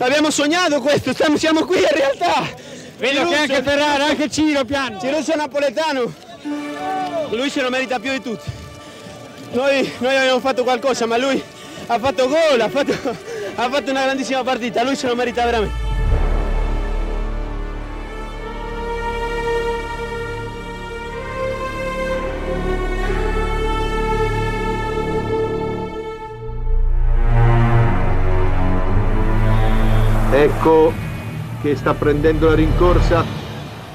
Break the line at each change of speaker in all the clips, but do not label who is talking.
l'abbiamo sognato questo, stiamo, siamo qui in realtà.
Vedo che anche Ferrara, anche Ciro piange.
Cirusso Napoletano, lui se lo merita più di tutti. Noi, noi abbiamo fatto qualcosa, ma lui ha fatto gol, ha fatto, ha fatto una grandissima partita, lui se lo merita veramente.
Ecco che sta prendendo la rincorsa,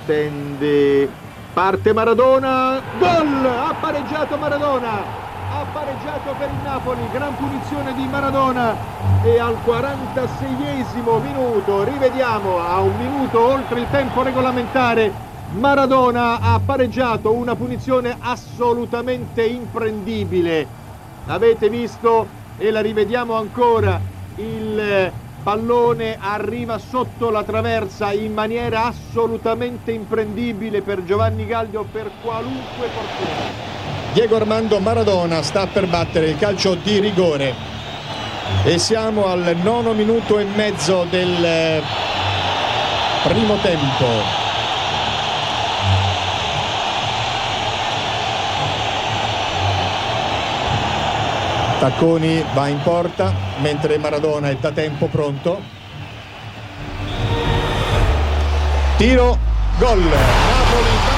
tende, parte Maradona, gol! Ha pareggiato Maradona, ha pareggiato per il Napoli, gran punizione di Maradona e al 46esimo minuto, rivediamo, a un minuto oltre il tempo regolamentare, Maradona ha pareggiato una punizione assolutamente imprendibile. Avete visto e la rivediamo ancora il pallone arriva sotto la traversa in maniera assolutamente imprendibile per Giovanni Galdio per qualunque portiere.
Diego Armando Maradona sta per battere il calcio di rigore e siamo al nono minuto e mezzo del eh, primo tempo. Tacconi va in porta mentre Maradona è da tempo pronto. Tiro, gol. Napoli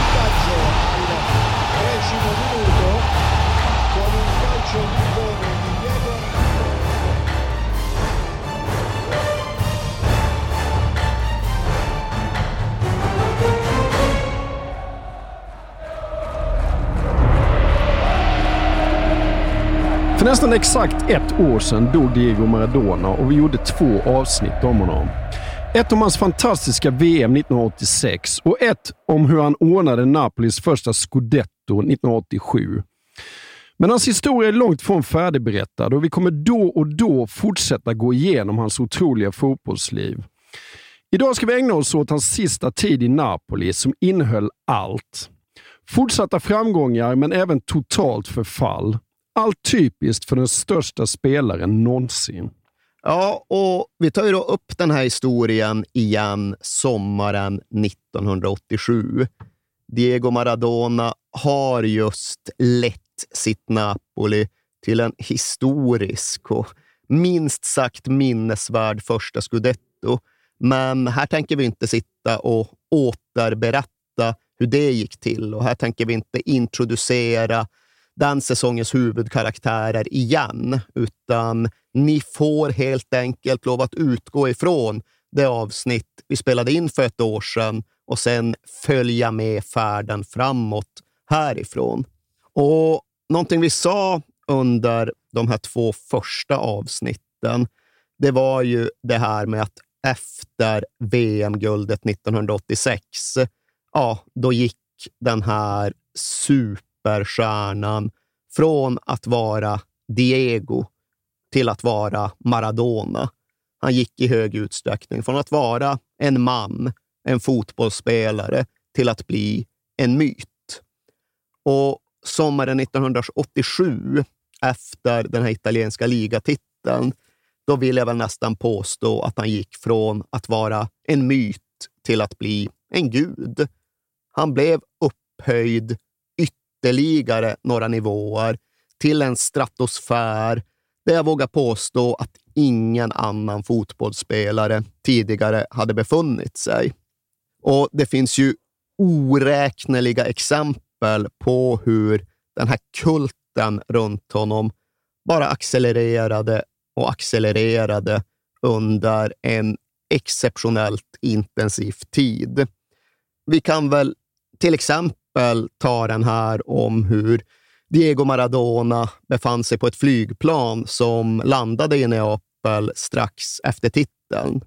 nästan exakt ett år sedan dog Diego Maradona och vi gjorde två avsnitt om honom. Ett om hans fantastiska VM 1986 och ett om hur han ordnade Napolis första scudetto 1987. Men hans historia är långt från färdigberättad och vi kommer då och då fortsätta gå igenom hans otroliga fotbollsliv. Idag ska vi ägna oss åt hans sista tid i Napoli som innehöll allt. Fortsatta framgångar men även totalt förfall. Allt typiskt för den största spelaren någonsin.
Ja, och vi tar ju då upp den här historien igen sommaren 1987. Diego Maradona har just lett sitt Napoli till en historisk och minst sagt minnesvärd första scudetto. Men här tänker vi inte sitta och återberätta hur det gick till och här tänker vi inte introducera den säsongens huvudkaraktärer igen, utan ni får helt enkelt lov att utgå ifrån det avsnitt vi spelade in för ett år sedan och sen följa med färden framåt härifrån. Och någonting vi sa under de här två första avsnitten, det var ju det här med att efter VM-guldet 1986, ja, då gick den här superstjärnan från att vara Diego till att vara Maradona. Han gick i hög utsträckning från att vara en man, en fotbollsspelare, till att bli en myt. Och sommaren 1987, efter den här italienska ligatiteln, då vill jag väl nästan påstå att han gick från att vara en myt till att bli en gud. Han blev upphöjd ytterligare några nivåer till en stratosfär där jag vågar påstå att ingen annan fotbollsspelare tidigare hade befunnit sig. Och det finns ju oräkneliga exempel på hur den här kulten runt honom bara accelererade och accelererade under en exceptionellt intensiv tid. Vi kan väl till exempel ta den här om hur Diego Maradona befann sig på ett flygplan som landade i Neapel strax efter titeln.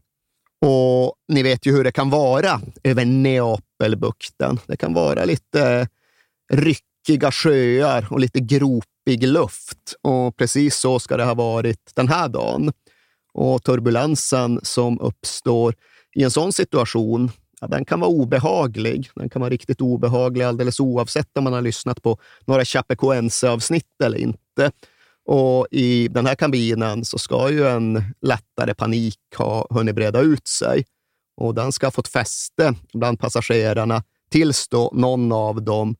Och ni vet ju hur det kan vara över Neapelbukten. Det kan vara lite ryckiga sjöar och lite gropig luft. Och precis så ska det ha varit den här dagen. Och turbulensen som uppstår i en sån situation, ja, den kan vara obehaglig. Den kan vara riktigt obehaglig alldeles oavsett om man har lyssnat på några Chapecoense-avsnitt eller inte. Och i den här kabinen så ska ju en lättare panik ha hunnit breda ut sig. Och den ska ha fått fäste bland passagerarna tills då någon av dem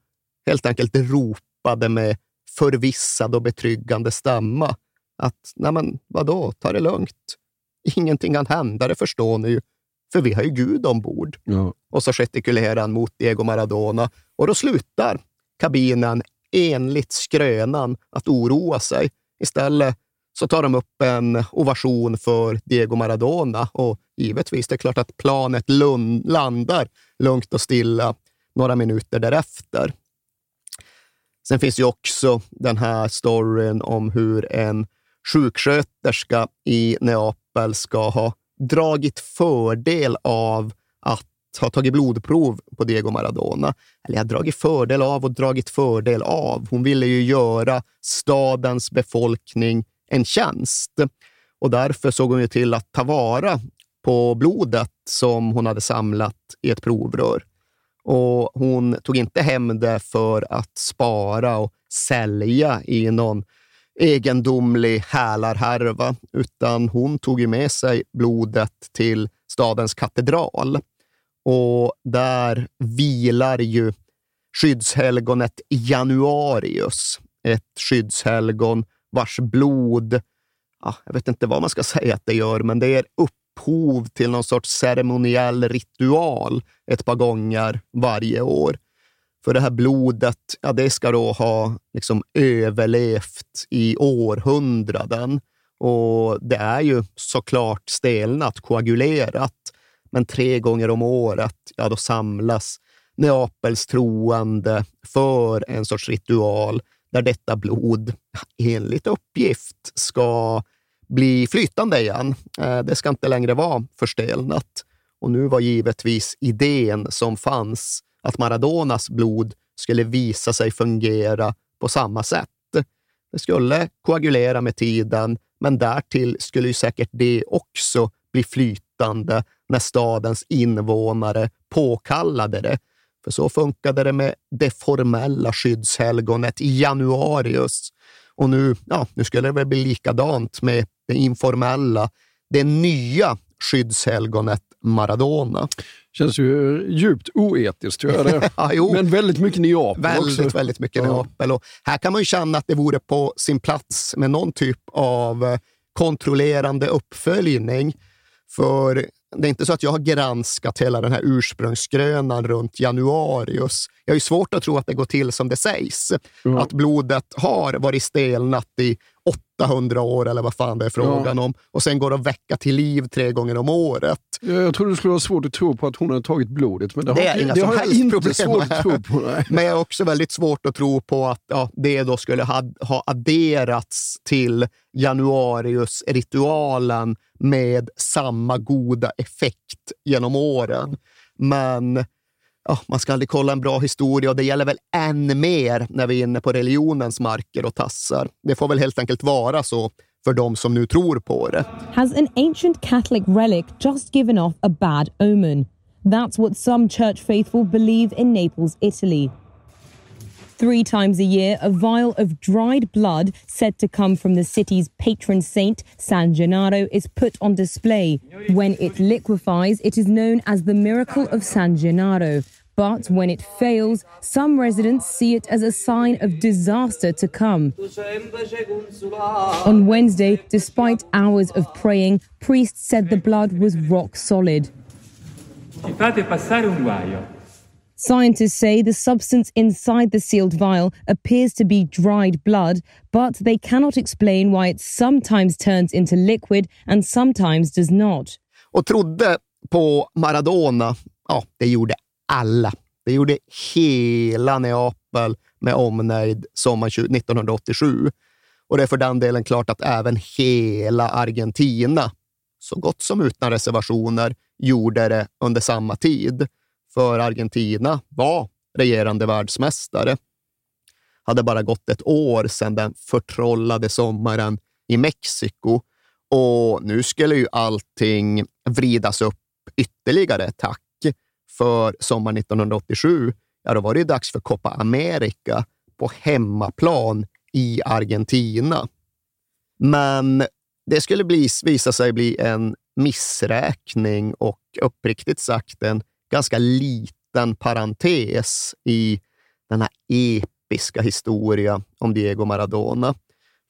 helt enkelt ropade med förvissad och betryggande stämma att, nej men vadå, ta det lugnt. Ingenting kan hända, det förstår ni ju, för vi har ju Gud ombord.
Ja.
Och så gestikulerar han mot Diego Maradona och då slutar kabinen enligt skrönan att oroa sig. Istället så tar de upp en ovation för Diego Maradona och givetvis, det är klart att planet landar lugnt och stilla några minuter därefter. Sen finns ju också den här storyn om hur en sjuksköterska i Neapel ska ha dragit fördel av att ha tagit blodprov på Diego Maradona. Eller jag har dragit fördel av och dragit fördel av. Hon ville ju göra stadens befolkning en tjänst och därför såg hon ju till att ta vara på blodet som hon hade samlat i ett provrör. Och hon tog inte hem det för att spara och sälja i någon egendomlig hälarhärva, utan hon tog med sig blodet till stadens katedral. Och där vilar ju skyddshelgonet Januarius, ett skyddshelgon vars blod, ja, jag vet inte vad man ska säga att det gör, men det är upphov till någon sorts ceremoniell ritual ett par gånger varje år. För det här blodet, ja, det ska då ha liksom överlevt i århundraden. Och det är ju såklart stelnat, koagulerat. Men tre gånger om året, ja, då samlas Neapels troende för en sorts ritual där detta blod, enligt uppgift, ska bli flytande igen. Eh, det ska inte längre vara förstelnat. Och nu var givetvis idén som fanns att Maradonas blod skulle visa sig fungera på samma sätt. Det skulle koagulera med tiden, men därtill skulle ju säkert det också bli flytande när stadens invånare påkallade det. För så funkade det med det formella skyddshelgonet i januarius. Och nu, ja, nu skulle det väl bli likadant med det informella, det nya skyddshelgonet Maradona.
Känns ju djupt oetiskt, gör det. ja, Men väldigt mycket Neapel
väldigt,
också.
Väldigt mycket ja. Neapel. Och här kan man ju känna att det vore på sin plats med någon typ av eh, kontrollerande uppföljning. För det är inte så att jag har granskat hela den här ursprungsgrönan runt januarius. Jag har ju svårt att tro att det går till som det sägs. Mm. Att blodet har varit stelnat i 800 år eller vad fan det är frågan ja. om och sen går att väcka till liv tre gånger om året.
Jag tror det skulle vara svårt att tro på att hon har tagit blodet, men det,
det
har, det
som
har jag inte svårt att tro på. Nej.
Men jag har också väldigt svårt att tro på att ja, det då skulle ha, ha adderats till januarius-ritualen med samma goda effekt genom åren. Men ja, man ska aldrig kolla en bra historia och det gäller väl än mer när vi är inne på religionens marker och tassar. Det får väl helt enkelt vara så för de som nu tror på det.
Has an ancient Catholic relic just given off a bad omen? That's what some church faithful believe in Naples, Italy. Three times a year, a vial of dried blood, said to come from the city's patron saint, San Gennaro, is put on display. When it liquefies, it is known as the miracle of San Gennaro. But when it fails, some residents see it as a sign of disaster to come. On Wednesday, despite hours of praying, priests said the blood was rock solid. Scientists say the substance inside the sealed vial appears to be dried blood, but they cannot explain why it sometimes turns into liquid and sometimes does not.
Och trodde på Maradona, ja, det gjorde alla. Det gjorde hela Neapel med omnejd sommaren 1987. Och det är för den delen klart att även hela Argentina, så gott som utan reservationer, gjorde det under samma tid. För Argentina var regerande världsmästare. Hade bara gått ett år sedan den förtrollade sommaren i Mexiko och nu skulle ju allting vridas upp ytterligare ett tack. För sommaren 1987, ja då var det dags för Copa America på hemmaplan i Argentina. Men det skulle bli, visa sig bli en missräkning och uppriktigt sagt en ganska liten parentes i den här episka historia om Diego Maradona.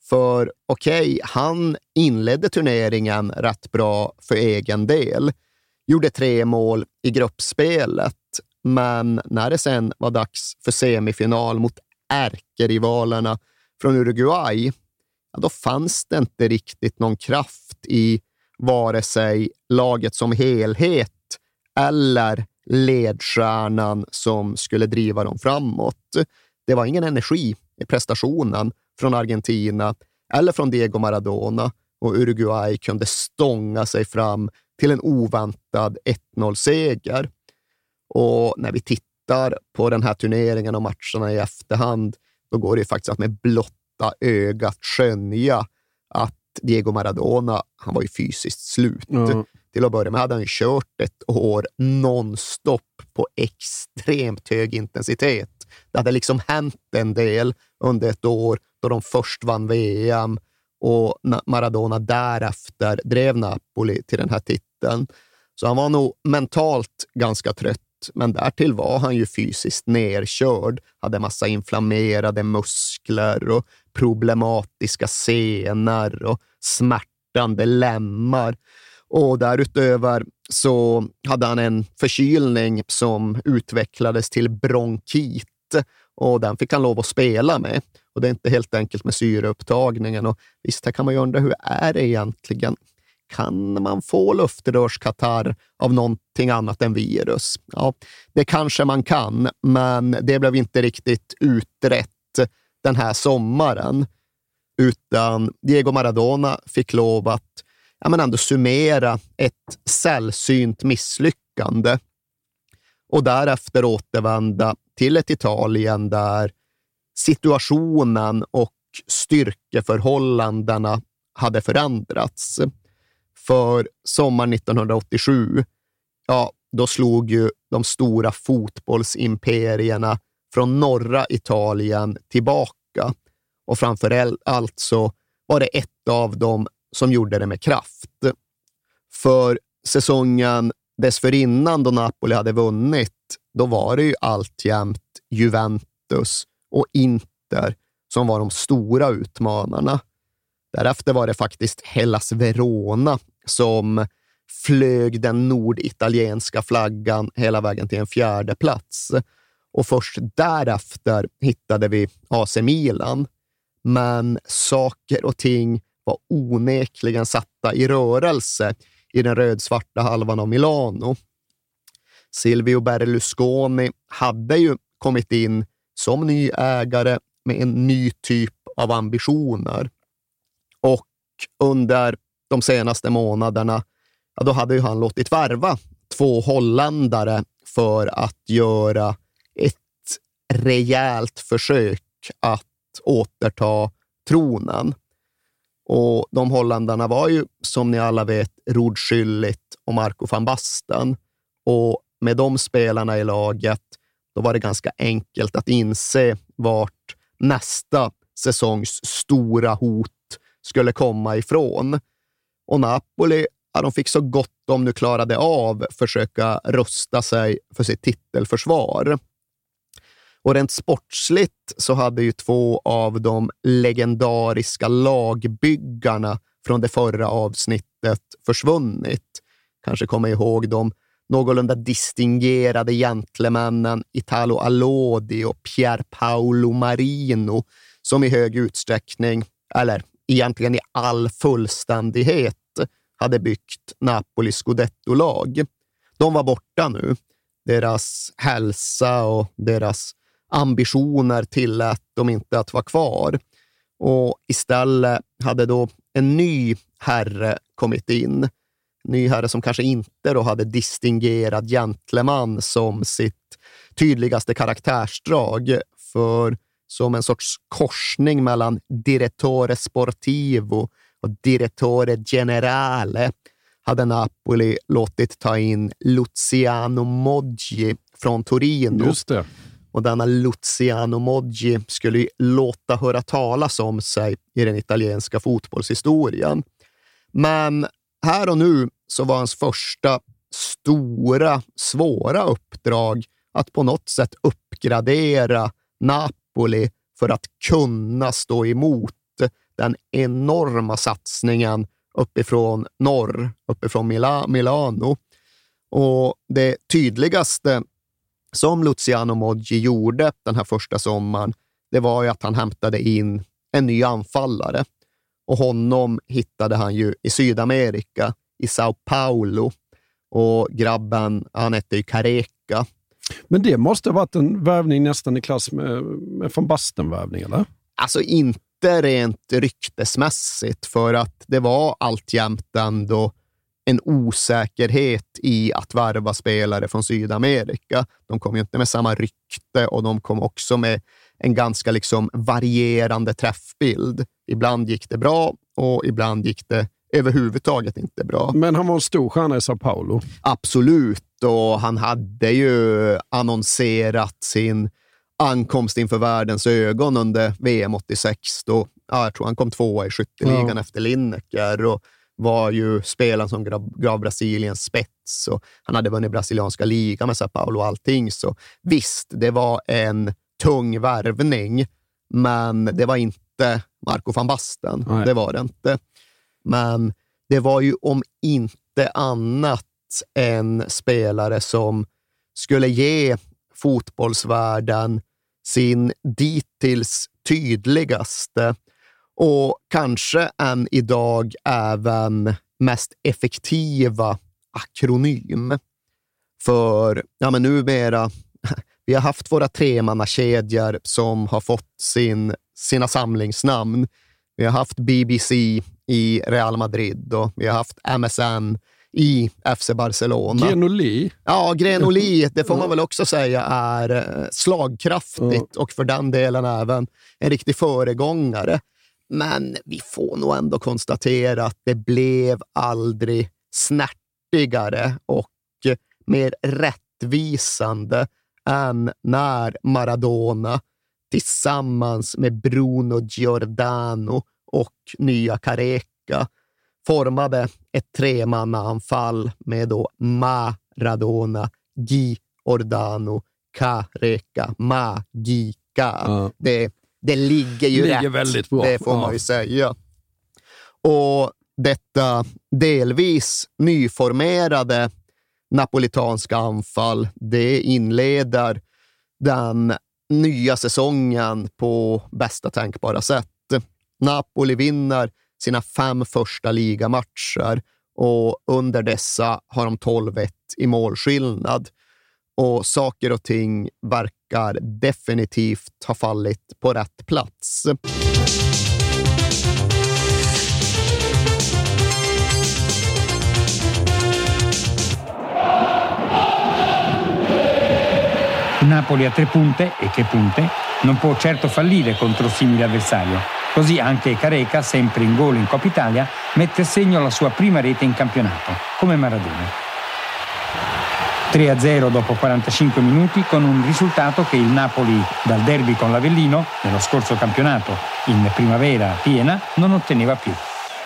För okej, okay, han inledde turneringen rätt bra för egen del. Gjorde tre mål i gruppspelet, men när det sen var dags för semifinal mot ärkerivalerna från Uruguay, ja, då fanns det inte riktigt någon kraft i vare sig laget som helhet eller ledstjärnan som skulle driva dem framåt. Det var ingen energi i prestationen från Argentina eller från Diego Maradona och Uruguay kunde stånga sig fram till en oväntad 1-0-seger. Och när vi tittar på den här turneringen och matcherna i efterhand, då går det faktiskt att med blotta ögat skönja att Diego Maradona, han var ju fysiskt slut. Mm. Till att börja med hade han kört ett år nonstop på extremt hög intensitet. Det hade liksom hänt en del under ett år då de först vann VM och Maradona därefter drev Napoli till den här titeln. Så han var nog mentalt ganska trött, men därtill var han ju fysiskt nerkörd, hade massa inflammerade muskler och problematiska senor och smärtande lemmar. Och därutöver så hade han en förkylning som utvecklades till bronkit och den fick han lov att spela med. Och det är inte helt enkelt med syreupptagningen. Och visst, här kan man ju undra hur är det egentligen? Kan man få luftrörskatarr av någonting annat än virus? Ja, det kanske man kan, men det blev inte riktigt utrett den här sommaren. Utan Diego Maradona fick lov att ja, men ändå summera ett sällsynt misslyckande och därefter återvända till ett Italien där situationen och styrkeförhållandena hade förändrats. För sommaren 1987, ja, då slog ju de stora fotbollsimperierna från norra Italien tillbaka och framför allt så var det ett av de som gjorde det med kraft. För säsongen dessförinnan, då Napoli hade vunnit, då var det ju alltjämt Juventus och Inter som var de stora utmanarna. Därefter var det faktiskt Hellas Verona som flög den norditalienska flaggan hela vägen till en fjärde plats. Och först därefter hittade vi AC Milan. Men saker och ting var onekligen satta i rörelse i den rödsvarta halvan av Milano. Silvio Berlusconi hade ju kommit in som ny ägare med en ny typ av ambitioner. Och under de senaste månaderna, ja, då hade ju han låtit värva två holländare för att göra ett rejält försök att återta tronen. Och de holländarna var ju, som ni alla vet, Rod Schüllit och Marco van Basten. Och med de spelarna i laget, då var det ganska enkelt att inse vart nästa säsongs stora hot skulle komma ifrån. Och Napoli, ja, de fick så gott de nu klarade av försöka rusta sig för sitt titelförsvar. Och rent sportsligt så hade ju två av de legendariska lagbyggarna från det förra avsnittet försvunnit. Kanske kommer ihåg de någorlunda distingerade gentlemännen Italo Allodi och Pier Paolo Marino som i hög utsträckning, eller egentligen i all fullständighet, hade byggt Napolis scudetto-lag. De var borta nu. Deras hälsa och deras ambitioner tillät dem inte att vara kvar. Och istället hade då en ny herre kommit in. En ny herre som kanske inte då hade distingerad gentleman som sitt tydligaste karaktärsdrag. För som en sorts korsning mellan direttore sportivo och direttore generale hade Napoli låtit ta in Luciano Moggi från Torino. Och denna Luciano Moggi skulle låta höra talas om sig i den italienska fotbollshistorien. Men här och nu så var hans första stora, svåra uppdrag att på något sätt uppgradera Napoli för att kunna stå emot den enorma satsningen uppifrån norr, uppifrån Mila Milano. Och det tydligaste som Luciano Moggi gjorde den här första sommaren, det var ju att han hämtade in en ny anfallare. Och honom hittade han ju i Sydamerika, i Sao Paulo. Och grabben, han hette ju Careca.
Men det måste ha varit en värvning nästan i klass med, med von Basten-värvning, eller?
Alltså inte rent ryktesmässigt, för att det var alltjämt ändå en osäkerhet i att värva spelare från Sydamerika. De kom ju inte med samma rykte och de kom också med en ganska liksom varierande träffbild. Ibland gick det bra och ibland gick det överhuvudtaget inte bra.
Men han var en stor stjärna i Sao Paulo.
Absolut, och han hade ju annonserat sin ankomst inför världens ögon under VM 86. Då, ja, jag tror han kom tvåa i skytteligan ja. efter Lineker. Och var ju spelaren som gav Brasiliens spets och han hade vunnit brasilianska ligan med Sao Paulo och allting. Så visst, det var en tung värvning, men det var inte Marco van Basten. Nej. Det var det inte. Men det var ju om inte annat en spelare som skulle ge fotbollsvärlden sin dittills tydligaste och kanske än idag även mest effektiva akronym. För ja, men numera, vi har haft våra tremannakedjor som har fått sin, sina samlingsnamn. Vi har haft BBC i Real Madrid och vi har haft MSN i FC Barcelona.
Grenoli.
Ja, Grenoli, det får man väl också säga är eh, slagkraftigt och för den delen även en riktig föregångare. Men vi får nog ändå konstatera att det blev aldrig snärtigare och mer rättvisande än när Maradona tillsammans med Bruno Giordano och nya Careca formade ett tremannaanfall med då Maradona, Giordano, Careca, Magica. Ja. Det det ligger ju
ligger
rätt.
Väldigt bra.
Det får man ju säga. Och detta delvis nyformerade napolitanska anfall, det inleder den nya säsongen på bästa tänkbara sätt. Napoli vinner sina fem första ligamatcher och under dessa har de 12-1 i målskillnad. Och saker och ting verkar definitivt ha fallit på rätt plats.
Napoli a tre punte, e che punte, non può certo fallire contro simile avversario. Così anche Careca, sempre in gol in Coppa Italia, mette a segno la sua prima rete in campionato, come Maradona. 3-0 dopo 45 minuti con un risultato che il Napoli dal derby con l'Avellino nello scorso campionato in primavera piena non otteneva più.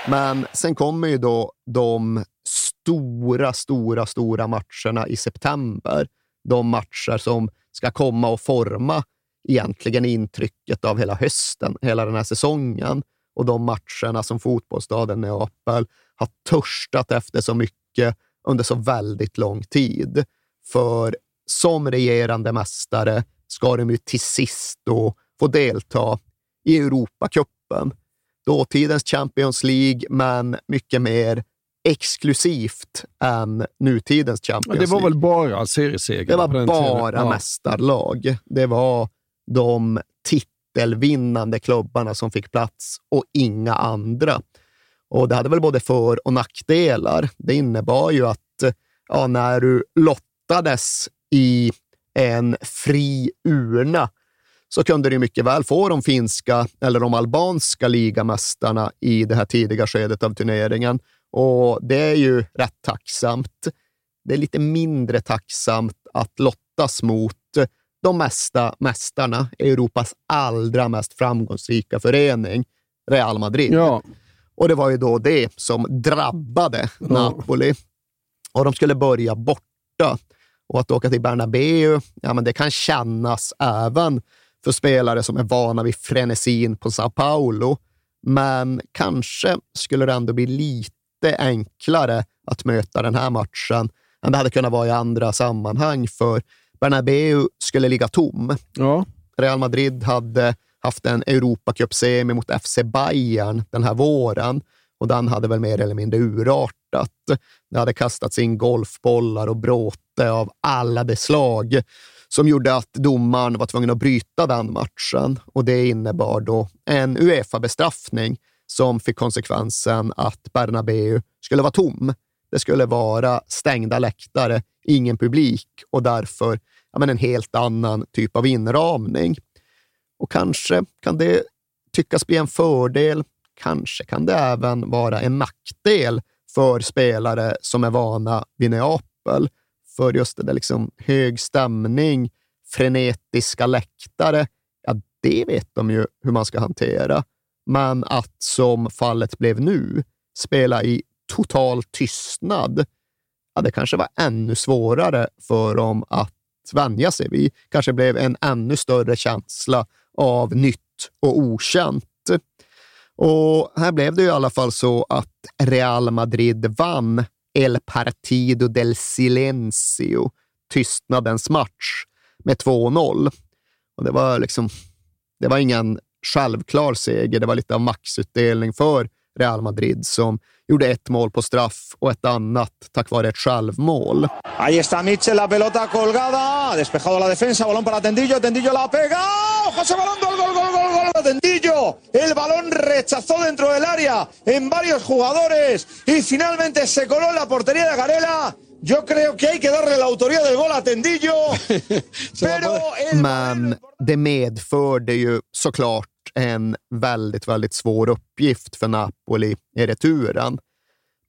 Men sen kommer ju då de stora, stora, stora matcherna i september. De matcher som ska komma och forma egentligen intrycket av hela hösten, hela den här säsongen. Och de matcherna som fotbollsstaden Neapel har törstat efter så mycket under så väldigt lång tid. För som regerande mästare ska de ju till sist då få delta i Europacupen. Dåtidens Champions League, men mycket mer exklusivt än nutidens Champions League.
Det var väl bara serieseger?
Det var bara
ja.
mästarlag. Det var de titelvinnande klubbarna som fick plats och inga andra. Och Det hade väl både för och nackdelar. Det innebar ju att ja, när du lottades i en fri urna så kunde du mycket väl få de finska eller de albanska ligamästarna i det här tidiga skedet av turneringen. Och det är ju rätt tacksamt. Det är lite mindre tacksamt att lottas mot de mesta mästarna, Europas allra mest framgångsrika förening, Real Madrid.
Ja.
Och det var ju då det som drabbade Napoli. Och de skulle börja borta. Och att åka till Bernabéu, ja, men det kan kännas även för spelare som är vana vid frenesin på Sao Paulo. Men kanske skulle det ändå bli lite enklare att möta den här matchen än det hade kunnat vara i andra sammanhang, för Bernabéu skulle ligga tom.
Ja.
Real Madrid hade haft en Europacup-semi mot FC Bayern den här våren och den hade väl mer eller mindre urartat. Det hade kastats in golfbollar och bråte av alla de slag som gjorde att domaren var tvungen att bryta den matchen och det innebar då en Uefa-bestraffning som fick konsekvensen att Bernabéu skulle vara tom. Det skulle vara stängda läktare, ingen publik och därför ja, men en helt annan typ av inramning. Och kanske kan det tyckas bli en fördel. Kanske kan det även vara en nackdel för spelare som är vana vid Neapel. För just det där liksom hög stämning, frenetiska läktare, ja, det vet de ju hur man ska hantera. Men att, som fallet blev nu, spela i total tystnad, ja, det kanske var ännu svårare för dem att vänja sig vid. kanske blev en ännu större känsla av nytt och okänt. Och här blev det i alla fall så att Real Madrid vann El Partido del Silencio, tystnadens match, med 2-0. Och det var liksom, det var ingen självklar seger. Det var lite av maxutdelning för Real Madrid som gjorde ett mål på straff och ett annat tack vare ett självmål.
Ahí está Mitchell, la pelota colgada, despejado la defensa, balón para Tendillo, Tendillo la pega, José Balón, gol, gol, gol, gol, gol, Tendillo, el balón rechazó dentro del área en varios jugadores y finalmente se coló en la portería de Garela. Yo creo que hay que darle la autoría del gol a Tendillo. pero el...
Men det medförde ju såklart en väldigt, väldigt svår uppgift för Napoli i returen.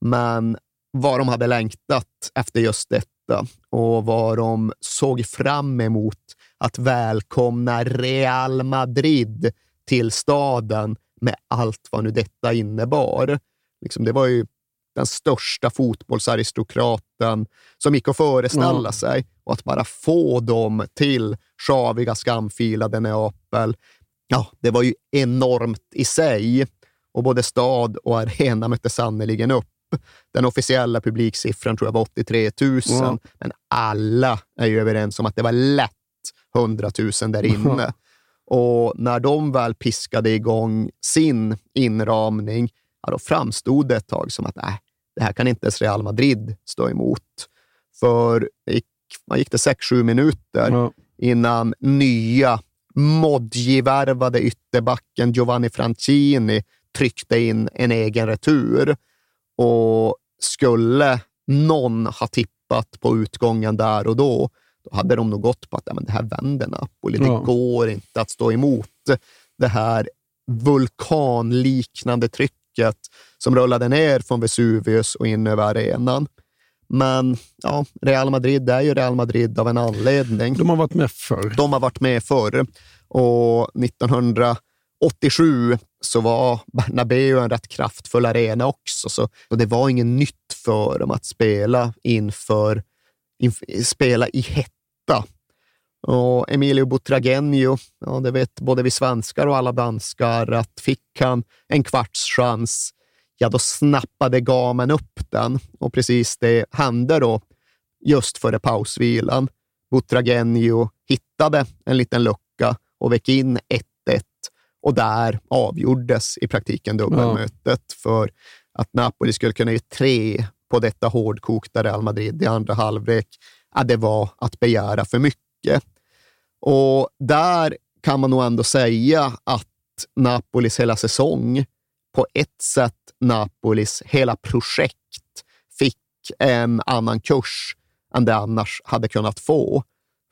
Men vad de hade längtat efter just detta och vad de såg fram emot att välkomna Real Madrid till staden med allt vad nu detta innebar. Liksom det var ju den största fotbollsaristokraten som gick att föreställa
Ja.
sig. Och att bara få dem till sjaviga, skamfilade Neapel, ja, det var ju enormt i sig. Och både stad och arena mötte sannerligen upp. Den officiella publiksiffran tror jag var 83 000,
Ja.
men alla är ju överens om att det var lätt 100 000 där inne. Och när de väl piskade igång sin inramning, ja, då framstod det ett tag som att nej, det här kan inte ens Real Madrid stå emot. För gick, man gick det 6-7 minuter
Ja.
innan nya Modji-värvade ytterbacken Giovanni Francini tryckte in en egen retur. Och skulle någon ha tippat på utgången där och då, då hade de nog gått på att ja, men det här vänder Napoli.
Ja.
Det går inte att stå emot det här vulkanliknande trycket som rullade ner från Vesuvius och in över arenan. Men ja, Real Madrid är ju Real Madrid av en anledning.
De har varit med förr.
De har varit med förr. Och 1987 så var Bernabéu en rätt kraftfull arena också. Så, och det var inget nytt för dem att spela inför, inf- spela i hetta. Och Emilio Butragenio, ja, det vet både vi svenskar och alla danskar, att fick han en kvarts chans, ja då snappade gamen upp den. Och precis det hände då just före pausvilan. Butragenio hittade en liten lucka och väck in 1-1 och där avgjordes i praktiken dubbelmötet ja. för att Napoli skulle kunna ge tre på detta hårdkokta Real Madrid i andra halvlek. Ja, det var att begära för mycket. Och där kan man nog ändå säga att Napolis hela säsong, på ett sätt Napolis hela projekt, fick en annan kurs än det annars hade kunnat få.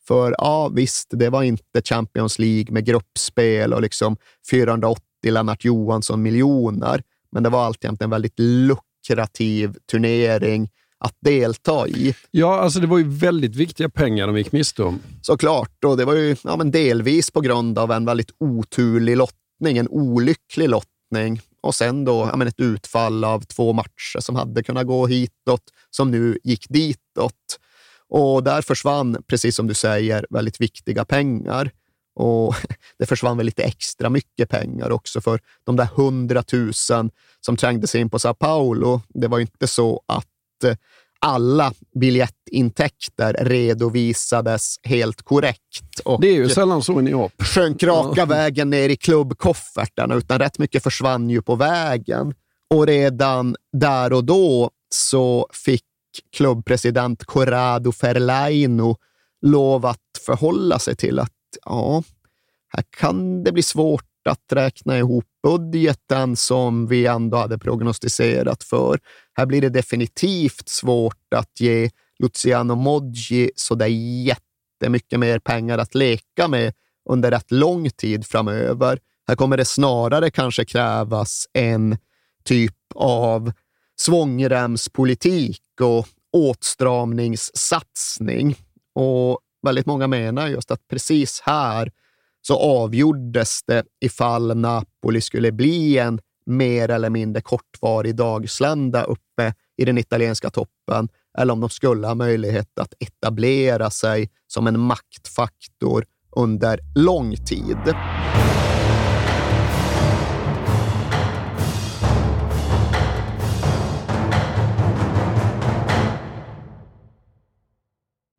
För ja, visst, det var inte Champions League med gruppspel och liksom 480 Lennart Johansson-miljoner, men det var alltjämt en väldigt lukrativ turnering att delta i.
Ja, alltså det var ju väldigt viktiga pengar de gick miste om.
Såklart, och det var ju ja, men delvis på grund av en väldigt oturlig lottning, en olycklig lottning. Och sen då ja, men ett utfall av två matcher som hade kunnat gå hitåt, som nu gick ditåt. Och där försvann, precis som du säger, väldigt viktiga pengar. Och det försvann väl lite extra mycket pengar också för de där hundratusen som trängde sig in på Sao Paulo. Det var ju inte så att eh, alla biljettintäkter redovisades helt korrekt.
Och det är ju sällan så i New York.
Sjönk raka vägen ner i klubbkoffertarna, utan rätt mycket försvann ju på vägen. Och redan där och då så fick klubbpresident Corrado Ferlaino lov att förhålla sig till att ja, här kan det bli svårt att räkna ihop budgeten som vi ändå hade prognostiserat för. Här blir det definitivt svårt att ge Luciano Moggi sådär jättemycket mer pengar att leka med under rätt lång tid framöver. Här kommer det snarare kanske krävas en typ av svångremspolitik och åtstramningssatsning. Och väldigt många menar just att precis här så avgjordes det ifall Napoli skulle bli en mer eller mindre kortvarig dagslända uppe i den italienska toppen eller om de skulle ha möjlighet att etablera sig som en maktfaktor under lång tid.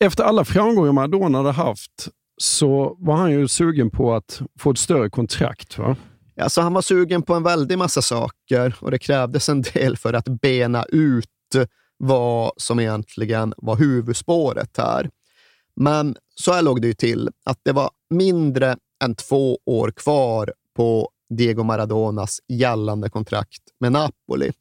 Efter alla framgångar Maradona hade haft så var han ju sugen på att få ett större kontrakt. Va?
Alltså, han var sugen på en väldig massa saker och det krävdes en del för att bena ut vad som egentligen var huvudspåret här. Men så här låg det ju till att det var mindre än två år kvar på Diego Maradonas gällande kontrakt med Napoli.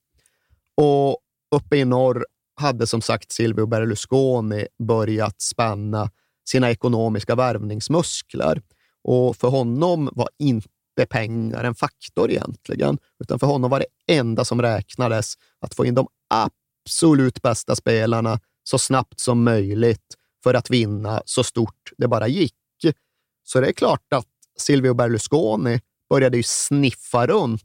Och uppe i norr hade som sagt Silvio Berlusconi börjat spänna sina ekonomiska värvningsmuskler. Och för honom var inte pengar en faktor egentligen, utan för honom var det enda som räknades att få in de absolut bästa spelarna så snabbt som möjligt för att vinna så stort det bara gick. Så det är klart att Silvio Berlusconi började ju sniffa runt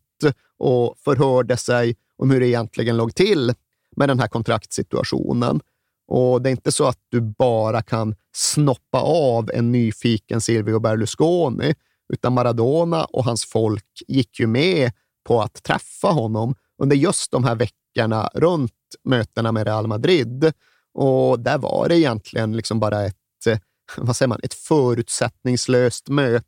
och förhörde sig om hur det egentligen låg till med den här kontraktsituationen. Och det är inte så att du bara kan snoppa av en nyfiken Silvio Berlusconi, utan Maradona och hans folk gick ju med på att träffa honom under just de här veckorna runt mötena med Real Madrid. Och där var det egentligen liksom bara ett, eh, vad säger man, ett förutsättningslöst möte.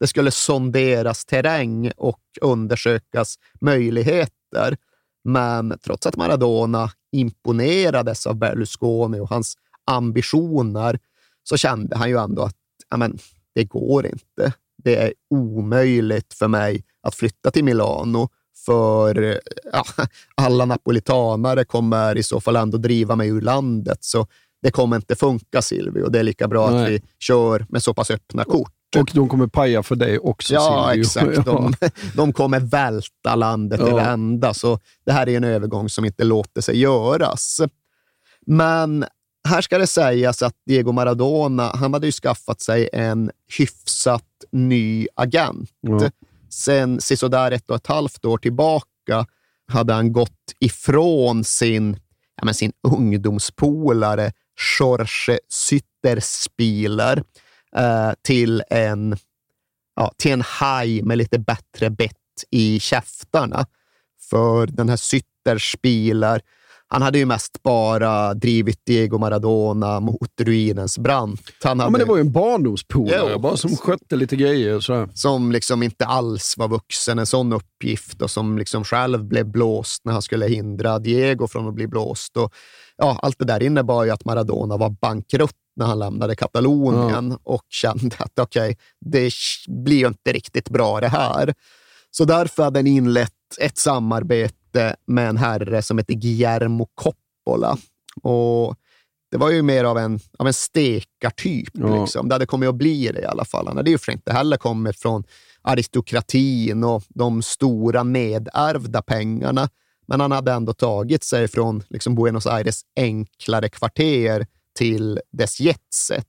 Det skulle sonderas terräng och undersökas möjligheter. Men trots att Maradona imponerades av Berlusconi och hans ambitioner så kände han ju ändå att amen, det går inte. Det är omöjligt för mig att flytta till Milano för ja, alla napolitanare kommer i så fall ändå driva mig ur landet. Så det kommer inte funka Silvio. Det är lika bra Nej. att vi kör med så pass öppna kort.
Och de kommer paja för dig också
Ja, Silvio. exakt. De, de kommer välta landet ja. över ända. Så det här är en övergång som inte låter sig göras. Men här ska det sägas att Diego Maradona, han hade ju skaffat sig en hyfsat ny agent. Ja. Sen sisådär ett och ett halvt år tillbaka hade han gått ifrån sin, ja, men sin ungdomspolare Jorge Sütterspieler eh, till en, ja, till en haj med lite bättre bett i käftarna. För den här Sütterspieler han hade ju mest bara drivit Diego Maradona mot ruinens brant. Han hade...
Ja, men det var ju en barndomspolare bara som skötte lite grejer. Så.
Som liksom inte alls var vuxen en sån uppgift och som liksom själv blev blåst när han skulle hindra Diego från att bli blåst. Och, ja, allt det där innebar ju att Maradona var bankrutt när han lämnade Katalonien ja. och kände att okej, okay, det blir ju inte riktigt bra det här. Så därför hade han inlett ett samarbete med en herre som heter Guillermo Coppola. Och det var ju mer av en, av en stekartyp. Ja. Liksom. Det hade kommit att bli det i alla fall. Han hade ju för inte heller kommit från aristokratin och de stora nedärvda pengarna. Men han hade ändå tagit sig från liksom Buenos Aires enklare kvarter till dess jetset.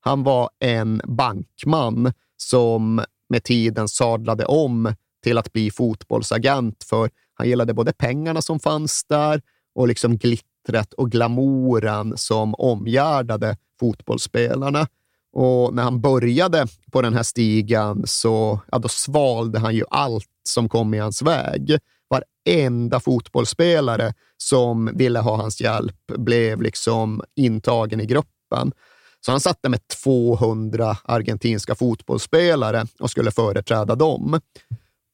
Han var en bankman som med tiden sadlade om till att bli fotbollsagent för han gillade både pengarna som fanns där och liksom glittret och glamouren som omgärdade fotbollsspelarna. Och när han började på den här stigen så ja, då svalde han ju allt som kom i hans väg. Varenda fotbollsspelare som ville ha hans hjälp blev liksom intagen i gruppen. Så han satt där med 200 argentinska fotbollsspelare och skulle företräda dem.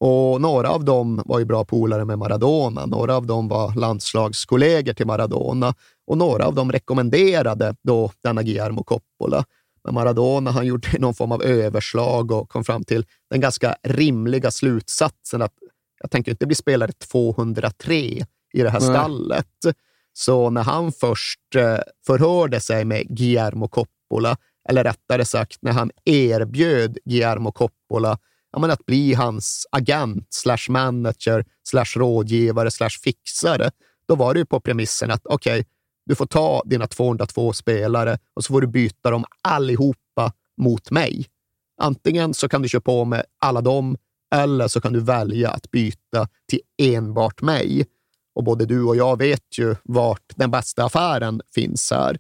Och några av dem var ju bra polare med Maradona, några av dem var landslagskollegor till Maradona och några av dem rekommenderade då denna Guillermo Coppola. Men Maradona han gjorde någon form av överslag och kom fram till den ganska rimliga slutsatsen att jag tänker inte bli spelare 203 i det här stallet. Så när han först eh, förhörde sig med Guillermo Coppola, eller rättare sagt när han erbjöd Guillermo Coppola ja, men att bli hans agent, slash manager, slash rådgivare, slash fixare, då var det ju på premissen att okej, okay, du får ta dina 202 spelare och så får du byta dem allihopa mot mig. Antingen så kan du köra på med alla dem eller så kan du välja att byta till enbart mig. Och både du och jag vet ju vart den bästa affären finns här.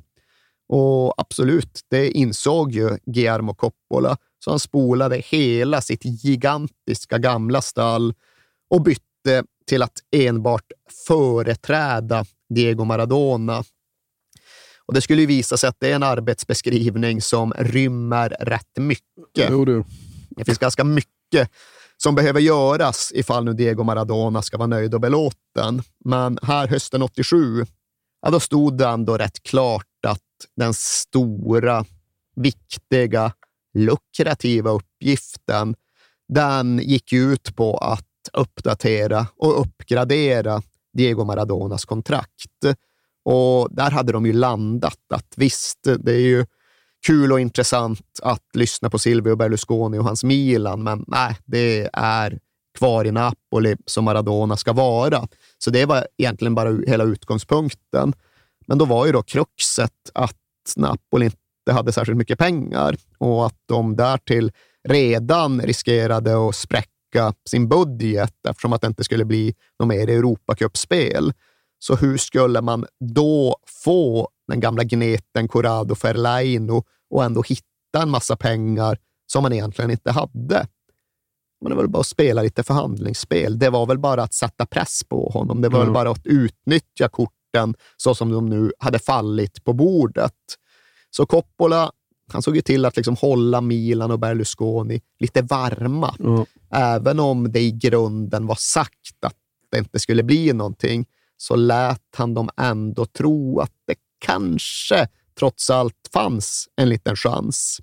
Och absolut, det insåg ju Guillermo Coppola så han spolade hela sitt gigantiska gamla stall och bytte till att enbart företräda Diego Maradona. Och Det skulle visa sig att det är en arbetsbeskrivning som rymmer rätt mycket.
Jo.
Det finns ganska mycket som behöver göras ifall nu Diego Maradona ska vara nöjd och belåten. Men här hösten 87, ja, då stod det ändå rätt klart att den stora, viktiga, lukrativa uppgiften, den gick ut på att uppdatera och uppgradera Diego Maradonas kontrakt. Och där hade de ju landat att visst, det är ju kul och intressant att lyssna på Silvio Berlusconi och hans Milan, men nej, det är kvar i Napoli som Maradona ska vara. Så det var egentligen bara hela utgångspunkten. Men då var ju då kruxet att Napoli inte hade särskilt mycket pengar och att de därtill redan riskerade att spräcka sin budget eftersom att det inte skulle bli något mer Europacupspel. Så hur skulle man då få den gamla gneten Corrado Ferlaino och ändå hitta en massa pengar som man egentligen inte hade? Men det var väl bara att spela lite förhandlingsspel. Det var väl bara att sätta press på honom. Det var mm. väl bara att utnyttja korten så som de nu hade fallit på bordet. Så Coppola han såg ju till att liksom hålla Milan och Berlusconi lite varma. Mm. Även om det i grunden var sagt att det inte skulle bli någonting, så lät han dem ändå tro att det kanske trots allt fanns en liten chans.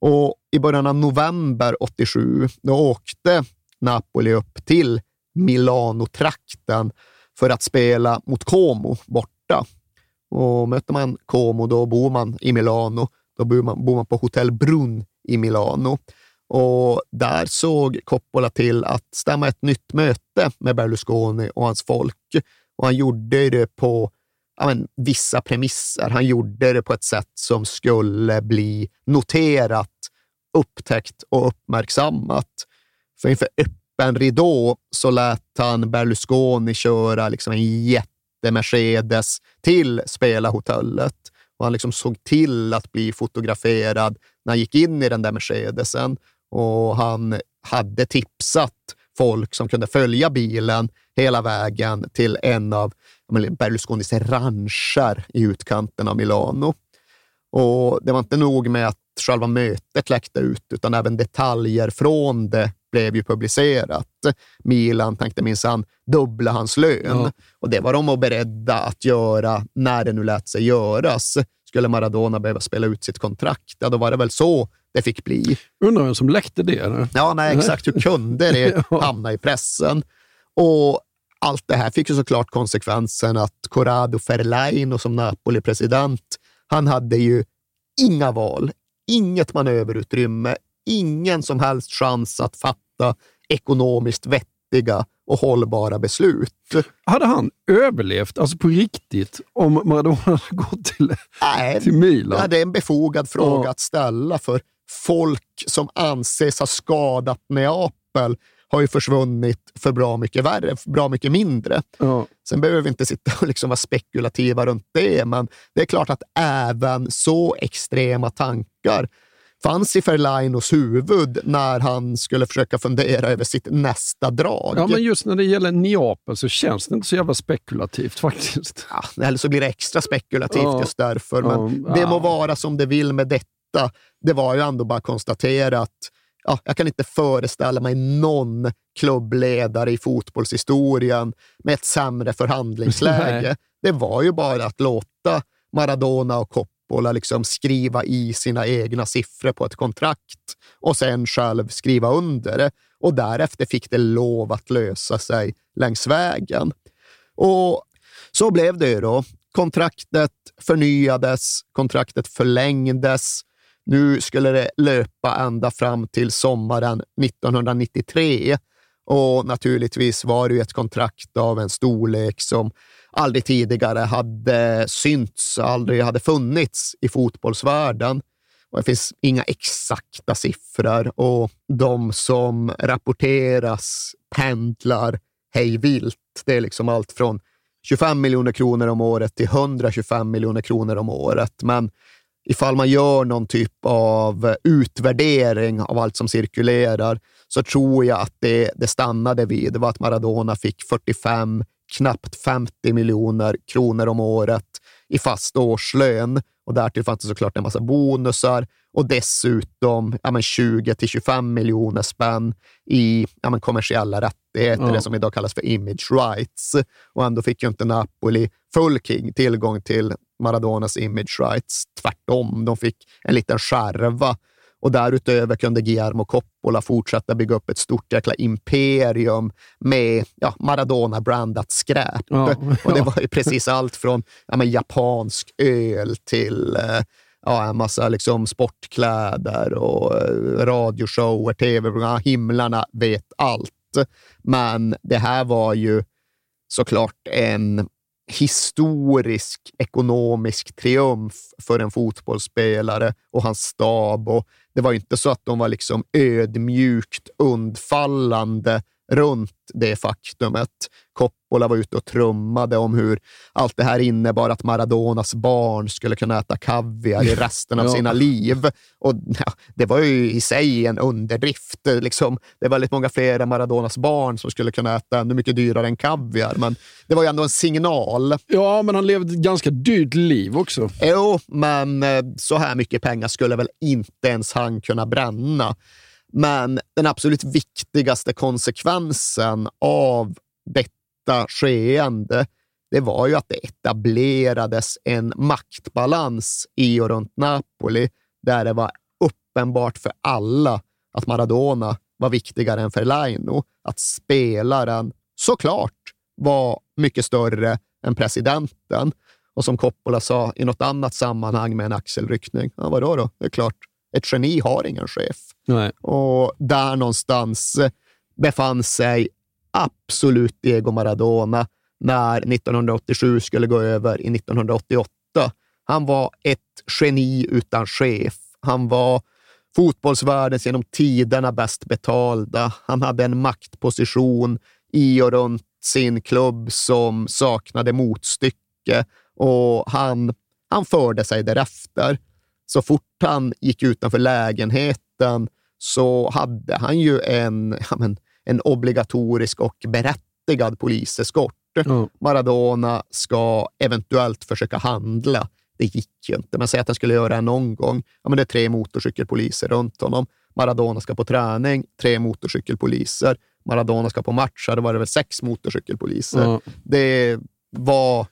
Och i början av november 87, då åkte Napoli upp till Milano-trakten för att spela mot Como borta. Och möter man Como, då bor man i Milano. Då bor man, bor man på Hotel Brunn i Milano. Och där såg Coppola till att stämma ett nytt möte med Berlusconi och hans folk. Och han gjorde det på ja, men, vissa premisser. Han gjorde det på ett sätt som skulle bli noterat, upptäckt och uppmärksammat. För inför öppen ridå så lät han Berlusconi köra liksom en jätte-Mercedes till spelarhotellet och han liksom såg till att bli fotograferad när han gick in i den där Mercedesen och han hade tipsat folk som kunde följa bilen hela vägen till en av Berlusconis rancher i utkanten av Milano. Och Det var inte nog med att själva mötet läckte ut, utan även detaljer från det blev ju publicerat. Milan tänkte minsann dubbla hans lön ja. och det var de beredda att göra när det nu lät sig göras. Skulle Maradona behöva spela ut sitt kontrakt, ja, då var det väl så det fick bli.
Undrar vem som läckte det? Eller?
Ja, nej, exakt. Hur kunde det hamna i pressen? Och allt det här fick ju såklart konsekvensen att Corrado Ferlaino som Napoli-president, han hade ju inga val, inget manöverutrymme, ingen som helst chans att fatta ekonomiskt vettiga och hållbara beslut.
Hade han överlevt, alltså på riktigt, om Maradona hade gått till, Nej, till Milan?
Ja, det är en befogad fråga ja. att ställa, för folk som anses ha skadat Neapel har ju försvunnit för bra mycket värre, för bra mycket mindre. Ja. Sen behöver vi inte sitta och liksom vara spekulativa runt det, men det är klart att även så extrema tankar fanns i Ferlainos huvud när han skulle försöka fundera över sitt nästa drag.
Ja, men just när det gäller Neapel så känns det inte så jävla spekulativt faktiskt.
Ja, eller så blir det extra spekulativt ja. just därför. Men ja. det må vara som det vill med detta. Det var ju ändå bara konstaterat ja, jag kan inte föreställa mig någon klubbledare i fotbollshistorien med ett sämre förhandlingsläge. det var ju bara att låta Maradona och Coppola liksom skriva i sina egna siffror på ett kontrakt och sen själv skriva under det. Och därefter fick det lov att lösa sig längs vägen. Och så blev det ju då. Kontraktet förnyades, kontraktet förlängdes nu skulle det löpa ända fram till sommaren 1993 och naturligtvis var det ett kontrakt av en storlek som aldrig tidigare hade synts, aldrig hade funnits i fotbollsvärlden. Och det finns inga exakta siffror och de som rapporteras pendlar hej vilt. Det är liksom allt från 25 miljoner kronor om året till 125 miljoner kronor om året. Men ifall man gör någon typ av utvärdering av allt som cirkulerar, så tror jag att det, det stannade vid var att Maradona fick 45, knappt 50 miljoner kronor om året i fast årslön. Och därtill fanns det såklart en massa bonusar och dessutom ja, men 20 till 25 miljoner spänn i ja, men kommersiella rättigheter,
Ja.
det som idag kallas för image rights. Och ändå fick ju inte Napoli full king tillgång till Maradonas image rights. Tvärtom, de fick en liten skärva. Och därutöver kunde Guillermo Coppola fortsätta bygga upp ett stort jäkla imperium med ja, Maradona-brandat skräp.
Ja,
Och det
ja.
var ju precis allt från ja, japansk öl till eh, ja, en massa liksom, sportkläder och eh, radioshower, tv-program. Himlarna vet allt. Men det här var ju såklart en historisk ekonomisk triumf för en fotbollsspelare och hans stab. Och det var inte så att de var liksom ödmjukt undfallande runt det faktumet. Coppola var ute och trummade om hur allt det här innebar att Maradonas barn skulle kunna äta kaviar i resten av
Ja.
sina liv. Och ja, Det var ju i sig en underdrift. Liksom, det är väldigt många fler än Maradonas barn som skulle kunna äta ännu mycket dyrare än kaviar, men det var ju ändå en signal.
Ja, men han levde ett ganska dyrt liv också.
Jo, men eh, så här mycket pengar skulle väl inte ens han kunna bränna. Men den absolut viktigaste konsekvensen av detta skeende, det var ju att det etablerades en maktbalans i och runt Napoli, där det var uppenbart för alla att Maradona var viktigare än Fellaino. Att spelaren såklart var mycket större än presidenten. Och som Coppola sa i något annat sammanhang med en axelryckning, ja, vadå då? Det är klart, ett geni har ingen chef.
Nej.
Och där någonstans eh, befann sig absolut Diego Maradona när 1987 skulle gå över i 1988. Han var ett geni utan chef. Han var fotbollsvärldens genom tiderna bäst betalda. Han hade en maktposition i och runt sin klubb som saknade motstycke och han, han förde sig därefter. Så fort han gick utanför lägenheten så hade han ju en, ja, men, en obligatorisk och berättigad poliseskort. Maradona ska eventuellt försöka handla. Det gick ju inte, men säg att han skulle göra det någon gång. Ja, men det är tre motorcykelpoliser runt honom. Maradona ska på träning, tre motorcykelpoliser. Maradona ska på match, då var det väl sex motorcykelpoliser.
Ja.
Det var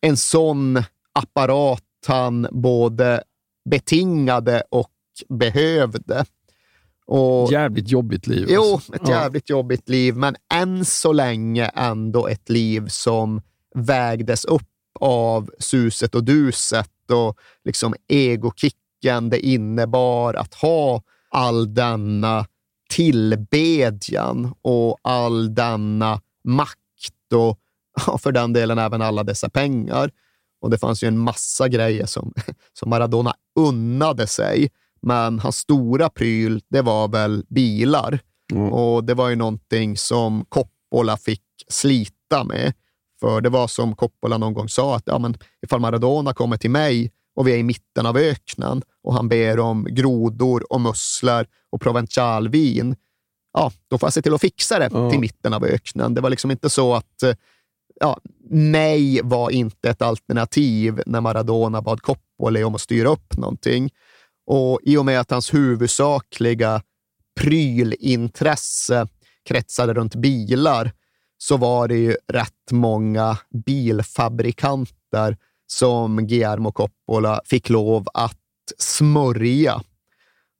en sån apparat han både betingade och behövde. Och,
Jävligt jobbigt liv.
Jo,
alltså.
ett
Ja.
jävligt jobbigt liv, men än så länge ändå ett liv som vägdes upp av suset och duset och liksom egokicken det innebar att ha all denna tillbedjan och all denna makt och ja, för den delen även alla dessa pengar. Och det fanns ju en massa grejer som, som Maradona unnade sig, men hans stora pryl, det var väl bilar. Och det var ju någonting som Coppola fick slita med. För det var som Coppola någon gång sa, att ja, men ifall Maradona kommer till mig och vi är i mitten av öknen och han ber om grodor och musslor och provencialvin, ja, då får jag se till att fixa det till mitten av öknen. Det var liksom inte så att eh, ja, nej var inte ett alternativ när Maradona bad Coppola om att styra upp någonting. Och i och med att hans huvudsakliga prylintresse kretsade runt bilar så var det ju rätt många bilfabrikanter som Guillermo Coppola fick lov att smörja.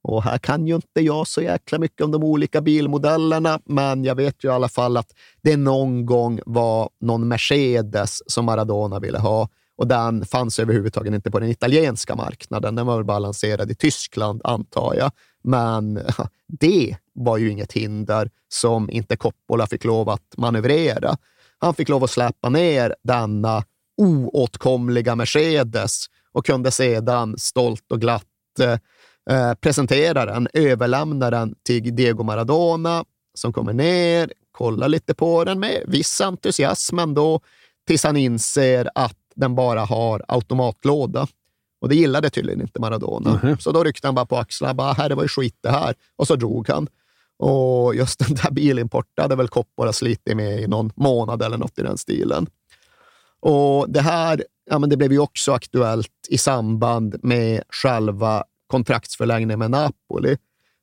Och här kan ju inte jag så jäkla mycket om de olika bilmodellerna, men jag vet ju i alla fall att det någon gång var någon Mercedes som Maradona ville ha och den fanns överhuvudtaget inte på den italienska marknaden. Den var väl bara lanserad i Tyskland, antar jag. Men det var ju inget hinder som inte Coppola fick lov att manövrera. Han fick lov att släppa ner denna oåtkomliga Mercedes och kunde sedan stolt och glatt eh, eh presentera den, överlämna den till Diego Maradona som kommer ner, kollar lite på den med viss entusiasm ändå, tills han inser att den bara har automatlåda. Och det gillade tydligen inte Maradona. Så då ryckte han bara på axlarna. Bara, här, det var ju skit det här. Och så drog han. Och just den där bilimporten hade väl Coppola slitit med i någon månad eller något i den stilen. Och det här ja, men det blev ju också aktuellt i samband med själva kontraktsförlängning med Napoli.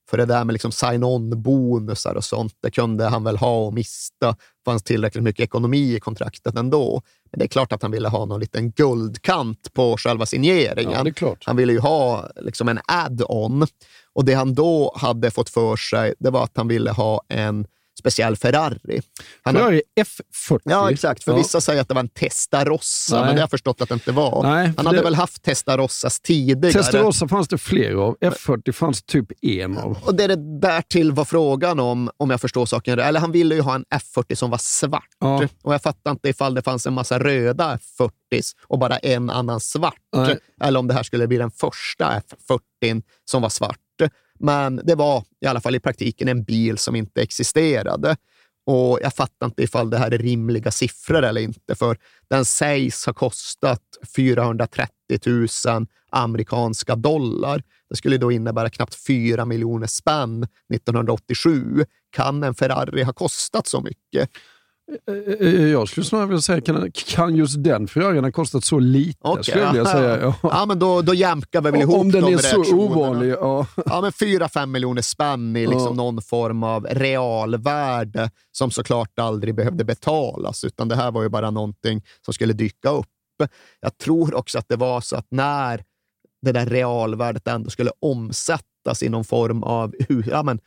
För det där med liksom sign-on-bonusar och sånt, det kunde han väl ha och mista. Det fanns tillräckligt mycket ekonomi i kontraktet ändå. Men det är klart att han ville ha någon liten guldkant på själva signeringen.
Ja.
Han ville ju ha liksom en add-on. Och det han då hade fått för sig, det var att han ville ha en speciell Ferrari. Han
Ferrari F40.
Ja, exakt. För
Ja.
vissa säger att det var en Testarossa,
Nej.
men det har jag förstått att det inte var.
Nej,
han hade
det-
väl haft Testarossas tidigare.
Testarossa fanns det fler av. F40 fanns typ en av.
Och det det därtill var frågan om, om jag förstår saken rätt, eller han ville ju ha en F40 som var svart.
Ja.
Och jag fattar inte ifall det fanns en massa röda F40s och bara en annan svart.
Nej.
Eller om det här skulle bli den första F40 som var svart. Men det var i alla fall i praktiken en bil som inte existerade. Och jag fattar inte ifall det här är rimliga siffror eller inte, för den sägs ha kostat 430 000 amerikanska dollar. Det skulle då innebära knappt 4 miljoner spänn 1987. Kan en Ferrari ha kostat så mycket?
Eh, Jag skulle snarare vilja säga, kan, kan just den Ferrarin ha kostat så lite?
Okej,
skulle jag säga. Ja.
Ja, men då, då jämkar vi väl ihop
Om den
de
är så ovanlig. Ja.
Ja, men 4-5 miljoner spänn i liksom
Ja.
någon form av realvärde som såklart aldrig behövde betalas, utan det här var ju bara någonting som skulle dyka upp. Jag tror också att det var så att när det där realvärdet ändå skulle omsättas i någon form av... Ja, men,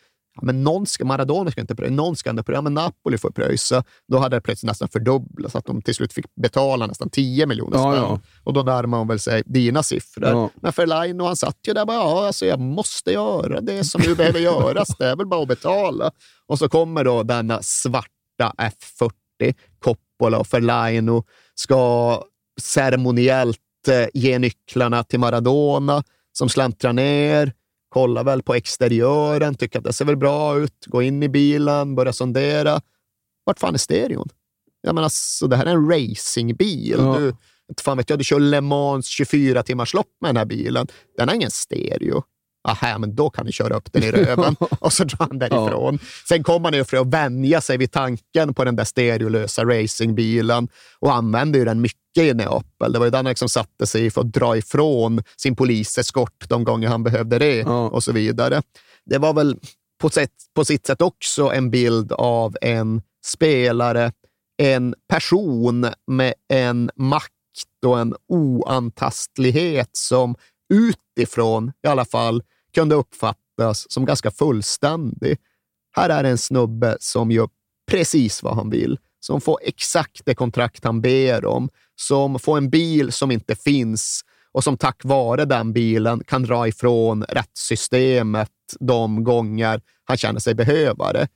men någon ska, Maradona ska inte pröjsa, någon ska ändå pröjsa, men Napoli får pröjsa. Då hade det plötsligt nästan fördubblats, att de till slut fick betala nästan 10 miljoner
Ja,
spänn.
ja.
Och då närmar man väl sig dina siffror.
Ja.
Men Ferlaino, han satt ju där bara, ja, alltså jag måste göra det som nu behöver göras. Det är väl bara att betala. Och så kommer då denna svarta F40, Coppola och Ferlaino ska ceremoniellt eh, ge nycklarna till Maradona som släntrar ner, kollar väl på exteriören, tycker att det ser väl bra ut, går in i bilen, börjar sondera. Vart fan är stereon? Jag menar, alltså, det här är en racingbil.
Ja.
Du, inte fan vet jag, du kör Le Mans 24 timmars lopp med den här bilen. Den har ingen stereo. Aha, men då kan ni köra upp den i röven. och så drar han därifrån. Sen kommer han ju för att vänja sig vid tanken på den där stereolösa racingbilen och använde ju den mycket i Neapel. Det var ju den han liksom satte sig för att dra ifrån sin poliseskort de gånger han behövde det och så vidare. Det var väl på, sätt, på sitt sätt också en bild av en spelare, en person med en makt och en oantastlighet som utifrån i alla fall kunde uppfattas som ganska fullständig. Här är en snubbe som gör precis vad han vill, som får exakt det kontrakt han ber om, som får en bil som inte finns och som tack vare den bilen kan dra ifrån rättssystemet de gånger han känner sig behöva det.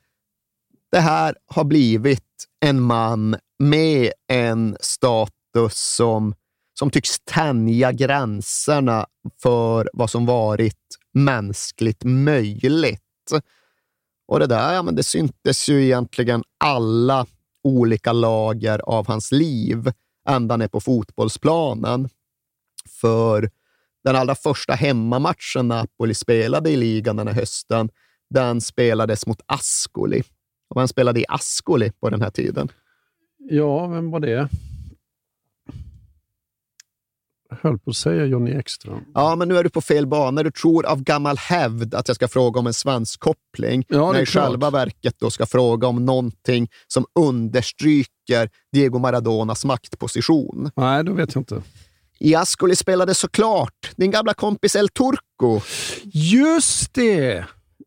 Det här har blivit en man med en status som, som tycks tänja gränserna för vad som varit mänskligt möjligt. Och det där, ja, men det syntes ju egentligen alla olika lager av hans liv ända ner på fotbollsplanen. För den allra första hemmamatchen Napoli spelade i ligan den här hösten, den spelades mot Ascoli. Och vem spelade i Ascoli på den här tiden?
ja, vem var det? Jag höll på att säga Johnny Ekström.
Ja, men nu är du på fel bana. Du tror av gammal hävd att jag ska fråga om en svensk koppling,
Ja,
när i
klart.
själva verket då ska fråga om någonting som understryker Diego Maradonas maktposition.
Nej, då vet jag inte.
I Ascoli spelade såklart din gamla kompis El Turco.
Just det!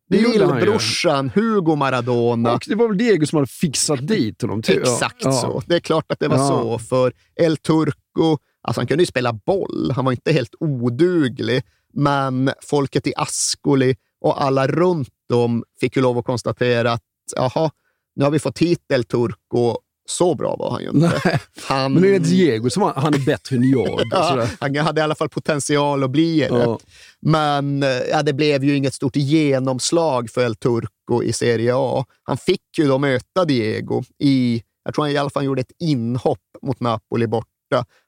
Det.
Lillbrorsan Hugo Maradona.
Och det var väl Diego som hade fixat dit honom?
Exakt
Ja.
så. Det är klart att det var
Ja.
så, för El Turco, alltså han kunde ju spela boll. Han var inte helt oduglig, men folket i Ascoli och alla runt om fick ju lov att konstatera att jaha, nu har vi fått hit El Turco. Så bra var han ju inte.
Nej.
Han,
Men är Diego som han, han är bättre än jag.
Ja, han hade i alla fall potential att bli det.
Ja.
Men eh, ja, det blev ju inget stort genomslag för El Turco i Serie A. Han fick ju då möta Diego i, jag tror han i alla fall gjorde ett inhopp mot Napoli borta,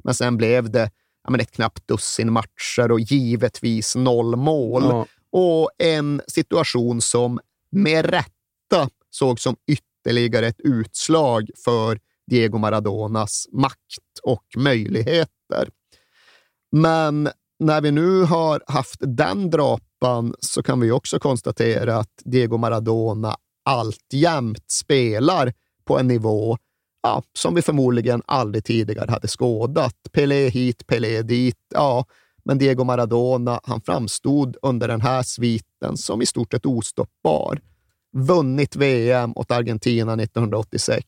men sen blev det ja, men ett knappt dussin matcher och givetvis noll mål.
Ja.
Och en situation som med rätta såg som ytterligare ett utslag för Diego Maradonas makt och möjligheter. Men när vi nu har haft den drapan så kan vi också konstatera att Diego Maradona alltjämt spelar på en nivå ja, som vi förmodligen aldrig tidigare hade skådat. Pelé hit, Pelé dit. Ja, men Diego Maradona, han framstod under den här sviten som i stort sett ostoppbar. Vunnit VM åt Argentina 1986,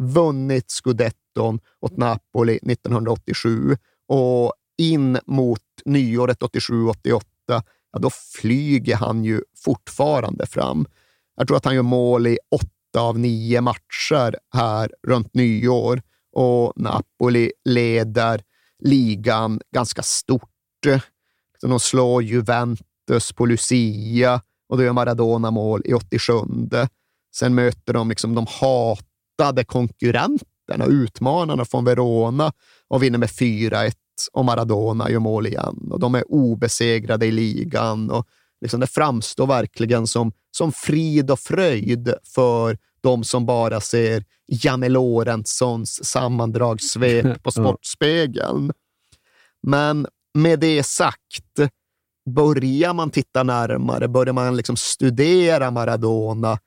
vunnit scudetton åt Napoli 1987 och in mot nyåret 87-88, ja, då flyger han ju fortfarande fram. Jag tror att han gör mål i åtta av nio matcher här runt nyår och Napoli leder ligan ganska stort. De slår Juventus på Lucia och då gör Maradona mål i 87. Sen möter de liksom de hatade konkurrenterna, utmanarna från Verona och vinner med 4-1 och Maradona gör mål igen. Och de är obesegrade i ligan. Och liksom det framstår verkligen som, som frid och fröjd för de som bara ser Janne Lorentzons sammandragssvep på Sportspegeln. Men med det sagt, börjar man titta närmare, börjar man liksom studera Maradona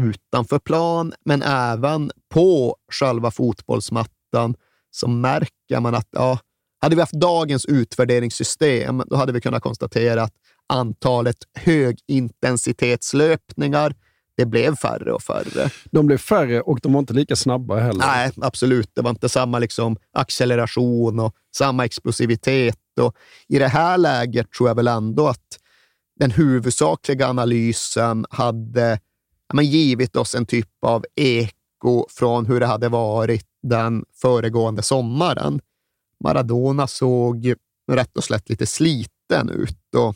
utanför plan, men även på själva fotbollsmattan, så märker man att ja, hade vi haft dagens utvärderingssystem, då hade vi kunnat konstatera att antalet högintensitetslöpningar det blev färre och färre.
De blev färre och de var inte lika snabba heller.
Nej, absolut. Det var inte samma liksom acceleration och samma explosivitet. Och I det här läget tror jag väl ändå att den huvudsakliga analysen hade men, givit oss en typ av eko från hur det hade varit den föregående sommaren. Maradona såg rätt och slätt lite sliten ut och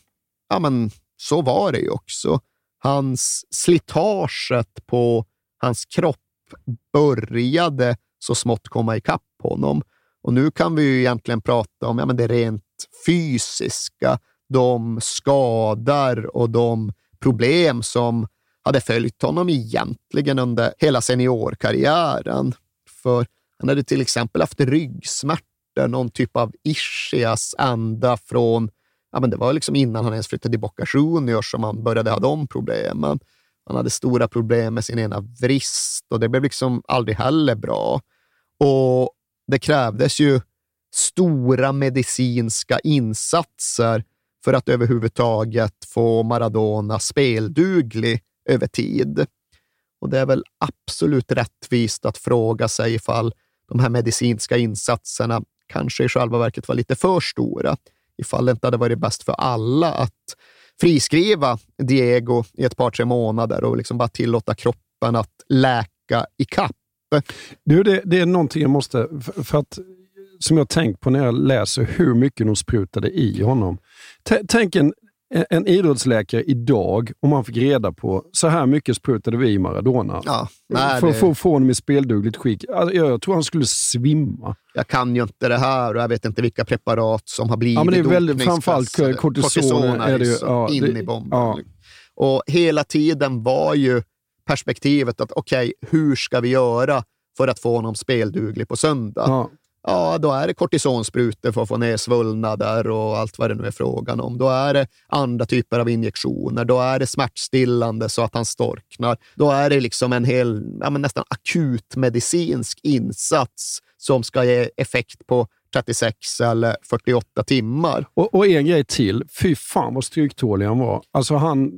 ja, men så var det ju också. Hans slitaget på hans kropp började så smått komma ikapp honom. Och nu kan vi ju egentligen prata om ja, men det rent fysiska, de skador och de problem som hade följt honom egentligen under hela seniorkarriären. För han hade till exempel haft ryggsmärtor, någon typ av ischias ända från ja, men det var liksom innan han ens flyttade till Boca Juniors som han började ha de problemen. Han hade stora problem med sin ena vrist och det blev liksom aldrig heller bra. Och det krävdes ju stora medicinska insatser för att överhuvudtaget få Maradona spelduglig över tid. Och det är väl absolut rättvist att fråga sig ifall de här medicinska insatserna kanske i själva verket var lite för stora ifall det inte hade varit bäst för alla att friskriva Diego i ett par, tre månader och liksom bara tillåta kroppen att läka i kapp.
Du, det, det är någonting jag måste... För, för att, som jag tänkt på när jag läser hur mycket de sprutade i honom. T tänk en, en idrottsläkare idag, om man fick reda på så här mycket sprutade vi i Maradona.
Ja, nej,
för att
det...
få, honom i speldugligt skick. Alltså, jag tror han skulle svimma.
Jag kan ju inte det här och jag vet inte vilka preparat som har blivit
ja, men det är väldigt, Framförallt kortison.
kortison är det ju, ja, in
det,
i bomben.
Ja.
Och hela tiden var ju perspektivet att okej, okay, hur ska vi göra för att få honom spelduglig på söndag?
Ja
ja, då är det kortisonsprutor för att få ner svullnader och allt vad det nu är frågan om. Då är det andra typer av injektioner. Då är det smärtstillande så att han storknar. Då är det liksom en hel, ja, nästan akut medicinsk insats som ska ge effekt på 36 eller 48 timmar.
Och, och, en grej till. Fy fan vad stryktålig han var. Alltså han,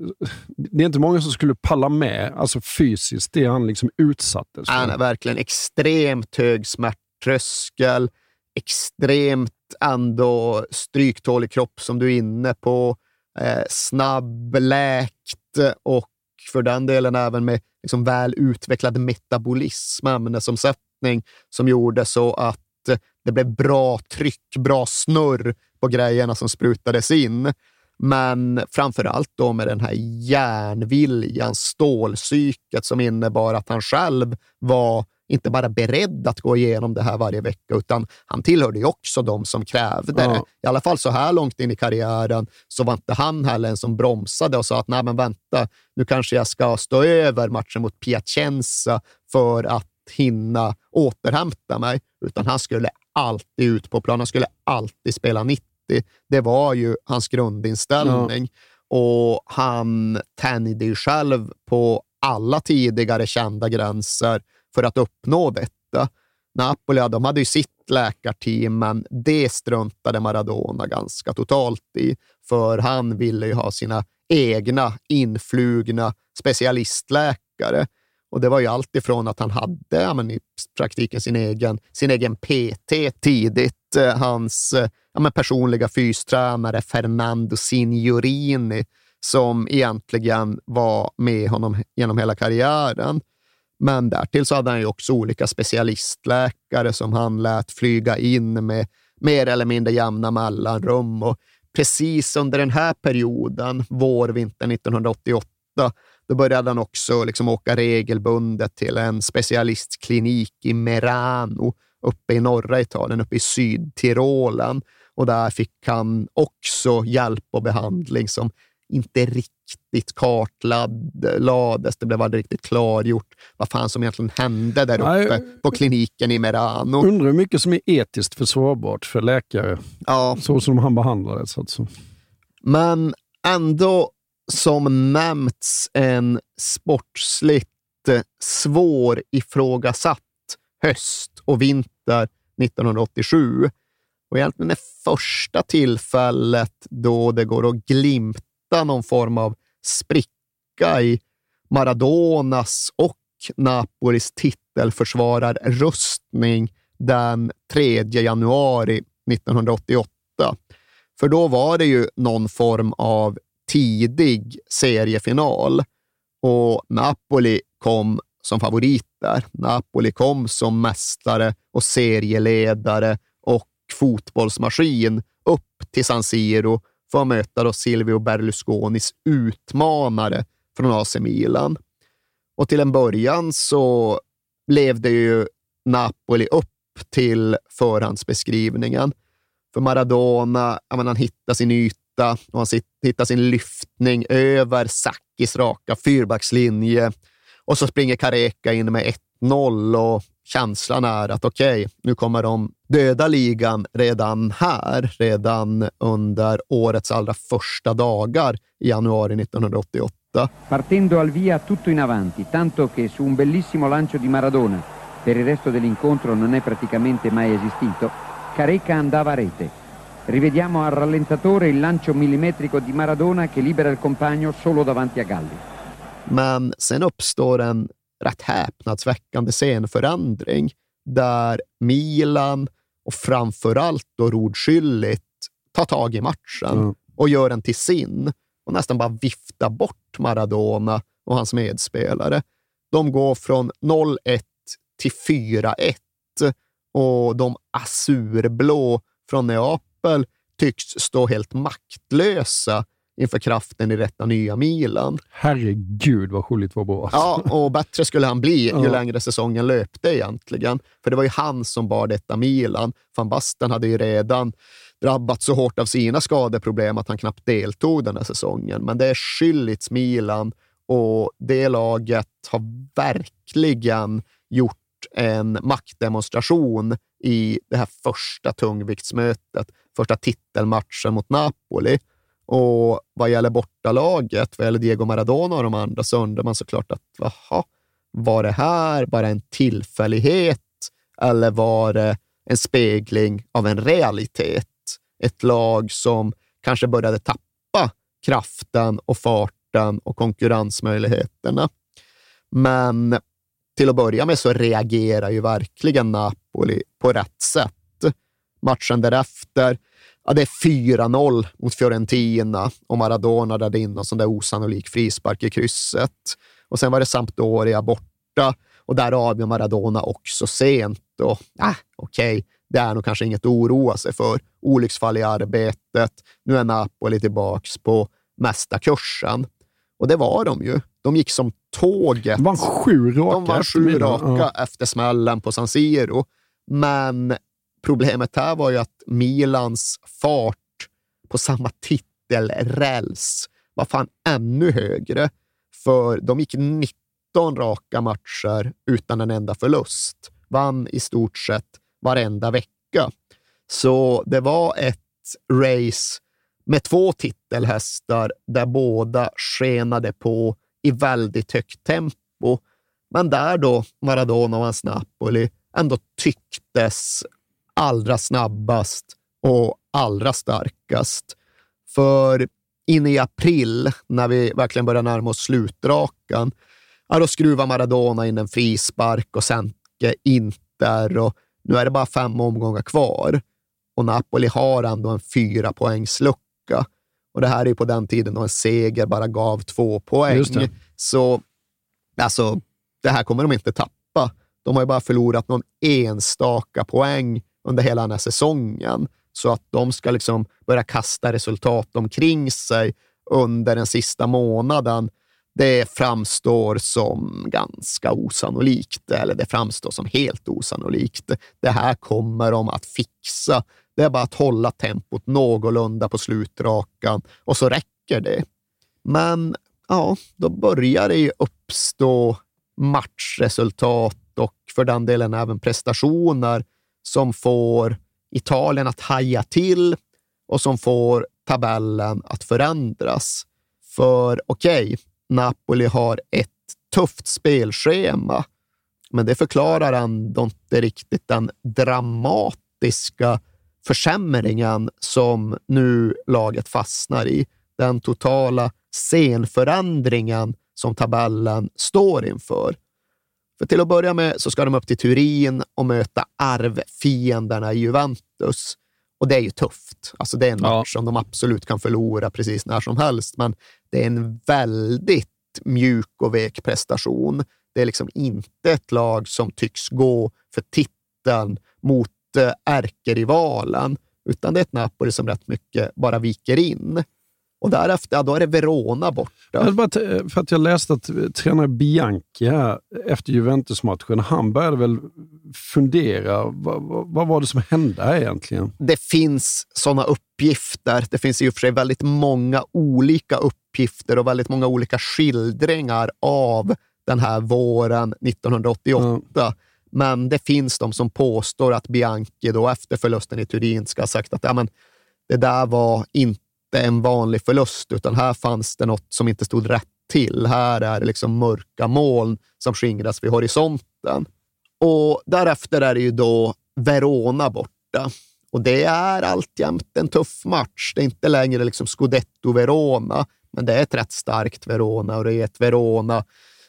det är inte många som skulle palla med alltså fysiskt, det han liksom utsattes för.
Han är verkligen extremt hög smärt tröskel, extremt ändå stryktålig kropp som du är inne på, eh, snabbläkt och för den delen även med liksom väl utvecklad metabolism, ämnesomsättning som gjorde så att det blev bra tryck, bra snurr på grejerna som sprutades in. Men framför allt då med den här järnviljan, stålpsyket som innebar att han själv var inte bara beredd att gå igenom det här varje vecka, utan han tillhörde ju också de som krävde ja. det. I alla fall så här långt in i karriären så var inte han heller en som bromsade och sa att nej, men vänta, nu kanske jag ska stå över matchen mot Piacenza för att hinna återhämta mig, utan han skulle alltid ut på plan. Han skulle alltid spela 90 det var ju hans grundinställning. Ja. Och han tänjde ju själv på alla tidigare kända gränser för att uppnå detta. Napoli, de hade ju sitt läkarteam, men det struntade Maradona ganska totalt i, för han ville ju ha sina egna influgna specialistläkare. Och det var ju allt ifrån att han hade ja, men i praktiken sin egen, sin egen PT tidigt, eh, hans eh, ja, men personliga fystränare Fernando Signorini, som egentligen var med honom genom hela karriären. Men därtill så hade han ju också olika specialistläkare som han lät flyga in med mer eller mindre jämna mellanrum. Och precis under den här perioden, vårvintern 1988, då började han också liksom åka regelbundet till en specialistklinik i Merano uppe i norra Italien, uppe i Sydtirolen. Och där fick han också hjälp och behandling som inte riktigt kartlades. Det blev aldrig riktigt klargjort vad fan som egentligen hände där uppe Nej, på kliniken i Merano.
Undrar hur mycket som är etiskt försvarbart för läkare, ja. så som han behandlades. Alltså.
Men ändå, som nämnts, en sportsligt svår ifrågasatt höst och vinter 1987. Och egentligen det första tillfället då det går att glimta hitta någon form av spricka i Maradonas och Napolis titelförsvararrustning den 3 januari 1988. För då var det ju någon form av tidig seriefinal och Napoli kom som favoriter. Napoli kom som mästare och serieledare och fotbollsmaskin upp till San Siro för att möta då Silvio Berlusconis utmanare från AC Milan. Och till en början så levde ju Napoli upp till förhandsbeskrivningen. För Maradona, menar, han hittar sin yta och han hittar sin lyftning över Sakis raka fyrbackslinje. Och så springer Kareka in med 1-0 och känslan är att okej, okay, nu kommer de döda ligan redan här, redan under årets allra första dagar i januari 1988.
Partendo al via tutto in avanti, tanto che su un bellissimo lancio di Maradona, per il resto dell'incontro non è praticamente mai esistito, Careca andava a rete. Rivediamo al rallentatore il lancio millimetrico di Maradona che libera il compagno solo davanti a Galli.
Men sen uppstår en rätt häpnadsväckande scenförändring där Milan och framförallt då Rod Schüllit tar tag i matchen mm. och gör den till sin och nästan bara viftar bort Maradona och hans medspelare. De går från 0-1 till 4-1 och de azurblå från Neapel tycks stå helt maktlösa inför kraften i detta nya Milan.
Herregud vad Schullit var bra.
Ja, och bättre skulle han bli ju ja. längre säsongen löpte egentligen. För det var ju han som bar detta Milan. Van Basten hade ju redan drabbats så hårt av sina skadeproblem att han knappt deltog den här säsongen. Men det är Schüllits Milan och det laget har verkligen gjort en maktdemonstration i det här första tungviktsmötet, första titelmatchen mot Napoli. Och vad gäller bortalaget, vad gäller Diego Maradona och de andra, så undrar man såklart att vaha, var det här bara en tillfällighet eller var det en spegling av en realitet? Ett lag som kanske började tappa kraften och farten och konkurrensmöjligheterna. Men till att börja med så reagerar ju verkligen Napoli på rätt sätt. Matchen därefter ja, det är 4-0 mot Fiorentina och Maradona där in någon sån där osannolik frispark i krysset. Och sen var det Sampdoria borta och där avgör Maradona också sent. Och, äh, Okej, okay, det är nog kanske inget att oroa sig för. Olycksfall i arbetet. Nu är Napoli tillbaks på mästarkursen. Och det var de ju. De gick som tåget.
De vann sju raka,
de vann sju raka efter smällen på San Siro. Men Problemet här var ju att Milans fart på samma titelräls var fan ännu högre, för de gick 19 raka matcher utan en enda förlust. Vann i stort sett varenda vecka. Så det var ett race med två titelhästar där båda skenade på i väldigt högt tempo. Men där då Maradona och hans Napoli ändå tycktes allra snabbast och allra starkast. För in i april, när vi verkligen börjar närma oss slutrakan, ja, då skruvar Maradona in en frispark och Senke Inter och nu är det bara fem omgångar kvar och Napoli har ändå en fyra poängs lucka. Och det här är på den tiden då en seger bara gav två poäng. Så alltså, det här kommer de inte tappa. De har ju bara förlorat någon enstaka poäng under hela den här säsongen. Så att de ska liksom börja kasta resultat omkring sig under den sista månaden, det framstår som ganska osannolikt, eller det framstår som helt osannolikt. Det här kommer de att fixa. Det är bara att hålla tempot någorlunda på slutrakan och så räcker det. Men ja, då börjar det ju uppstå matchresultat och för den delen även prestationer som får Italien att haja till och som får tabellen att förändras. För okej, okay, Napoli har ett tufft spelschema, men det förklarar ändå inte riktigt den dramatiska försämringen som nu laget fastnar i. Den totala scenförändringen som tabellen står inför. För till att börja med så ska de upp till Turin och möta arvfienderna i Juventus. Och det är ju tufft. Alltså det är en match ja. som de absolut kan förlora precis när som helst, men det är en väldigt mjuk och vek prestation. Det är liksom inte ett lag som tycks gå för titeln mot eh, ärkerivalen, utan det är ett Napoli som rätt mycket bara viker in. Och därefter, ja, då är det Verona borta.
Bara för att jag läste att tränare Bianchi här efter Juventus-matchen, han började väl fundera. Vad, vad, vad, var det som hände här egentligen?
Det finns sådana uppgifter. Det finns i och för sig väldigt många olika uppgifter och väldigt många olika skildringar av den här våren 1988. Mm. Men det finns de som påstår att Bianchi då efter förlusten i Turin ska ha sagt att ja, men, det där var inte en vanlig förlust, utan här fanns det något som inte stod rätt till. Här är det liksom mörka moln som skingras vid horisonten. Och därefter är det ju då Verona borta. Och det är alltjämt en tuff match. Det är inte längre liksom Scudetto-Verona, men det är ett rätt starkt Verona och det är ett Verona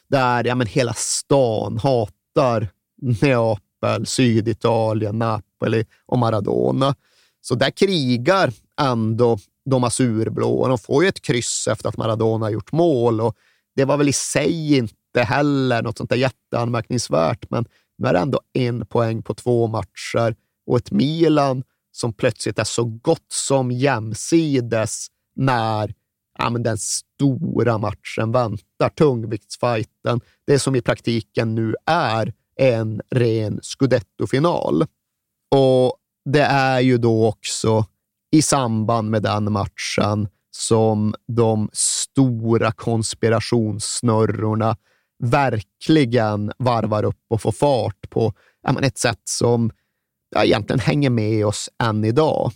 där ja, men hela stan hatar Neapel, Syditalien, Napoli och Maradona. Så där krigar ändå de azurblå och de får ju ett kryss efter att Maradona gjort mål och det var väl i sig inte heller något sånt där jätteanmärkningsvärt, men nu är det ändå en poäng på två matcher och ett Milan som plötsligt är så gott som jämsides när ja, men den stora matchen väntar, tungviktsfajten. Det som i praktiken nu är en ren scudetto-final. Och det är ju då också i samband med den matchen som de stora konspirationssnurrorna verkligen varvar upp och får fart på ett sätt som ja, egentligen hänger med oss än idag.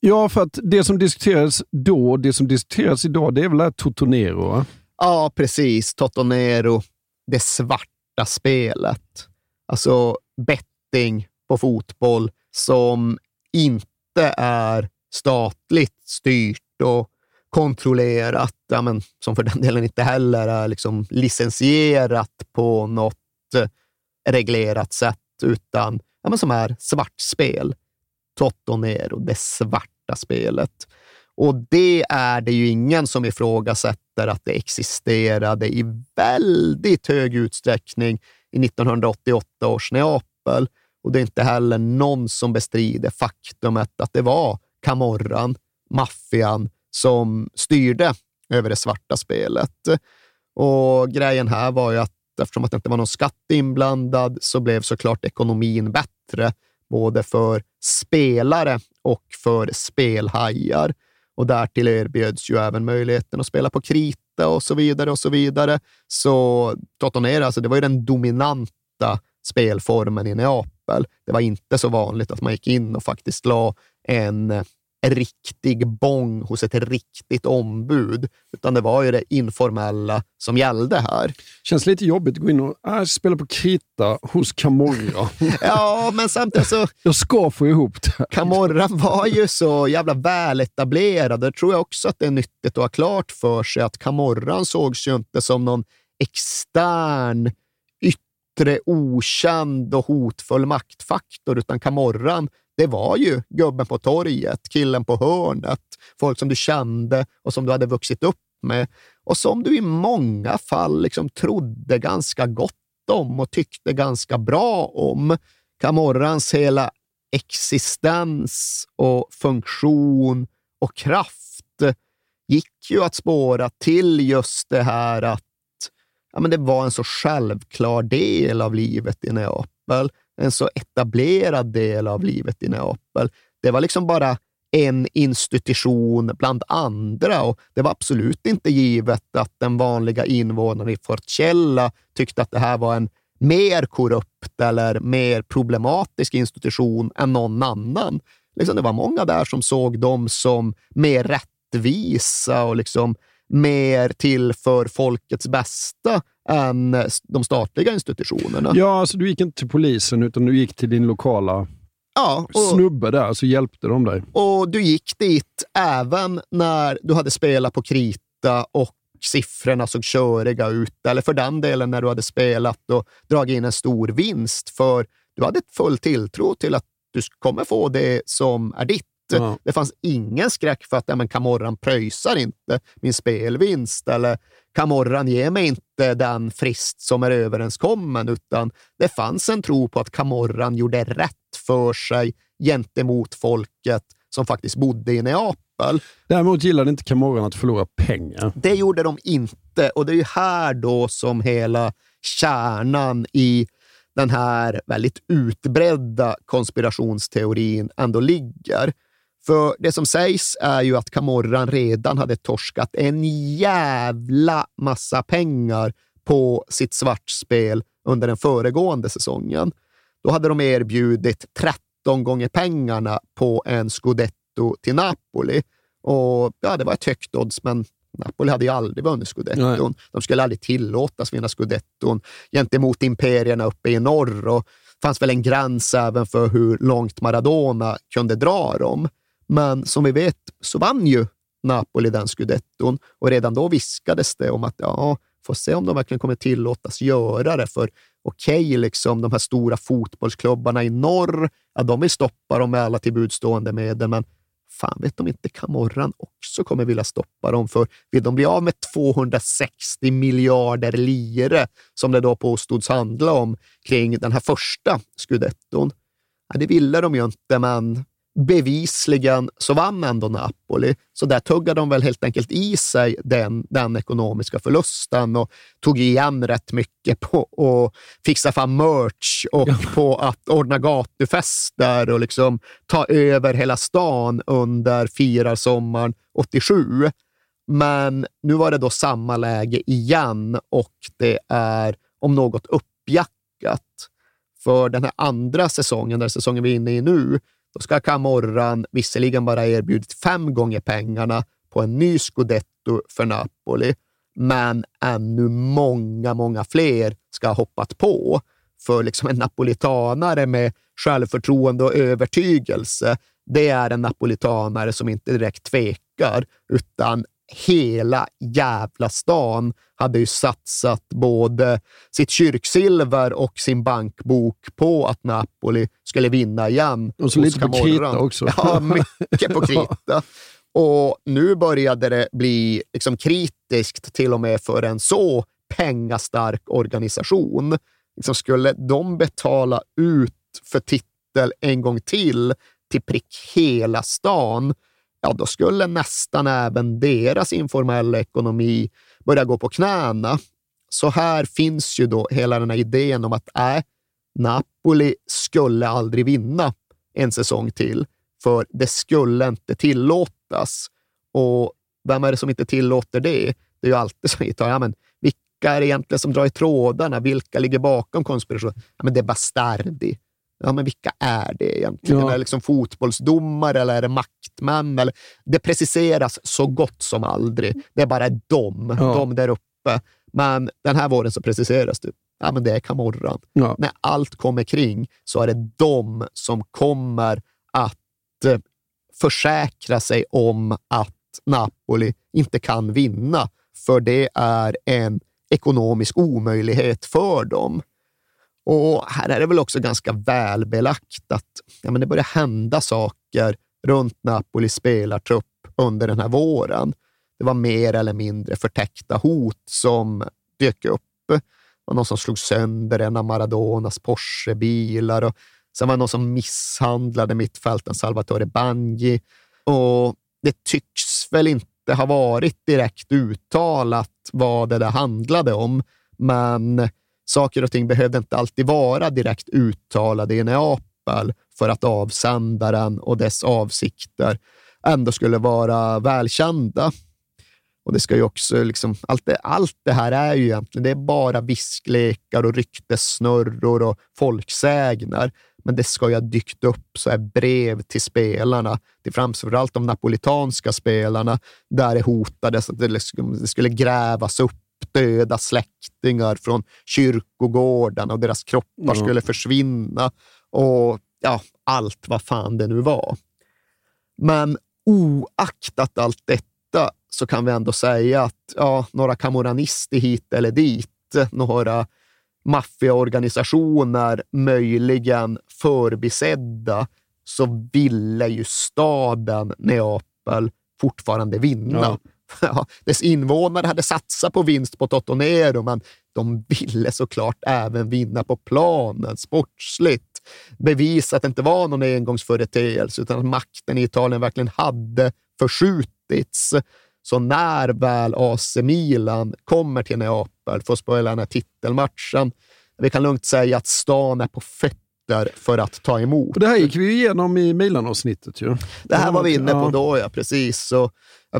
Ja, för att det som diskuterades då, det som diskuteras idag, det är väl Totonero?
Ja, precis. Totonero, det svarta spelet. Alltså betting på fotboll som inte är statligt styrt och kontrollerat, ja, men, som för den delen inte heller är liksom licensierat på något eh, reglerat sätt, utan ja, men som är svartspel. Toto Nero, det svarta spelet. Och det är det ju ingen som ifrågasätter att det existerade i väldigt hög utsträckning i 1988 års Neapel. Och det är inte heller någon som bestrider faktumet att det var Camorran, maffian, som styrde över det svarta spelet. Och grejen här var ju att eftersom att det inte var någon skatt inblandad så blev såklart ekonomin bättre, både för spelare och för spelhajar. Och därtill erbjöds ju även möjligheten att spela på krita och så vidare och så vidare. Så Totonera, alltså det var ju den dominanta spelformen i Neapel. Det var inte så vanligt att man gick in och faktiskt la en riktig bång hos ett riktigt ombud, utan det var ju det informella som gällde här.
Känns lite jobbigt att gå in och äh, spela på krita hos Camorra.
ja, men samtidigt så...
Jag ska få ihop det.
Camorra var ju så jävla väletablerad. Det tror jag också att det är nyttigt att ha klart för sig att Camorran sågs ju inte som någon extern, yttre, okänd och hotfull maktfaktor, utan Camorran det var ju gubben på torget, killen på hörnet, folk som du kände och som du hade vuxit upp med och som du i många fall liksom trodde ganska gott om och tyckte ganska bra om. Camorrans hela existens och funktion och kraft gick ju att spåra till just det här att ja, men det var en så självklar del av livet i Neapel en så etablerad del av livet i Neapel. Det var liksom bara en institution bland andra och det var absolut inte givet att den vanliga invånaren i Forcella tyckte att det här var en mer korrupt eller mer problematisk institution än någon annan. Liksom det var många där som såg dem som mer rättvisa och liksom mer till för folkets bästa än de statliga institutionerna.
Ja, alltså du gick inte till polisen utan du gick till din lokala
ja, och,
snubbe där, så hjälpte de dig.
Och du gick dit även när du hade spelat på krita och siffrorna såg köriga ut, eller för den delen när du hade spelat och dragit in en stor vinst, för du hade full tilltro till att du kommer få det som är ditt. Ja. Det fanns ingen skräck för att ja, men Camorran pröjsar inte min spelvinst eller Camorran ger mig inte den frist som är överenskommen, utan det fanns en tro på att Camorran gjorde rätt för sig gentemot folket som faktiskt bodde i Neapel.
Däremot gillade inte Camorran att förlora pengar.
Det gjorde de inte och det är ju här då som hela kärnan i den här väldigt utbredda konspirationsteorin ändå ligger. För det som sägs är ju att Camorran redan hade torskat en jävla massa pengar på sitt svartspel under den föregående säsongen. Då hade de erbjudit 13 gånger pengarna på en scudetto till Napoli. Och ja, Det var ett högt odds, men Napoli hade ju aldrig vunnit scudetton. Nej. De skulle aldrig tillåtas vinna scudetton gentemot imperierna uppe i norr. Och fanns väl en gräns även för hur långt Maradona kunde dra dem. Men som vi vet så vann ju Napoli den scudetton och redan då viskades det om att ja, får se om de verkligen kommer tillåtas göra det. För okej, okay, liksom, de här stora fotbollsklubbarna i norr, ja, de vill stoppa dem med alla tillbudstående medel, men fan vet de inte Camorran också kommer vilja stoppa dem? För vill de bli av med 260 miljarder lire, som det då påstods handla om kring den här första scudetton? Ja, det ville de ju inte, men bevisligen så vann ändå Napoli. Så där tuggade de väl helt enkelt i sig den, den ekonomiska förlusten och tog igen rätt mycket på att fixa fram merch och ja. på att ordna gatufester och liksom ta över hela stan under firarsommaren 87. Men nu var det då samma läge igen och det är om något uppjackat. För den här andra säsongen, den säsongen vi är inne i nu, då ska Camorran visserligen bara erbjudit fem gånger pengarna på en ny scudetto för Napoli, men ännu många, många fler ska ha hoppat på. För liksom en napolitanare med självförtroende och övertygelse, det är en napolitanare som inte direkt tvekar, utan hela jävla stan hade ju satsat både sitt kyrksilver och sin bankbok på att Napoli skulle vinna igen.
Och så lite på krita också.
Ja, mycket på krita. Och nu började det bli liksom kritiskt till och med för en så pengastark organisation. Liksom skulle de betala ut för titel en gång till till prick hela stan, ja, då skulle nästan även deras informella ekonomi börja gå på knäna. Så här finns ju då hela den här idén om att äh, Napoli skulle aldrig vinna en säsong till, för det skulle inte tillåtas. Och vem är det som inte tillåter det? Det är ju alltid så att ja, men vilka är det egentligen som drar i trådarna? Vilka ligger bakom konspirationen? Ja, men det är Bastardi ja, men vilka är det egentligen?
Ja.
Är det liksom fotbollsdomare eller är det maktmän? Eller, det preciseras så gott som aldrig. Det är bara de,
Ja.
de där uppe. Men den här våren så preciseras det. Ja, men det är Camorran.
Ja.
När allt kommer kring så är det de som kommer att eh, försäkra sig om att Napoli inte kan vinna, för det är en ekonomisk omöjlighet för dem. Och här är det väl också ganska välbelagt att ja, men det börjar hända saker runt Napolis spelartrupp under den här våren. Det var mer eller mindre förtäckta hot som dök upp. Det var någon som slog sönder en av Maradonas Porsche-bilar och sen var det någon som misshandlade mittfälten Salvatore Bangi. Och det tycks väl inte ha varit direkt uttalat vad det där handlade om, men saker och ting behövde inte alltid vara direkt uttalade i Neapel för att avsändaren och dess avsikter ändå skulle vara välkända. Och det ska ju också liksom, allt, det, allt det här är ju egentligen, det är bara visklekar och ryktessnurror och folksägner. Men det ska ju ha dykt upp så här brev till spelarna, till framförallt de napolitanska spelarna, där det hotades att det, liksom, det skulle grävas upp döda släktingar från kyrkogårdarna och deras kroppar skulle försvinna. Och ja, allt vad fan det nu var. Men oaktat allt detta så kan vi ändå säga att ja, några camorranister hit eller dit, några maffiaorganisationer möjligen förbisedda, så ville ju staden Neapel fortfarande vinna.
Ja.
Ja, dess invånare hade satsat på vinst på Totonero, men de ville såklart även vinna på planen, sportsligt. Bevisa att det inte var någon engångsföreteelse, utan att makten i Italien verkligen hade förskjutits. Så när väl AC Milan kommer till Neapel för att spela den här titelmatchen, vi kan lugnt säga att stan är på fötter för att ta emot.
Och det här gick vi ju igenom i Milan-avsnittet ju.
Det här var vi inne på då, ja. Precis. Så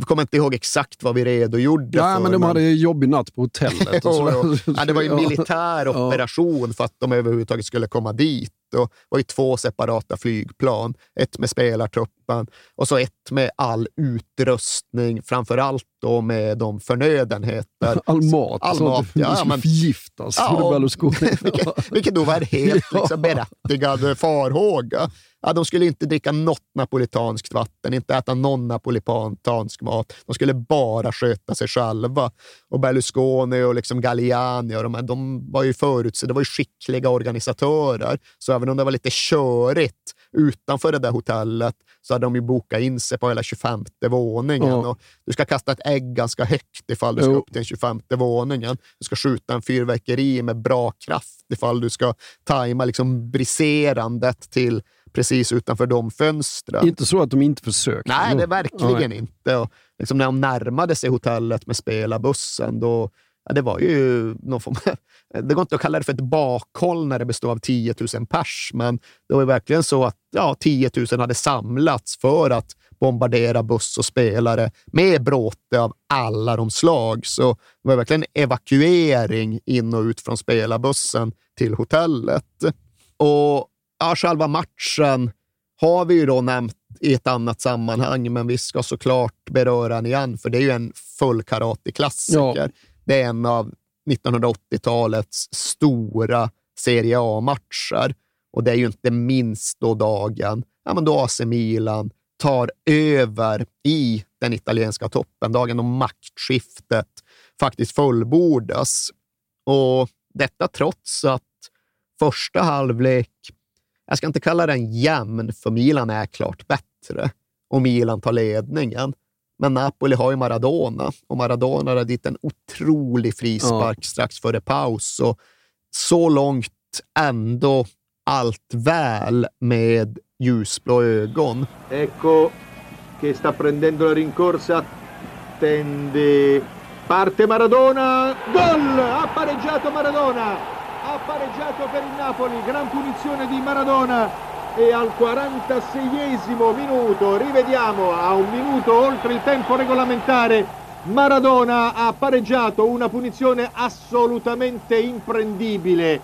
jag kommer inte ihåg exakt vad vi redogjorde
Ja,
för.
men de hade ju jobbig natt på hotellet.
Jo. Ja, det var ju en
Ja.
militär
Ja.
operation för att de överhuvudtaget skulle komma dit. Och det var ju två separata flygplan. Ett med spelartruppen och så ett med all utrustning, framför allt då med de förnödenheter.
All mat.
All
så
mat,
att det
ja, men-
förgiftas.
Ja,
Ja,
och- vilket, vilket då var en helt
Ja.
liksom, berättigad farhåga. Ja, de skulle inte dricka något napolitanskt vatten, inte äta någon napolitansk mat. De skulle bara sköta sig själva. Och Berlusconi och liksom Galliani, och de, här, de var ju förutsedda, det var ju skickliga organisatörer. Så även om det var lite körigt utanför det där hotellet så hade de ju bokat in sig på hela 25 våningen.
Ja.
Och du ska kasta ett ägg ganska högt ifall du ska
Jo.
upp till den 25 våningen. Du ska skjuta en fyrverkeri med bra kraft ifall du ska tajma liksom briserandet till precis utanför de fönstren.
Inte så att de inte försökte.
Nej, det är verkligen
Nej.
inte. Och liksom när de närmade sig hotellet med spelarbussen, då, ja, det var ju någon form, Det går inte att kalla det för ett bakhåll när det består av 10 000 pers, men det var ju verkligen så att ja, 10 000 hade samlats för att bombardera buss och spelare med bråte av alla de slag. Så det var verkligen evakuering in och ut från spelarbussen till hotellet. Och ja, själva matchen har vi ju då nämnt i ett annat sammanhang, men vi ska såklart beröra den igen, för det är ju en full karate-klassiker.
Ja.
Det är en av 1980-talets stora Serie A-matcher. Och det är ju inte minst då dagen ja, men då AC Milan tar över i den italienska toppen, dagen då maktskiftet faktiskt fullbordas. Och detta trots att första halvlek, jag ska inte kalla den jämn, för Milan är klart bättre och Milan tar ledningen. Men Napoli har ju Maradona och Maradona hade dit en otrolig frispark strax före paus. Och så långt ändå allt väl med ljusblå ögon.
Ecco che sta prendendo la rincorsa, tende, parte Maradona, gol! Ha pareggiato Maradona, ha pareggiato per il Napoli, gran punizione di Maradona e al 46esimo minuto, rivediamo, a un minuto oltre il tempo regolamentare, Maradona ha pareggiato una punizione assolutamente imprendibile.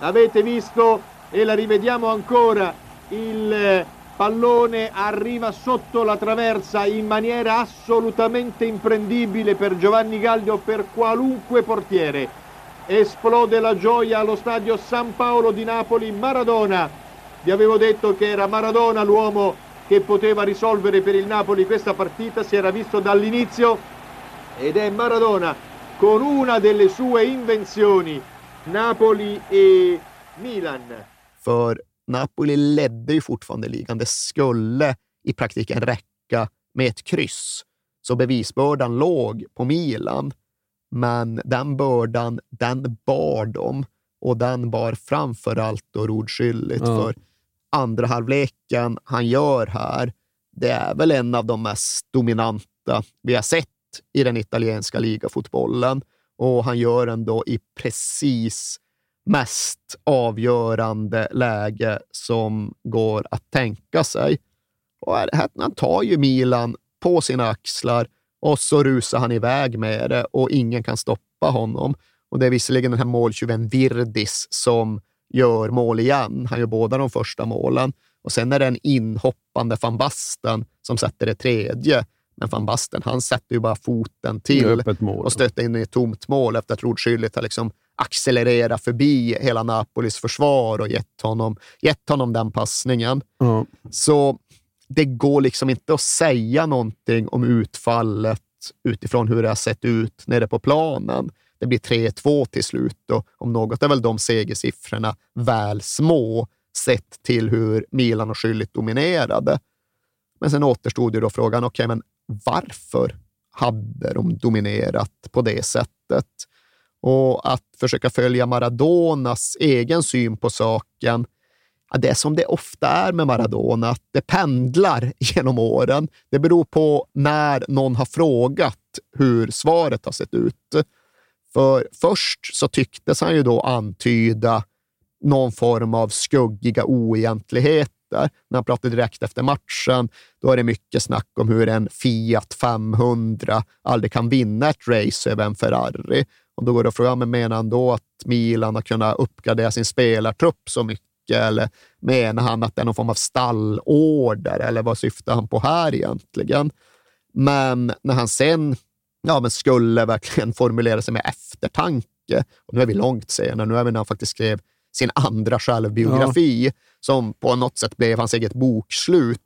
Avete visto e la rivediamo ancora. Il eh, pallone arriva sotto la traversa in maniera assolutamente imprendibile per Giovanni Galli o per qualunque portiere. Esplode la gioia allo stadio San Paolo di Napoli. Maradona, vi avevo detto che era Maradona l'uomo che poteva risolvere per il Napoli questa partita, si era visto dall'inizio ed è Maradona con una delle sue invenzioni, Napoli e Milan.
För Napoli ledde ju fortfarande ligan. Det skulle i praktiken räcka med ett kryss. Så bevisbördan låg på Milan. Men den bördan, den bar de och den bar framför allt då Rudskylligt.
Ja.
För andra halvleken han gör här, det är väl en av de mest dominanta vi har sett i den italienska ligafotbollen. Och han gör den då i precis mest avgörande läge som går att tänka sig. Och här- han tar ju Milan på sina axlar och så rusar han iväg med det och ingen kan stoppa honom. Och det är visserligen den här måltjuven Virdis som gör mål igen. Han gör båda de första målen. Och sen är det en inhoppande van Basten som sätter det tredje. Men van Basten, han sätter ju bara foten till
mål.
och stöter in i ett tomt mål efter att Rudskylligt har liksom accelererat förbi hela Napolis försvar och gett honom, gett honom den passningen.
Ja.
Så det går liksom inte att säga någonting om utfallet utifrån hur det har sett ut nere på planen. Det blir 3-2 till slut och om något är väl de segersiffrorna väl små sett till hur Milan och Schüllit dominerade. Men sen återstod ju då frågan, okej, men varför hade de dominerat på det sättet? Och att försöka följa Maradonas egen syn på saken, det är som det ofta är med Maradona, att det pendlar genom åren. Det beror på när någon har frågat hur svaret har sett ut. För först så tycktes han ju då antyda någon form av skuggiga oegentligheter. När han pratade direkt efter matchen, då är det mycket snack om hur en Fiat 500 aldrig kan vinna ett race över en Ferrari. Och då går det att fråga, men menar han då att Milan har kunnat uppgradera sin spelartrupp så mycket? Eller menar han att det är någon form av stallorder? Eller vad syftar han på här egentligen? Men när han sen ja, men skulle verkligen formulera sig med eftertanke, och nu är vi långt senare, nu är vi när han faktiskt skrev sin andra självbiografi, som på något sätt blev hans eget bokslut,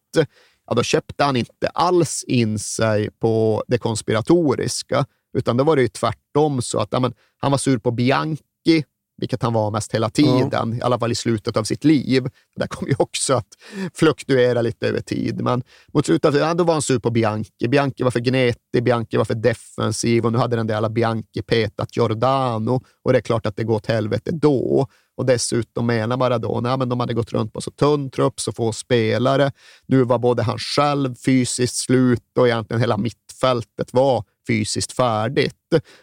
ja, då köpte han inte alls in sig på det konspiratoriska, utan då var det ju tvärtom så att ja, men, han var sur på Bianchi, vilket han var mest hela tiden, i alla fall i slutet av sitt liv. Det där kommer ju också att fluktuera lite över tid. Men mot slutet av ja, då var han sur på Bianchi. Bianchi var för gnetig, Bianchi var för defensiv och nu hade den där alla Bianchi petat Giordano och det är klart att det går åt helvete då. Och dessutom menar Maradona, men de hade gått runt på så tunn trupp, så få spelare. Nu var både han själv fysiskt slut och egentligen hela mittfältet var fysiskt färdigt.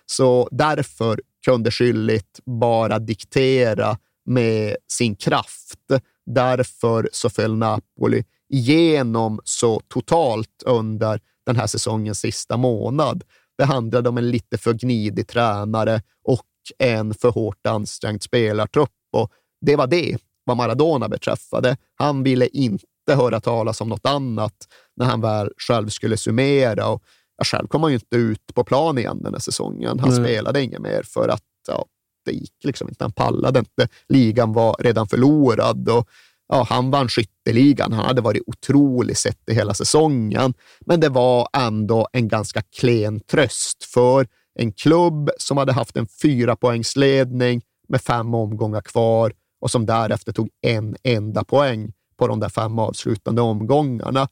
Så därför kunde skylligt bara diktera med sin kraft. Därför så föll Napoli igenom så totalt under den här säsongens sista månad. Det handlade om en lite för gnidig tränare och en för hårt ansträngd spelartrupp och det var det vad Maradona beträffade. Han ville inte höra talas om något annat när han väl själv skulle summera och ja, själv kom han ju inte ut på plan igen den här säsongen. Han
Nej.
spelade inget mer för att ja, det gick liksom inte. Han pallade inte. Ligan var redan förlorad och ja, han vann skytteligan. Han hade varit otrolig sett i hela säsongen, men det var ändå en ganska klen tröst för en klubb som hade haft en fyra poängsledning med fem omgångar kvar och som därefter tog en enda poäng på de där fem avslutande omgångarna.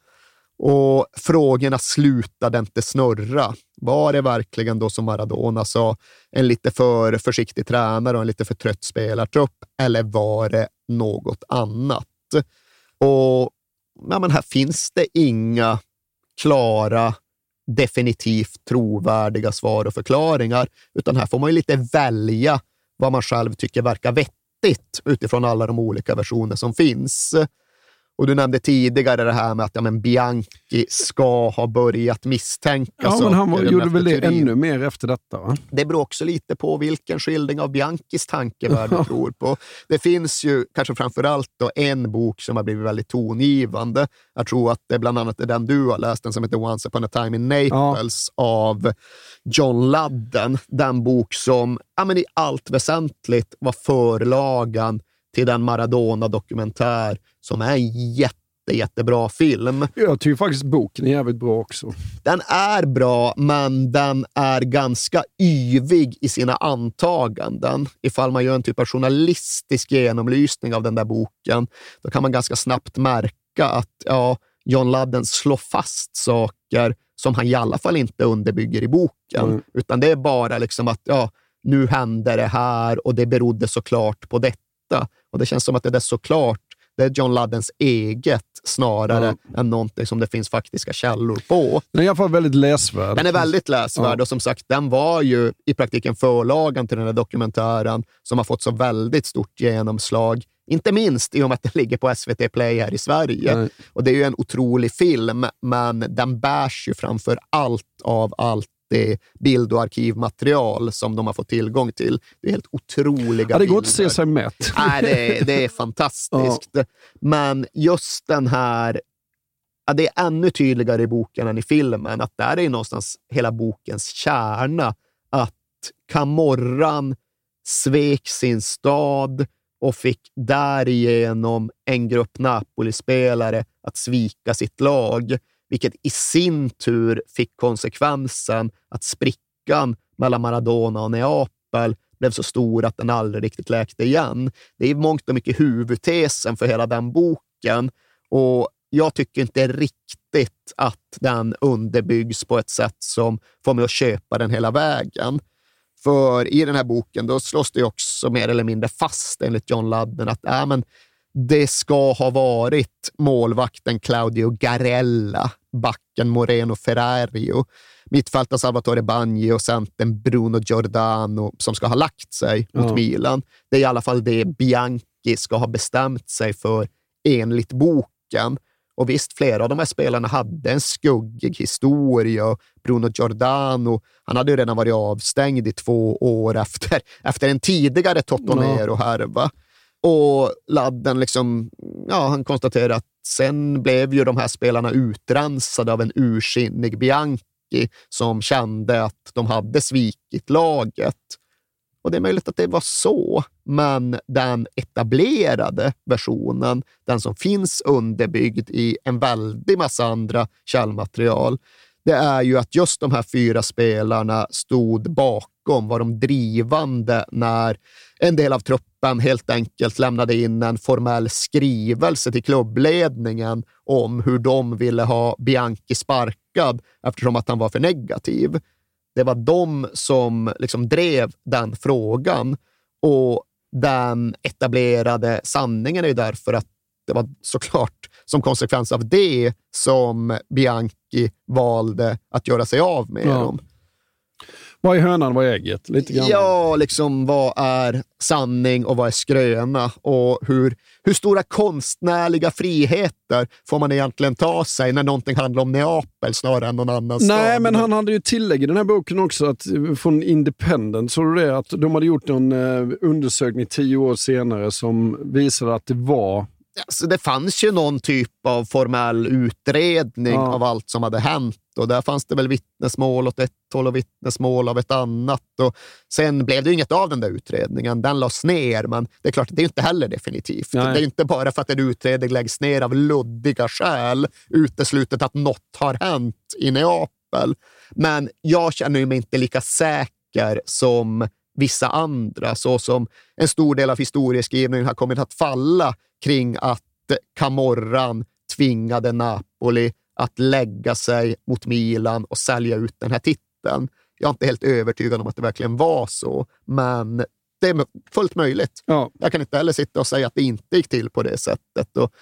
Och frågorna slutade inte snurra. Var det verkligen då som Maradona sa, en lite för försiktig tränare och en lite för trött spelartrupp? Eller var det något annat? Och ja, men här finns det inga klara, definitivt trovärdiga svar och förklaringar, utan här får man ju lite välja vad man själv tycker verkar vettigt utifrån alla de olika versioner som finns. Och du nämnde tidigare det här med att ja, men Bianchi ska ha börjat misstänka
Ja, men han var, gjorde väl det
Turin.
ännu mer efter detta? Va?
Det beror också lite på vilken skildring av Bianchis tankevärld du tror på. Det finns ju kanske framför allt då en bok som har blivit väldigt tongivande. Jag tror att det bland annat är den du har läst, den som heter Once upon a time in Naples av John Ludden. Den bok som ja, men i allt väsentligt var förlagan till den Maradona-dokumentär som är en jätte, jättebra film.
Jag tycker faktiskt boken är jävligt bra också.
Den är bra, men den är ganska yvig i sina antaganden. Ifall man gör en typ av journalistisk genomlysning av den där boken, då kan man ganska snabbt märka att ja, John Ludden slår fast saker som han i alla fall inte underbygger i boken,
Mm.
utan det är bara liksom att ja, nu hände det här och det berodde såklart på detta. Och det känns som att det är såklart det är John Luddens eget snarare än någonting som det finns faktiska källor på.
Den är i alla fall väldigt läsvärd.
Den är väldigt läsvärd och som sagt, den var ju i praktiken förlagan till den här dokumentären som har fått så väldigt stort genomslag. Inte minst i och med att den ligger på SVT Play här i Sverige.
Nej.
Och det är ju en otrolig film, men den bärs ju framför allt av allt det bild och arkivmaterial som de har fått tillgång till. Det är helt otroliga
Ja, det går inte att se sig mätt.
Nej, det, är- det är fantastiskt. Men just den här... Ja, det är ännu tydligare i boken än i filmen, att där är någonstans hela bokens kärna. Att Camorran svek sin stad och fick därigenom en grupp Napoli-spelare att svika sitt lag, vilket i sin tur fick konsekvensen att sprickan mellan Maradona och Neapel blev så stor att den aldrig riktigt läkte igen. Det är i mångt och mycket huvudtesen för hela den boken och jag tycker inte riktigt att den underbyggs på ett sätt som får mig att köpa den hela vägen. För i den här boken då slås det också mer eller mindre fast enligt John Ludden att äh, men det ska ha varit målvakten Claudio Garella, backen Moreno Ferrario, mittfältaren Salvatore Bagni och centern Bruno Giordano som ska ha lagt sig mot. Milan. Det är i alla fall det Bianchi ska ha bestämt sig för enligt boken. Och visst, flera av de här spelarna hade en skuggig historia. Bruno Giordano, han hade ju redan varit avstängd i två år efter, efter en tidigare Totonero-härva. Och Ladden liksom, ja, han konstaterar att sen blev ju de här spelarna utrensade av en ursinnig Bianchi som kände att de hade svikit laget. Och det är möjligt att det var så, men den etablerade versionen, den som finns underbyggd i en väldig massa andra källmaterial, det är ju att just de här fyra spelarna stod bakom, var de drivande när en del av truppen helt enkelt lämnade in en formell skrivelse till klubbledningen om hur de ville ha Bianchi sparkad eftersom att han var för negativ. Det var de som liksom drev den frågan och den etablerade sanningen är ju därför att det var såklart som konsekvens av det som Bianchi valde att göra sig av med
Ja.
dem.
Vad är hönan, vad är ägget? Lite grann.
Ja, liksom vad är sanning och vad är skröna? Och hur, hur stora konstnärliga friheter får man egentligen ta sig när någonting handlar om Neapel snarare än någon annan
Nej,
stad?
men han hade ju tillägg i den här boken också att, från Independent. Såg du det? Att de hade gjort en eh, undersökning tio år senare som visade att det var
Alltså, det fanns ju någon typ av formell utredning
Ja.
av allt som hade hänt och där fanns det väl vittnesmål åt ett håll och vittnesmål av ett annat. Och sen blev det inget av den där utredningen. Den lades ner, men det är klart, det är inte heller definitivt.
Nej.
Det är inte bara för att en utredning läggs ner av luddiga skäl uteslutet att något har hänt i Neapel. Men jag känner mig inte lika säker som vissa andra, så som en stor del av historieskrivningen har kommit att falla kring att Camorran tvingade Napoli att lägga sig mot Milan och sälja ut den här titeln. Jag är inte helt övertygad om att det verkligen var så, men det är fullt möjligt.
Ja.
Jag kan inte heller sitta och säga att det inte gick till på det sättet. Och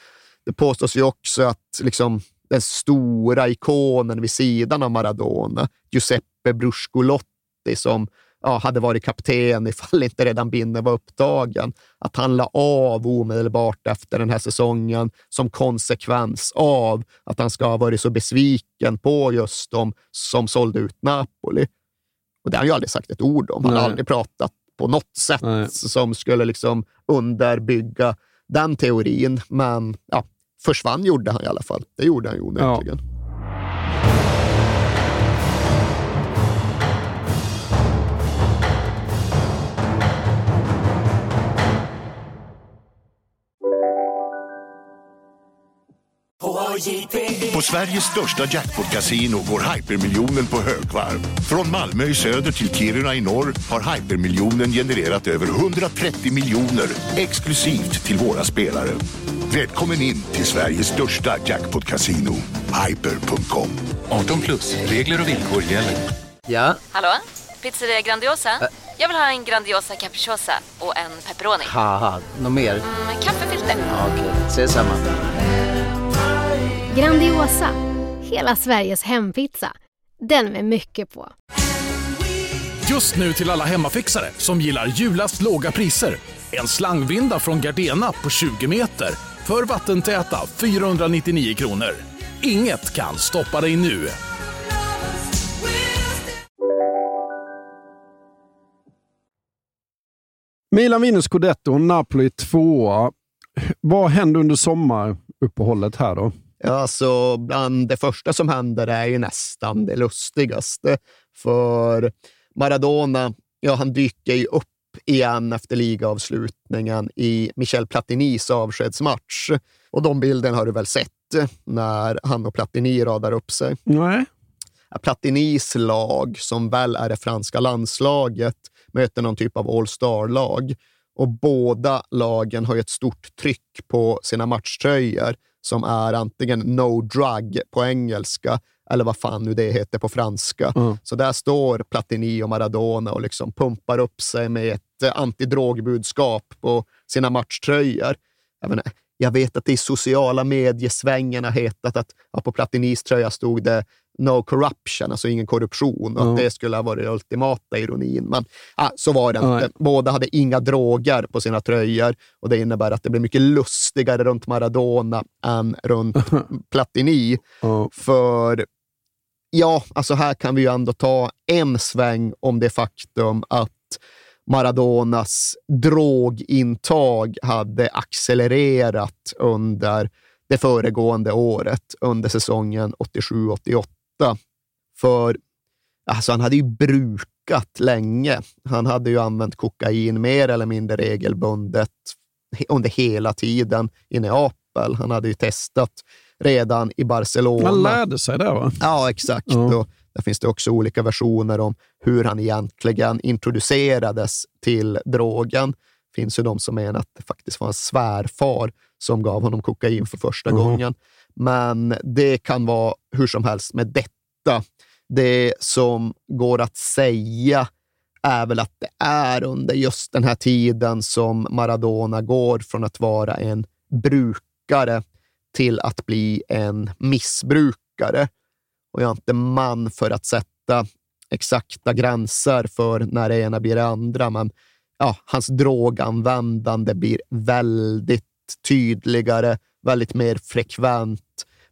det påstås ju också att liksom, den stora ikonen vid sidan av Maradona, Giuseppe Bruscolotti, som ja, hade varit kapten ifall inte redan Binne var upptagen. Att han la av omedelbart efter den här säsongen som konsekvens av att han ska ha varit så besviken på just de som sålde ut Napoli. Och det har han ju aldrig sagt ett ord om. Han har aldrig pratat på något sätt
Nej.
som skulle liksom underbygga den teorin. Men ja, försvann gjorde han i alla fall. Det gjorde han ju onekligen.
På Sveriges största jackpot-kasino går hypermiljonen på högvarv. Från Malmö i söder till Kiruna i norr har hypermiljonen genererat över 130 miljoner exklusivt till våra spelare. Välkommen in till Sveriges största jackpot-kasino, hyper.com.
18 plus, regler och villkor gäller.
Ja,
Hallå? Pizzeria Grandiosa? Jag vill ha en Grandiosa capriciosa och en pepperoni.
något mer?
Med kaffefilter.
Ja, Okej, ses samma.
Grandiosa, hela Sveriges hempizza. Den med mycket på.
Just nu till alla hemmafixare som gillar julast låga priser. En slangvinda från Gardena på 20 meter för vattentäta 499 kronor. Inget kan stoppa dig nu.
Milan vinner scudetto och Napoli tvåa. Vad hände under sommaruppehållet här då?
Alltså, bland det första som händer är ju nästan det lustigaste. För Maradona, ja, han dyker ju upp igen efter ligaavslutningen i Michel Platinis avskedsmatch. Och de bilderna har du väl sett när han och Platini radar upp sig?
Nej.
Platinis lag, som väl är det franska landslaget, möter någon typ av all-star-lag. Och båda lagen har ju ett stort tryck på sina matchtröjor som är antingen no drug på engelska eller vad fan nu det heter på franska. Så där står Platini och Maradona och liksom pumpar upp sig med ett eh, antidrogbudskap på sina matchtröjor. Jag, menar, jag vet att det i sociala mediesvängen har hetat att ja, på Platinis tröja stod det no corruption, alltså ingen korruption, och att
Ja.
det skulle ha varit den ultimata ironin. Men ja, så var det inte. Båda hade inga droger på sina tröjor och det innebär att det blir mycket lustigare runt Maradona än runt Platini. För ja, alltså här kan vi ju ändå ta en sväng om det faktum att Maradonas drogintag hade accelererat under det föregående året, under säsongen 87-88. För alltså, han hade ju brukat länge. Han hade ju använt kokain mer eller mindre regelbundet under hela tiden i Neapel. Han hade ju testat redan i Barcelona.
Man lärde sig det va?
Ja, exakt. Och där finns det också olika versioner om hur han egentligen introducerades till drogen. Det finns ju de som menar att det faktiskt var en svärfar som gav honom kokain för första
Mhm.
gången. Men det kan vara hur som helst med detta. Det som går att säga är väl att det är under just den här tiden som Maradona går från att vara en brukare till att bli en missbrukare. Och jag är inte man för att sätta exakta gränser för när det ena blir det andra, men ja, hans droganvändande blir väldigt tydligare, väldigt mer frekvent,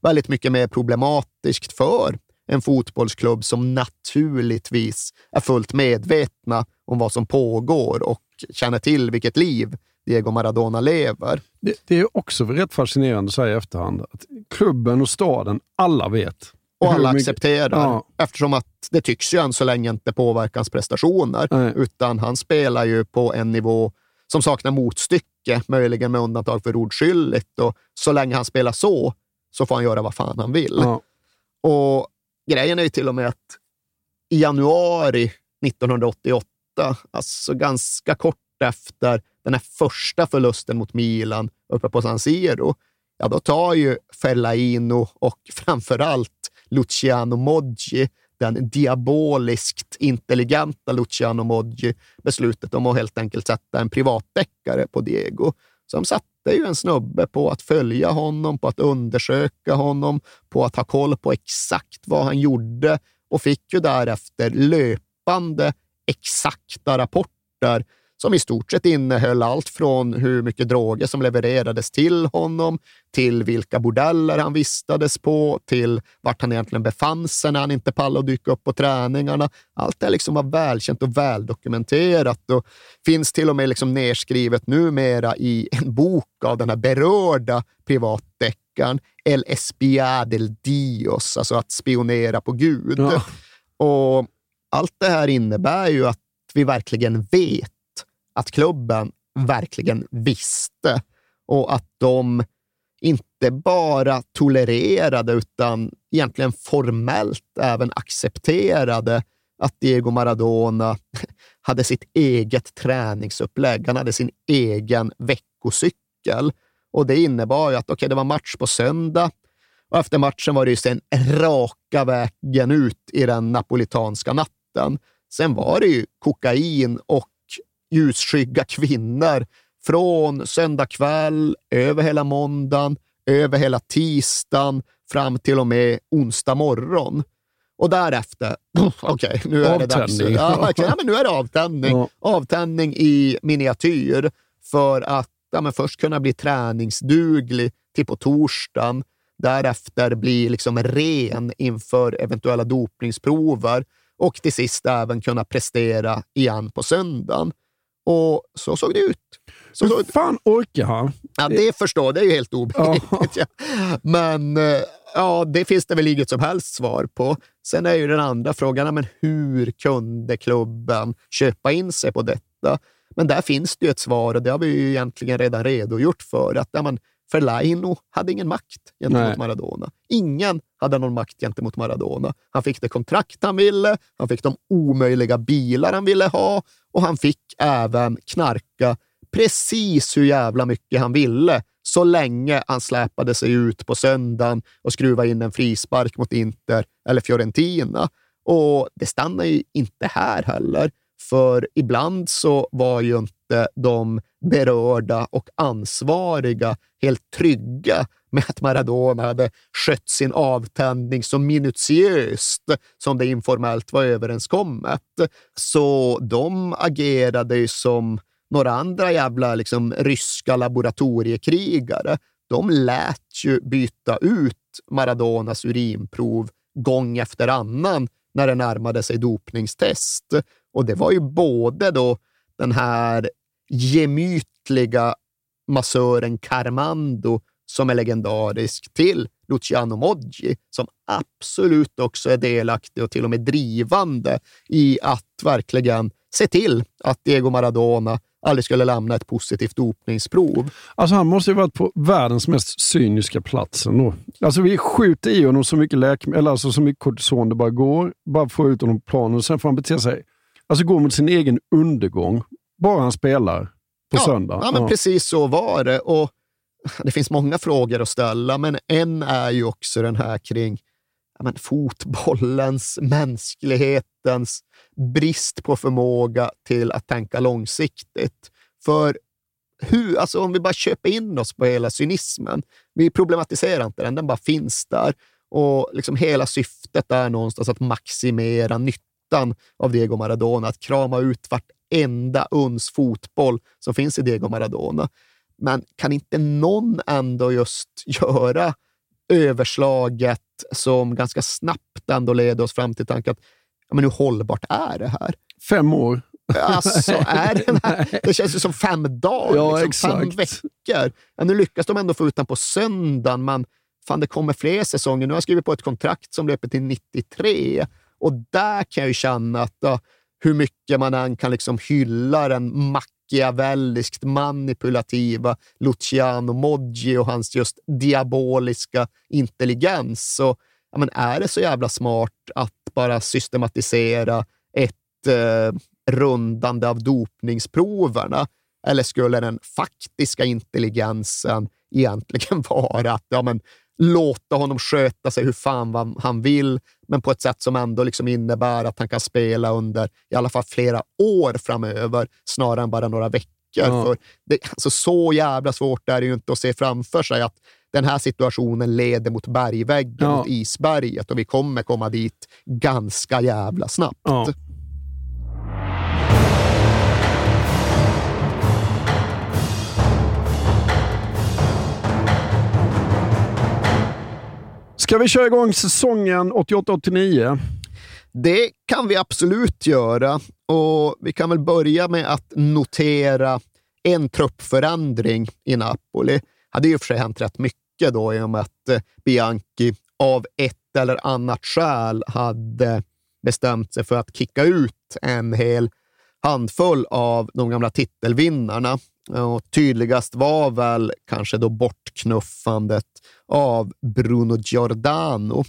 väldigt mycket mer problematiskt för en fotbollsklubb som naturligtvis är fullt medvetna om vad som pågår och känner till vilket liv Diego Maradona lever.
Det, det är också rätt fascinerande så här i efterhand. Att klubben och staden, alla vet.
Och alla
mycket-
accepterar,
Ja.
eftersom att det tycks ju än så länge inte påverka hans prestationer, utan han spelar ju på en nivå som saknar motstycke, möjligen med undantag för ordskyldigt. Och så länge han spelar så, så får han göra vad fan han vill.
Ja.
Och grejen är ju till och med att i januari 1988, alltså ganska kort efter den här första förlusten mot Milan uppe på San Siro, ja då tar ju Fellaino och framförallt Luciano Moggi, den diaboliskt intelligenta Luciano Moggi, beslutet om att helt enkelt sätta en privatdeckare på Diego. Som satte ju en snubbe på att följa honom, på att undersöka honom, på att ha koll på exakt vad han gjorde och fick ju därefter löpande exakta rapporter som i stort sett innehöll allt från hur mycket droger som levererades till honom, till vilka bordeller han vistades på, till vart han egentligen befann sig när han inte pallade att dyka upp på träningarna. Allt det liksom var välkänt och väldokumenterat och finns till och med liksom nedskrivet numera i en bok av den här berörda privatdeckaren El Espia del Dios, alltså att spionera på Gud.
Ja.
Och allt det här innebär ju att vi verkligen vet att klubben verkligen visste och att de inte bara tolererade utan egentligen formellt även accepterade att Diego Maradona hade sitt eget träningsupplägg. Han hade sin egen veckocykel och det innebar ju att okay, det var match på söndag och efter matchen var det ju sen raka vägen ut i den napolitanska natten. Sen var det ju kokain och ljusskygga kvinnor från söndag kväll, över hela måndagen, över hela tisdagen, fram till och med onsdag morgon. Och därefter, okej, nu är det dags.
Avtändning.
Ja, okej, ja, men nu är det avtändning.
Ja.
Avtändning i miniatyr för att ja, men först kunna bli träningsduglig till på torsdagen, därefter bli liksom ren inför eventuella dopningsprover och till sist även kunna prestera igen på söndagen. Och så såg det ut. Så
Hur
såg
fan orkar han?
Ja, det förstår det är ju helt obegripligt. Ja. Men eh, ja, det finns det väl inget som helst svar på. Sen är ju den andra frågan, men hur kunde klubben köpa in sig på detta? Men där finns det ju ett svar och det har vi ju egentligen redan redogjort för. Att ja, men Fellaino hade ingen makt gentemot
Nej.
Maradona. Ingen hade någon makt gentemot Maradona. Han fick det kontrakt han ville, han fick de omöjliga bilar han ville ha och han fick även knarka precis hur jävla mycket han ville så länge han släpade sig ut på söndagen och skruvade in en frispark mot Inter eller Fiorentina. Och det stannar ju inte här heller, för ibland så var ju inte de berörda och ansvariga helt trygga med att Maradona hade skött sin avtändning så minutiöst som det informellt var överenskommet. Så de agerade ju som några andra jävla liksom, ryska laboratoriekrigare. De lät ju byta ut Maradonas urinprov gång efter annan när det närmade sig dopningstest. Och det var ju både då den här gemytliga massören Carmando som är legendarisk till Luciano Moggi som absolut också är delaktig och till och med drivande i att verkligen se till att Diego Maradona aldrig skulle lämna ett positivt dopningsprov.
Alltså han måste ju varit på världens mest cyniska plats ändå. Alltså vi skjuter i honom så mycket läkemedel, eller alltså så mycket kortison det bara går. Bara få ut honom på planen och sen får han bete sig. Alltså gå mot sin egen undergång. Bara han spelar på
ja,
söndag.
Ja, men
Ja.
precis så var det. Och det finns många frågor att ställa, men en är ju också den här kring ja, men fotbollens, mänsklighetens brist på förmåga till att tänka långsiktigt. För hur, alltså om vi bara köper in oss på hela cynismen, vi problematiserar inte den, den bara finns där. Och liksom hela syftet är någonstans att maximera nyttan av Diego Maradona, att krama ut vartenda uns fotboll som finns i Diego Maradona. Men kan inte någon ändå just göra överslaget som ganska snabbt ändå leder oss fram till tanken att ja, men hur hållbart är det här?
Fem år.
Alltså, är den här, det känns ju som fem dagar,
Ja,
liksom, fem
exakt.
veckor. Ja, nu lyckas de ändå få ut den på söndagen, men fan, det kommer fler säsonger. Nu har jag skrivit på ett kontrakt som löper till 93 och där kan jag ju känna att ja, hur mycket man än kan liksom hylla den machiavelliskt manipulativa Luciano Moggi och hans just diaboliska intelligens. Så, ja, men är det så jävla smart att bara systematisera ett eh, rundande av dopningsproverna? Eller skulle den faktiska intelligensen egentligen vara att ja, men, låta honom sköta sig hur fan han vill, men på ett sätt som ändå liksom innebär att han kan spela under i alla fall flera år framöver, snarare än bara några veckor.
Ja.
För det, alltså, så jävla svårt är det ju inte att se framför sig att den här situationen leder mot bergväggen,
Ja.
mot isberget och vi kommer komma dit ganska jävla snabbt.
Ja. Ska vi köra igång säsongen 88-89?
Det kan vi absolut göra och vi kan väl börja med att notera en truppförändring i Napoli. hade ju för sig hänt rätt mycket då i och med att eh, Bianchi av ett eller annat skäl hade bestämt sig för att kicka ut en hel handfull av de gamla titelvinnarna. Och tydligast var väl kanske då bortknuffandet av Bruno Giordano.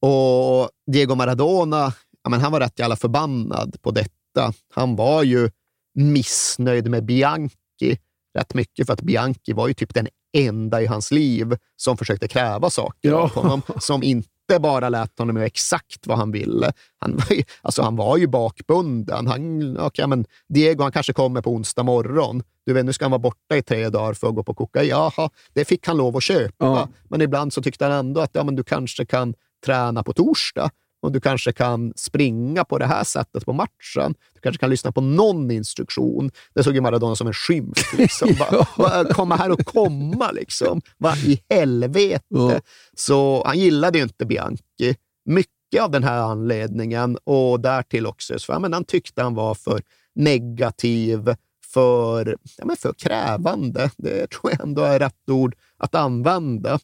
Och Diego Maradona, ja, men han var rätt jävla förbannad på detta. Han var ju missnöjd med Bianchi rätt mycket för att Bianchi var ju typ den enda i hans liv som försökte kräva saker
Ja.
av honom, som inte bara lät honom göra exakt vad han ville. Han var ju, alltså han var ju bakbunden. Han, okay, men Diego han kanske kommer på onsdag morgon. Du vet, nu ska han vara borta i tre dagar för att gå på kokain. Jaha, det fick han lov att köpa.
Ja.
Men ibland så tyckte han ändå att ja, men du kanske kan träna på torsdag och du kanske kan springa på det här sättet på matchen. Du kanske kan lyssna på någon instruktion. Det såg ju Maradona som en skymf. Liksom. Bara, bara komma här och komma, liksom. Vad i helvete?
Ja.
Så han gillade ju inte Bianchi. Mycket av den här anledningen och därtill också ja, men han tyckte han var för negativ, för, ja, men för krävande. Det tror jag ändå är rätt ord att använda.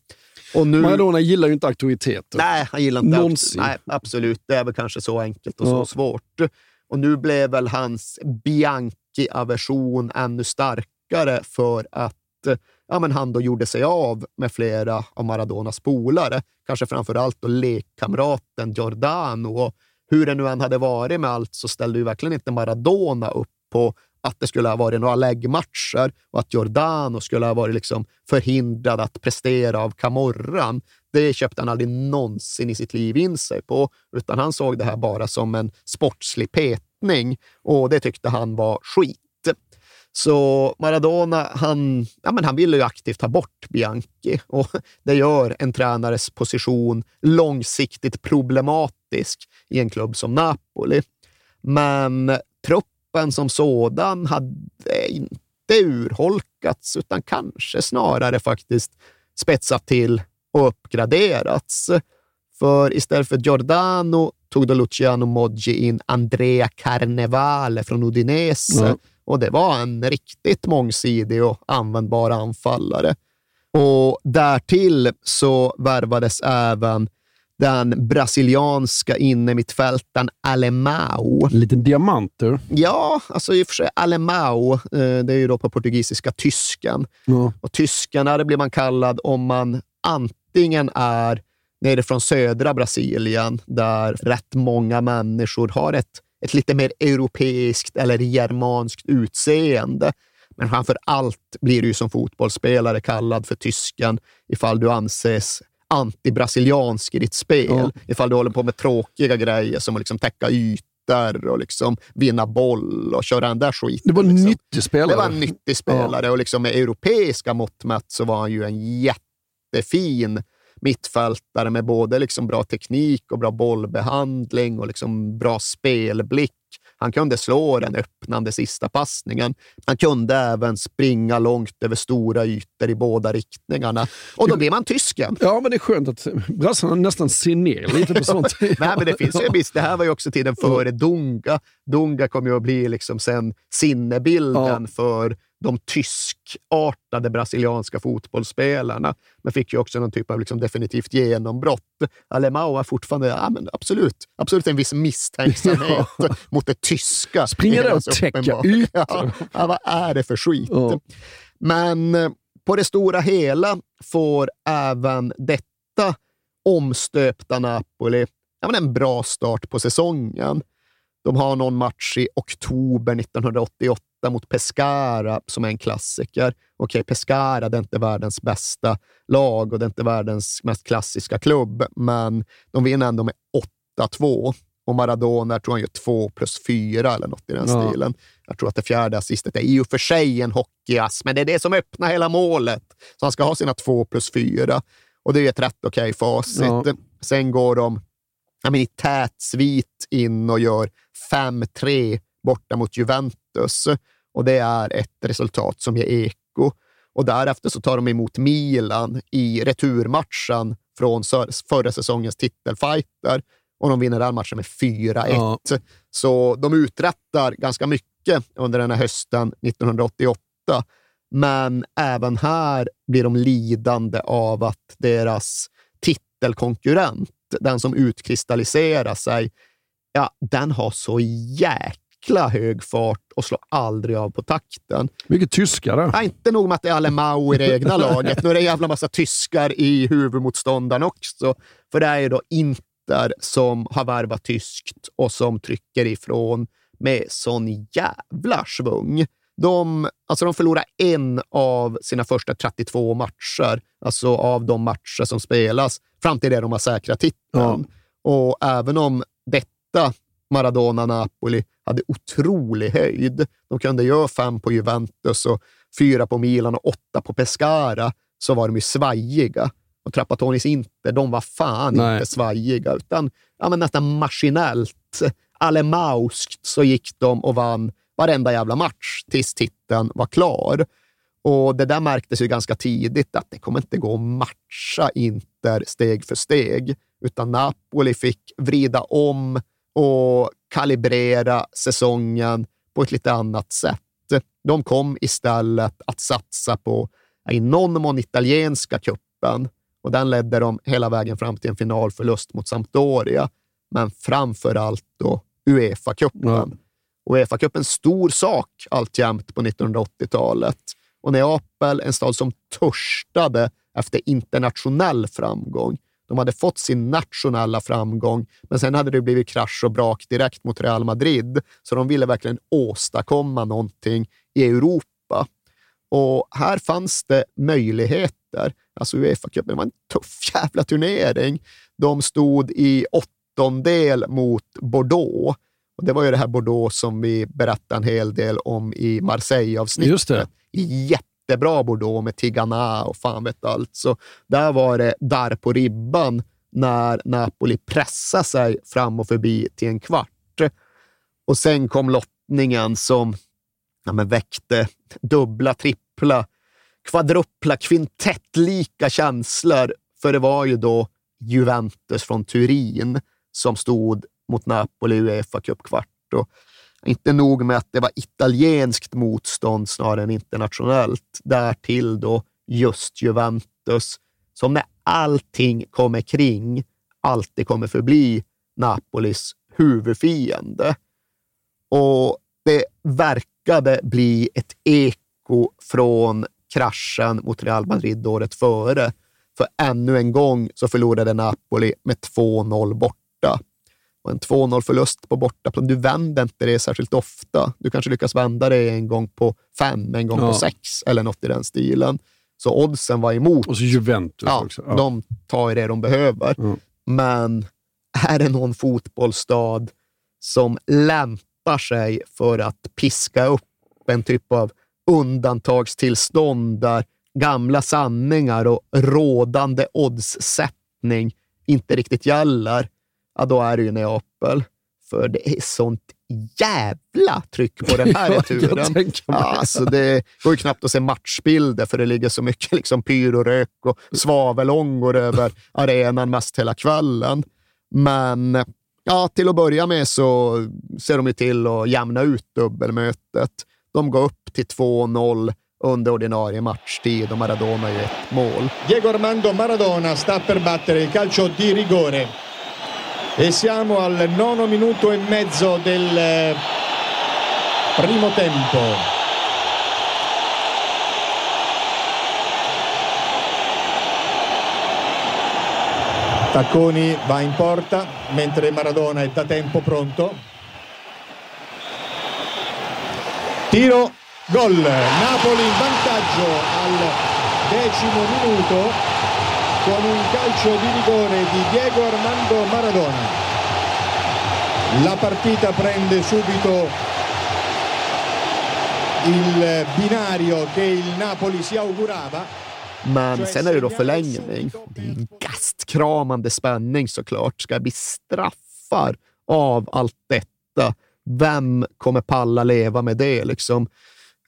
Och nu,
Maradona gillar ju inte auktoriteter.
Nej, han gillar inte
Någonsin.
Nej, absolut. Det är väl kanske så enkelt och
Ja.
så svårt. Och nu blev väl hans Bianchi-aversion ännu starkare för att ja, men han då gjorde sig av med flera av Maradonas polare. Kanske framför allt lekkamraten Giordano. Och hur det nu än hade varit med allt så ställde ju verkligen inte Maradona upp på att det skulle ha varit några läggmatcher och att Giordano skulle ha varit liksom förhindrad att prestera av Camorran. Det köpte han aldrig någonsin i sitt liv in sig på, utan han såg det här bara som en sportslig petning och det tyckte han var skit. Så Maradona, han, ja, men han ville ju aktivt ta bort Bianchi och det gör en tränares position långsiktigt problematisk i en klubb som Napoli. Men truppen som sådan hade inte urholkats utan kanske snarare faktiskt spetsat till och uppgraderats. För istället för Giordano tog då Luciano Moggi in Andrea Carnevale från Udinese
Ja.
och det var en riktigt mångsidig och användbar anfallare. Och därtill så värvades även den brasilianska innermittfältaren Alemão.
En liten diamanter.
Ja, alltså i och för sig Alemão, eh, det är ju då på portugisiska tysken.
Ja.
Och tyskarna, det blir man kallad om man antingen är nere från södra Brasilien, där rätt många människor har ett, ett lite mer europeiskt eller germanskt utseende. Men framför allt blir du som fotbollsspelare kallad för tysken ifall du anses antibrasiliansk i ditt spel.
Ja.
Ifall du håller på med tråkiga grejer som att liksom täcka ytor och liksom vinna boll och köra den där skiten.
Det var en
liksom.
nyttig spelare.
Det var en nyttig spelare och liksom med europeiska mått mätt så var han ju en jättefin mittfältare med både liksom bra teknik och bra bollbehandling och liksom bra spelblick. Han kunde slå den öppnande sista passningen. Han kunde även springa långt över stora ytor i båda riktningarna. Och då blir man tysken.
Ja, men det är skönt att brassarna nästan ser ner lite på sånt.
Nej, men det finns ju visst. Det här var ju också tiden före Dunga. Dunga kom ju att bli liksom sen sinnebilden för de tyskartade brasilianska fotbollsspelarna, men fick ju också någon typ av liksom definitivt genombrott. Alemão har fortfarande, ja, men absolut, absolut en viss misstänksamhet mot det tyska.
Springer där och
uppenbart.
ytor.
Ja, ja, vad är det för skit?
Ja.
Men eh, på det stora hela får även detta omstöpta Napoli ja, men en bra start på säsongen. De har någon match i oktober 1988 mot Pescara som är en klassiker. Okej, Pescara det är inte världens bästa lag och det är inte världens mest klassiska klubb, men de vinner ändå med 8-2. Och Maradona, tror han gör 2 plus 4 eller något i den
Ja.
stilen. Jag tror att det fjärde assistet är i och för sig en hockeyass, men det är det som öppnar hela målet. Så han ska ha sina 2 plus 4. Och det är ett rätt okej facit.
Ja.
Sen går de ja, men i tät svit in och gör 5-3 borta mot Juventus. Och det är ett resultat som ger eko. Och därefter så tar de emot Milan i returmatchen från förra säsongens titelfighter och de vinner den matchen med 4-1.
Ja.
Så de uträttar ganska mycket under den här hösten 1988. Men även här blir de lidande av att deras titelkonkurrent, den som utkristalliserar sig, ja, den har så jäkla hög fart och slår aldrig av på takten.
Mycket tyskare.
Ja, inte nog med att det är Alemau i det egna laget, nu är det en jävla massa tyskar i huvudmotståndaren också. För det är ju då Inter som har värvat tyskt och som trycker ifrån med sån jävla svung. De, alltså de förlorar en av sina första 32 matcher, alltså av de matcher som spelas, fram till det de har säkrat titeln. Och även om detta Maradona-Napoli hade otrolig höjd. De kunde göra fem på Juventus och fyra på Milan och åtta på Pescara, så var de ju svajiga. Och Trappatonis Inter, de var fan
Nej.
inte svajiga, utan ja, men nästan maskinellt, alemauskt, så gick de och vann varenda jävla match tills titeln var klar. Och det där märktes ju ganska tidigt att det kommer inte gå att matcha Inter steg för steg, utan Napoli fick vrida om och kalibrera säsongen på ett lite annat sätt. De kom istället att satsa på, i någon mån, italienska kuppen och den ledde de hela vägen fram till en finalförlust mot Sampdoria, men framför allt då Uefa-cupen. Uefa-cupen stor sak alltjämt på 1980-talet. Och Neapel, en stad som törstade efter internationell framgång. De hade fått sin nationella framgång, men sen hade det blivit krasch och brak direkt mot Real Madrid, så de ville verkligen åstadkomma någonting i Europa. Och här fanns det möjligheter. Alltså Uefa-cupen var en tuff jävla turnering. De stod i åttondel mot Bordeaux. Och det var ju det här Bordeaux som vi berättade en hel del om i Marseille-avsnittet.
Just det.
Jättebra Bordeaux med Tigana och fan vet allt. Så där var det där på ribban när Napoli pressade sig fram och förbi till en kvart. Och sen kom lottningen som ja, men väckte dubbla, trippla, kvadrupla, kvintettlika känslor. För det var ju då Juventus från Turin som stod mot Napoli i Uefa Cup-kvart. Och inte nog med att det var italienskt motstånd snarare än internationellt. Därtill då just Juventus, som när allting kommer kring alltid kommer förbli Napolis huvudfiende. Och det verkade bli ett eko från kraschen mot Real Madrid året före. För ännu en gång så förlorade Napoli med 2-0 borta. Och en 2-0-förlust på bortaplan, du vänder inte det särskilt ofta. Du kanske lyckas vända det en gång på fem, en gång
Ja.
på sex eller något i den stilen. Så oddsen var emot.
Och så Juventus
Ja,
också. Ja.
de tar det de behöver. Men är det någon fotbollsstad som lämpar sig för att piska upp en typ av undantagstillstånd där gamla sanningar och rådande oddssättning inte riktigt gäller, ja, då är det ju Neapel. För det är sånt jävla tryck på den här returen. Ja, alltså det går ju knappt att se matchbilder för det ligger så mycket liksom pyrorök och svavelångor över arenan mest hela kvällen. Men ja, till att börja med så ser de ju till att jämna ut dubbelmötet. De går upp till 2-0 under ordinarie matchtid och Maradona gör ett mål.
Diego Armando Maradona sta per battere il calcio di rigore. E siamo al nono minuto e mezzo del eh, primo tempo. Tacconi va in porta mentre Maradona è da tempo pronto. Tiro, gol. Napoli in vantaggio al decimo minuto con un calcio di rigore di Diego Armando Maradona. La partita prende subito il binario che il Napoli si augurava.
Men sen är det då förlängning. Det är en gastkramande spänning såklart. Ska det bli straffar av allt detta? Vem kommer palla leva med det? Liksom?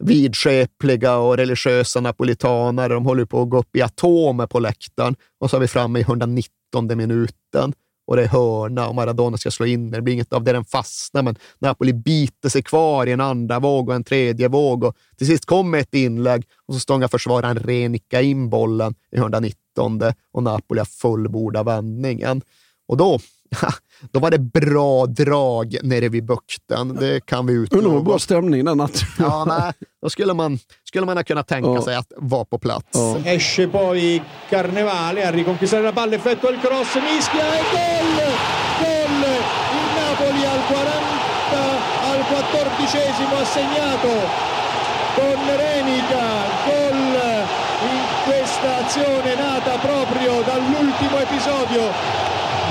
Vidskepliga och religiösa napolitanare. De håller på att gå upp i atomer på läktaren och så är vi framme i 119 minuten och det är hörna och Maradona ska slå in. Det blir inget av det, den fastnar, men Napoli biter sig kvar i en andra våg och en tredje våg och till sist kommer ett inlägg och så stångar försvararen Renica in bollen i 119 och Napoli har fullbordat vändningen. Och då, då var det bra drag nere vid bukten. Det kan vi utlova.
Undrar bra stämning den natten.
Ja, nej, då skulle man, skulle man ha kunnat tänka
Ja.
sig att vara på plats.
Esce poi Carnevale a riconquistare la palla, effettua il cross, mischia e gol! Gol! Il Napoli al 40, al 14esimo ha segnato con Renica, gol in questa azione nata proprio dall'ultimo episodio.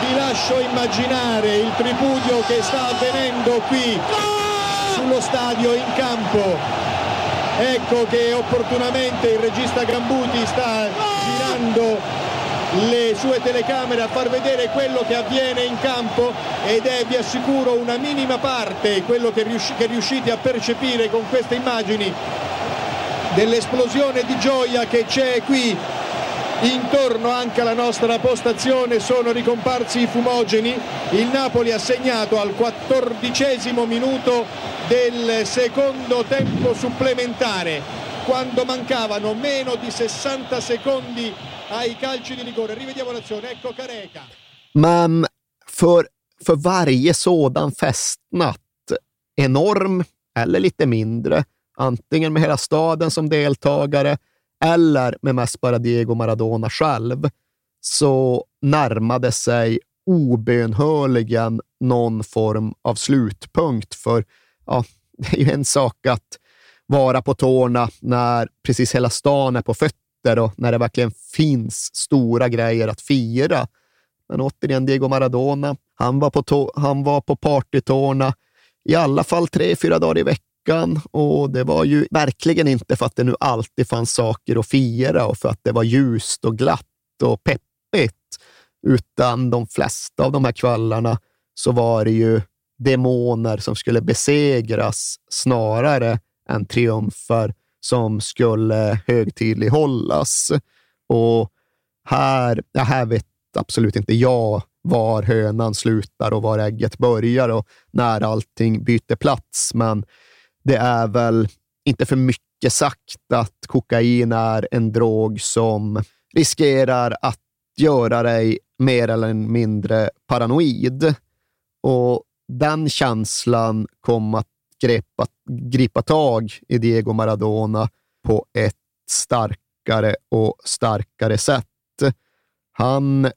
Vi lascio immaginare il tripudio che sta avvenendo qui sullo stadio in campo. Ecco che opportunamente il regista Gambuti sta girando le sue telecamere a far vedere quello che avviene in campo ed è, vi assicuro, una minima parte quello che, riusci- che riuscite a percepire con queste immagini dell'esplosione di gioia che c'è qui intorno anche alla nostra postazione sono ricomparsi i fumogeni. Il Napoli ha segnato al quattordicesimo minuto del secondo tempo supplementare quando mancavano meno di 60 secondi ai calci di rigore. Rivediamo l'azione. Ecco Careca.
Men för, för varje sådan festnatt, enorm eller lite mindre, antingen med hela staden som deltagare eller med mest bara Diego Maradona själv, så närmade sig obönhörligen någon form av slutpunkt. För ja, det är ju en sak att vara på tårna när precis hela stan är på fötter och när det verkligen finns stora grejer att fira. Men återigen, Diego Maradona, han var på, tå- han var på partytårna i alla fall tre, fyra dagar i veckan och det var ju verkligen inte för att det nu alltid fanns saker att fira och för att det var ljust och glatt och peppigt, utan de flesta av de här kvällarna så var det ju demoner som skulle besegras snarare än triumfer som skulle högtidlighållas. Och här, ja, här vet absolut inte jag var hönan slutar och var ägget börjar och när allting byter plats. Men det är väl inte för mycket sagt att kokain är en drog som riskerar att göra dig mer eller mindre paranoid. Och den känslan kom att gripa, gripa tag i Diego Maradona på ett starkare och starkare sätt. Han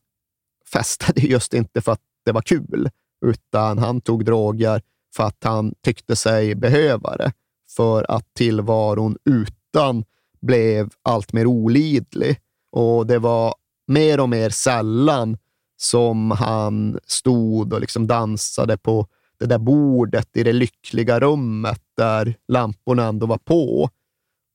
festade just inte för att det var kul, utan han tog droger för att han tyckte sig behöva det. För att tillvaron utan blev allt mer olidlig. Och det var mer och mer sällan som han stod och liksom dansade på det där bordet i det lyckliga rummet där lamporna ändå var på.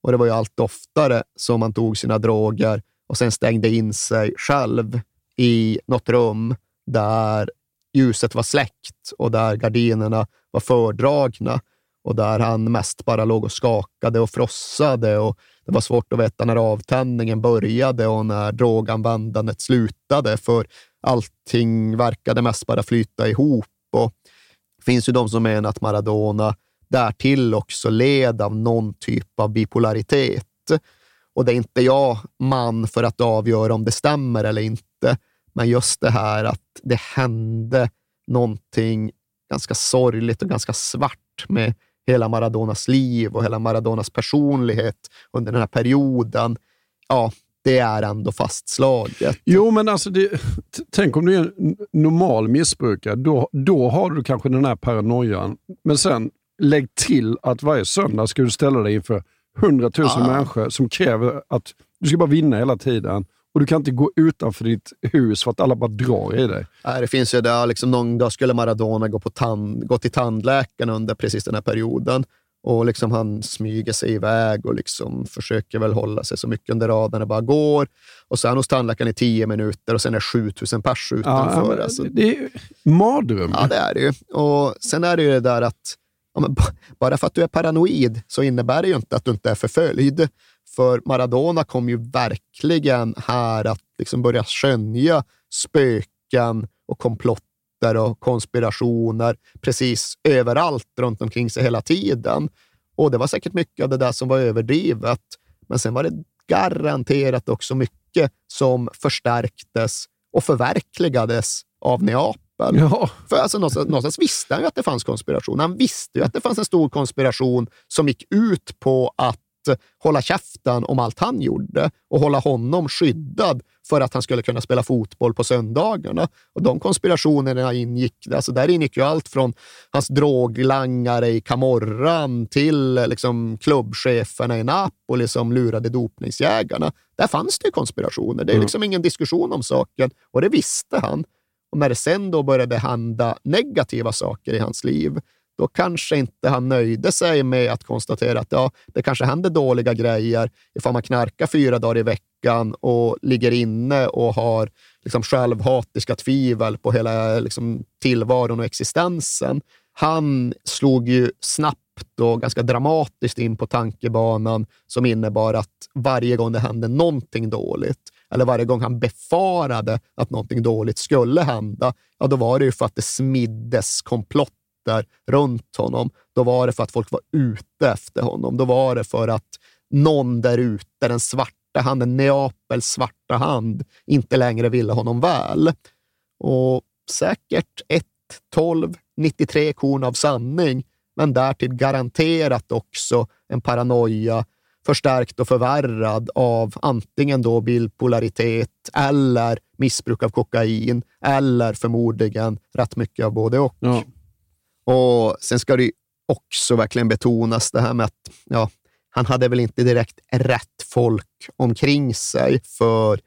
Och det var ju allt oftare som han tog sina droger och sen stängde in sig själv i något rum där ljuset var släckt och där gardinerna var fördragna och där han mest bara låg och skakade och frossade och det var svårt att veta när avtändningen började och när droganvändandet slutade för allting verkade mest bara flyta ihop. Och det finns ju de som menar att Maradona därtill också led av någon typ av bipolaritet. Och det är inte jag man för att avgöra om det stämmer eller inte. Men just det här att det hände någonting ganska sorgligt och ganska svart med hela Maradonas liv och hela Maradonas personlighet under den här perioden. Ja, det är ändå fastslaget.
Jo, men alltså det, tänk om du är en normal missbrukare. Då, då har du kanske den här paranoian. Men sen lägg till att varje söndag ska du ställa dig inför hundratusen
Ja.
människor som kräver att du ska bara vinna hela tiden. Och du kan inte gå utanför ditt hus för att alla bara drar i dig.
Nej, Det finns ju där, liksom, någon dag skulle Maradona gå, på tand, gå till tandläkaren under precis den här perioden. Och liksom han smyger sig iväg och liksom försöker väl hålla sig så mycket under radarna det bara går. Och så är han hos tandläkaren i tio minuter och sen är 7000 pers utanför.
men
alltså,
det är mardröm.
Ja, det är det ju. Och sen är det ju det där att ja, bara för att du är paranoid så innebär det ju inte att du inte är förföljd. För Maradona kom ju verkligen här att liksom börja skönja spöken och komplotter och konspirationer precis överallt runt omkring sig hela tiden. Och det var säkert mycket av det där som var överdrivet. Men sen var det garanterat också mycket som förstärktes och förverkligades av Neapel.
Ja.
För alltså, någonstans, någonstans visste han ju att det fanns konspiration. Han visste ju att det fanns en stor konspiration som gick ut på att hålla käften om allt han gjorde och hålla honom skyddad för att han skulle kunna spela fotboll på söndagarna. Och de konspirationerna ingick, alltså där ingick ju allt från hans droglangare i Camorran till liksom, klubbcheferna i Napoli som lurade dopningsjägarna. Där fanns det konspirationer. Det är liksom ingen diskussion om saken och det visste han. Och när det sen då började hända negativa saker i hans liv, då kanske inte han nöjde sig med att konstatera att ja, det kanske händer dåliga grejer ifall man knarkar fyra dagar i veckan och ligger inne och har liksom självhatiska tvivel på hela liksom, tillvaron och existensen. Han slog ju snabbt och ganska dramatiskt in på tankebanan som innebar att varje gång det hände någonting dåligt, eller varje gång han befarade att någonting dåligt skulle hända, ja, då var det ju för att det smiddes komplott där runt honom. Då var det för att folk var ute efter honom. Då var det för att någon där ute, den svarta handen, Neapels svarta hand, inte längre ville honom väl. Och säkert 1, 12, 93 korn av sanning, men därtill garanterat också en paranoia förstärkt och förvärrad av antingen då bildpolaritet eller missbruk av kokain eller förmodligen rätt mycket av både och.
Ja.
Och Sen ska det också verkligen betonas det här med att ja, han hade väl inte direkt rätt folk omkring sig, för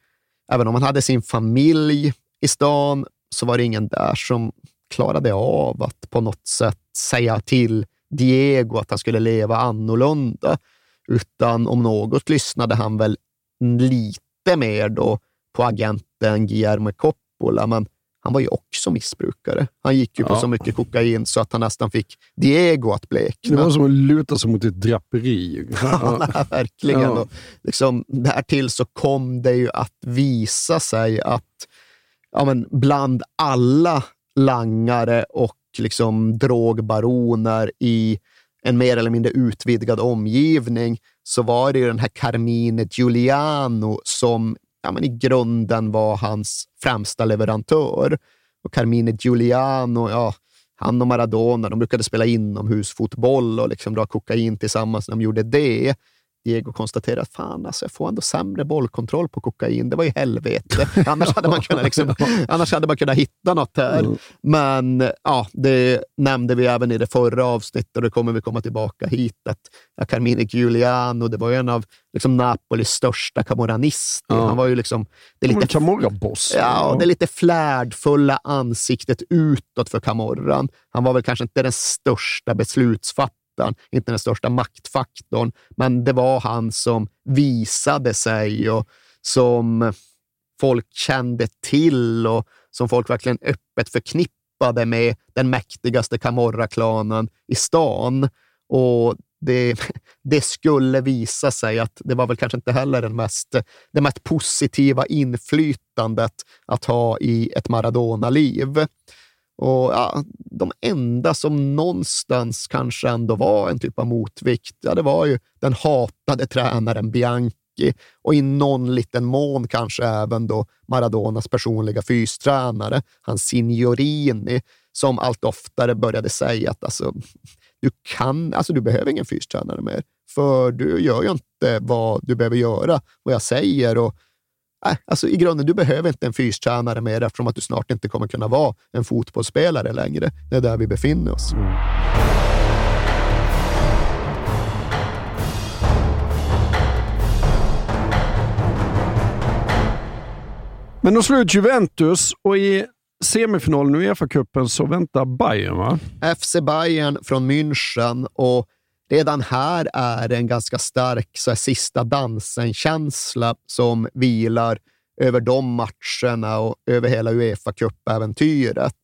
även om han hade sin familj i stan så var det ingen där som klarade av att på något sätt säga till Diego att han skulle leva annorlunda, utan om något lyssnade han väl lite mer då på agenten Guillermo Coppola, men han var ju också missbrukare. Han gick ju på
Ja.
så mycket kokain så att han nästan fick Diego att blekna.
Det var som att luta sig mot ett draperi.
Ja, nej, verkligen.
Ja.
Och liksom, därtill så kom det ju att visa sig att ja, men bland alla langare och liksom drogbaroner i en mer eller mindre utvidgad omgivning så var det ju den här Carmine Giuliano som ja, men i grunden var hans främsta leverantör. Och Carmine Giuliano, ja, han och Maradona, de brukade spela inomhusfotboll och liksom dra kokain tillsammans när de gjorde det. Diego konstaterade att fan, alltså, jag får ändå sämre bollkontroll på kokain. Det var ju helvete. Annars hade man kunnat, liksom, annars hade man kunnat hitta något här. Men ja, det nämnde vi även i det förra avsnittet och det kommer vi komma tillbaka hit. Att Carmine Giuliano, det var en av liksom, Napolis största camorranister.
Ja.
Han var ju liksom... Det är lite
Camorra-boss.
Ja, det är lite flärdfulla ansiktet utåt för Camorran. Han var väl kanske inte den största beslutsfattaren, inte den största maktfaktorn, men det var han som visade sig och som folk kände till och som folk verkligen öppet förknippade med den mäktigaste Camorra-klanen i stan. Och det, det skulle visa sig att det var väl kanske inte heller den mest, det mest positiva inflytandet att ha i ett Maradona-liv. Och ja, De enda som någonstans kanske ändå var en typ av motvikt, ja, det var ju den hatade tränaren Bianchi och i någon liten mån kanske även då Maradonas personliga fystränare, hans Signorini, som allt oftare började säga att alltså, du, kan, alltså, du behöver ingen fystränare mer, för du gör ju inte vad du behöver göra, vad jag säger. Och, nej, alltså, I grunden, du behöver inte en fystränare mer eftersom att du snart inte kommer kunna vara en fotbollsspelare längre. Det är där vi befinner oss.
Men de slog ut Juventus och i semifinalen i Uefa-cupen så väntar Bayern va?
FC Bayern från München och redan här är det en ganska stark så här, sista dansen-känsla som vilar över de matcherna och över hela Uefa Cup-äventyret.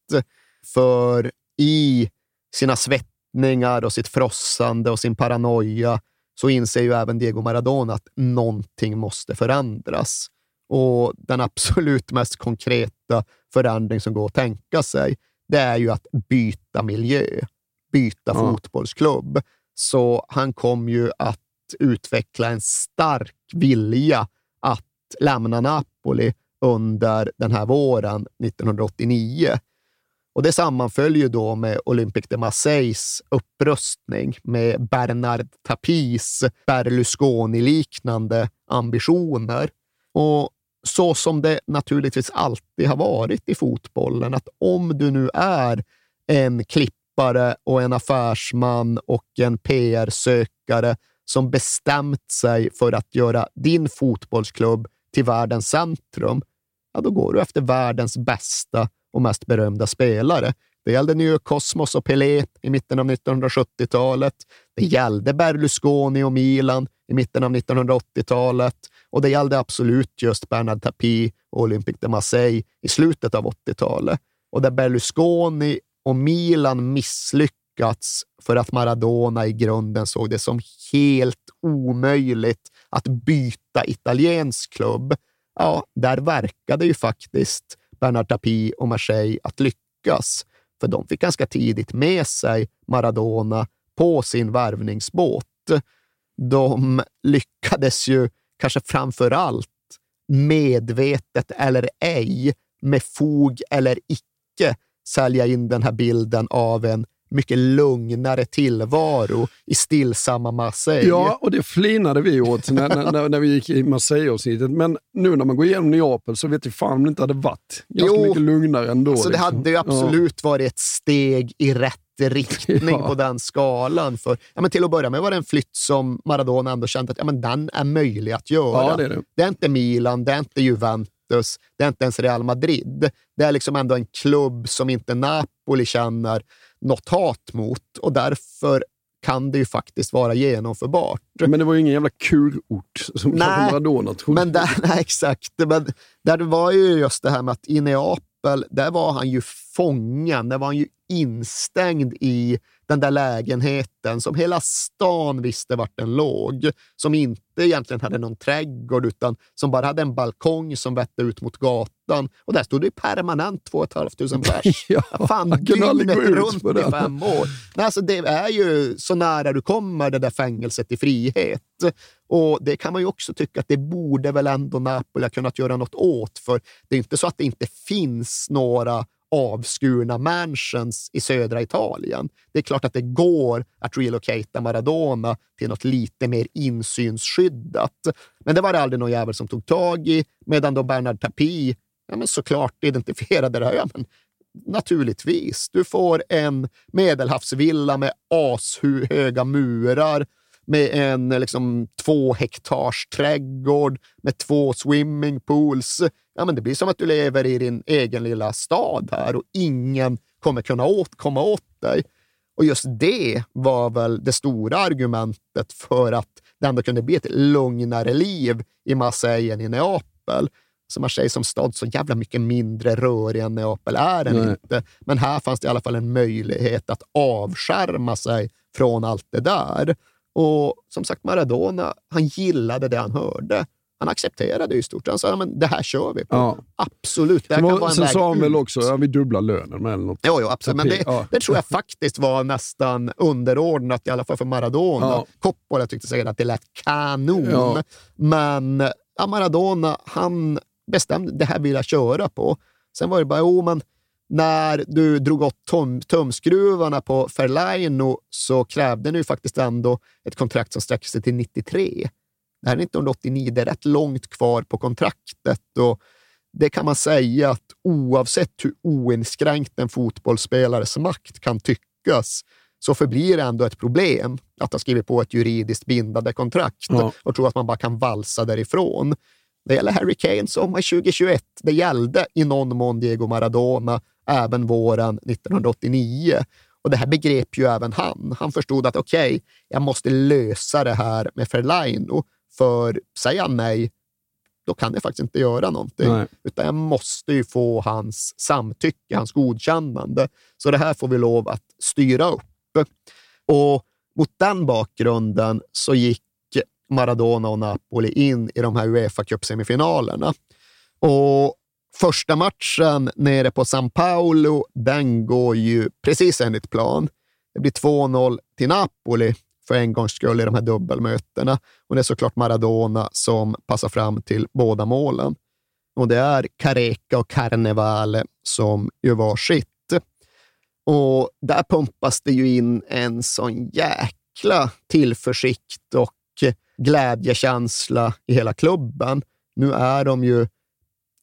För i sina svett njutningar och sitt frossande och sin paranoia så inser ju även Diego Maradona att någonting måste förändras. Och den absolut mest konkreta förändring som går att tänka sig, det är ju att byta miljö, byta
Ja.
fotbollsklubb. Så han kom ju att utveckla en stark vilja att lämna Napoli under den här våren 1989. Och Det sammanföll ju då med Olympique de Marseilles upprustning med Bernard Tapis Berlusconi-liknande ambitioner. Och så som det naturligtvis alltid har varit i fotbollen, att om du nu är en klippare och en affärsman och en PR-sökare som bestämt sig för att göra din fotbollsklubb till världens centrum, ja, då går du efter världens bästa och mest berömda spelare. Det gällde New Cosmos och Pelé i mitten av 1970-talet. Det gällde Berlusconi och Milan i mitten av 1980-talet och det gällde absolut just Bernard Tapie och Olympique de Marseille i slutet av 80-talet. Och där Berlusconi och Milan misslyckats för att Maradona i grunden såg det som helt omöjligt att byta italiensk klubb, ja, där verkade ju faktiskt Bernard Tapie och Marseille att lyckas. För de fick ganska tidigt med sig Maradona på sin värvningsbåt. De lyckades ju kanske framför allt, medvetet eller ej, med fog eller icke, sälja in den här bilden av en mycket lugnare tillvaro i stillsamma Marseille.
Ja, och det flinade vi åt när, när, när, vi gick i Marseille-avsnittet. Men nu när man går igenom Neapel så vet jag fan om det inte hade varit ganska
Jo,
mycket lugnare ändå.
Alltså, det
liksom.
hade ju absolut varit ett steg i rätt riktning
Ja.
på den skalan. För, ja, men till att börja med var det en flytt som Maradona ändå kände att ja, men den är möjlig att göra.
Ja, det är det.
det är inte Milan, det är inte Juventus, det är inte ens Real Madrid. Det är liksom ändå en klubb som inte Napoli känner något hat mot och därför kan det ju faktiskt vara genomförbart.
Men det var ju ingen jävla kurort som
Nej,
Maradona.
Men där, nej, exakt. Men där var ju just det här med att i Neapel, där var han ju fången. Där var han ju instängd i den där lägenheten som hela stan visste vart den låg. Som inte egentligen hade någon trädgård utan som bara hade en balkong som vette ut mot gatan. Och där stod det permanent 2 500 pers.
Ja,
Fan, dygnet runt
på
i fem år. Nej, alltså det är ju så nära du kommer det där fängelset i frihet. Och Det kan man ju också tycka att det borde väl ändå Napoli ha kunnat göra något åt. För det är inte så att det inte finns några avskurna mansions i södra Italien. Det är klart att det går att relocata Maradona till något lite mer insynsskyddat. Men det var det aldrig någon jävel som tog tag i, medan då Bernard Tapie ja, men såklart identifierade det här. Ja, men naturligtvis. Du får en medelhavsvilla med ashöga murar, med en liksom, två hektars trädgård, med två swimmingpools. Ja, men det blir som att du lever i din egen lilla stad här och ingen kommer kunna åt, komma åt dig. Och just det var väl det stora argumentet för att det ändå kunde bli ett lugnare liv i Marseille än i Neapel. Så Marseille som stad så jävla mycket mindre rörig än Neapel är den
Nej.
inte. Men här fanns det i alla fall en möjlighet att avskärma sig från allt det där. Och som sagt, Maradona, han gillade det han hörde. Han accepterade i stort. Han sa, ja, men det här kör vi på.
Ja.
Absolut, det här kan
var,
vara en
sen
väg
sa han
ut.
väl också att vi dubblar lönen med eller något.
Jo, jo absolut. Men det,
Ja.
det tror jag faktiskt var nästan underordnat, i alla fall för Maradona.
Ja.
Coppola tyckte säkert att det lät kanon.
Ja.
Men ja, Maradona, han bestämde det här vill jag köra på. Sen var det bara, jo men när du drog åt tum, tumskruvarna på Ferlaino så krävde ni ju faktiskt ändå ett kontrakt som sträcker sig till 93. Det här är 1989, det är rätt långt kvar på kontraktet och det kan man säga att oavsett hur oinskränkt en fotbollsspelares makt kan tyckas så förblir det ändå ett problem att ha skrivit på ett juridiskt bindande kontrakt
Ja.
och tro att man bara kan valsa därifrån. Det gäller Harry Kane sommar 2021. Det gällde i någon mån Diego Maradona även våren 1989. Och det här begrep ju även han. Han förstod att okej, jag måste lösa det här med Ferlaino. För säger han nej, då kan jag faktiskt inte göra någonting.
Nej.
Utan jag måste ju få hans samtycke, hans godkännande. Så det här får vi lov att styra upp. Och mot den bakgrunden så gick Maradona och Napoli in i de här Uefa Cup-semifinalerna. Och första matchen nere på San Paolo, den går ju precis enligt plan. Det blir 2-0 till Napoli för en gångs skull i de här dubbelmötena. Och det är såklart Maradona som passar fram till båda målen. Och det är Careca och Carnevale som gör varsitt. Och där pumpas det ju in en sån jäkla tillförsikt och glädjekänsla i hela klubben. Nu är de ju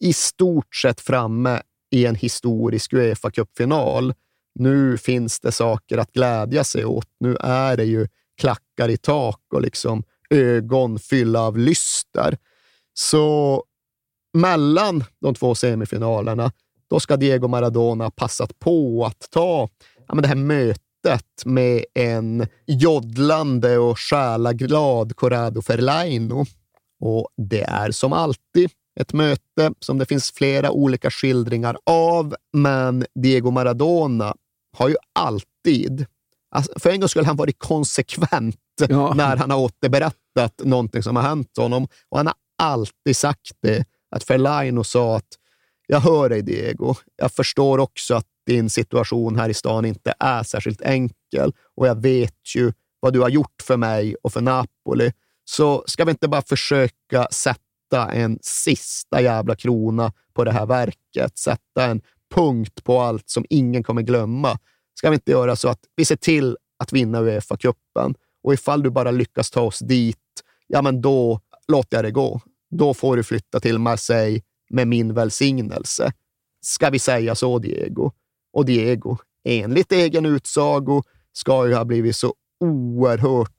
i stort sett framme i en historisk Uefa-cupfinal. Nu finns det saker att glädja sig åt. Nu är det ju klackar i tak och liksom ögon fyllda av lyster. Så mellan de två semifinalerna, då ska Diego Maradona passat på att ta ja, men det här mötet med en joddlande och själaglad Corrado Ferlaino. Och det är som alltid ett möte som det finns flera olika skildringar av, men Diego Maradona har ju alltid, alltså för en gång skulle han varit konsekvent ja. när han har återberättat någonting som har hänt honom. Och han har alltid sagt det, att Ferlaino sa att jag hör dig Diego, jag förstår också att din situation här i stan inte är särskilt enkel och jag vet ju vad du har gjort för mig och för Napoli. Så ska vi inte bara försöka sätta en sista jävla krona på det här verket, sätta en punkt på allt som ingen kommer glömma. Ska vi inte göra så att vi ser till att vinna Uefa-cupen och ifall du bara lyckas ta oss dit, ja men då låter jag det gå. Då får du flytta till Marseille med min välsignelse. Ska vi säga så, Diego? Och Diego, enligt egen utsago, ska ju ha blivit så oerhört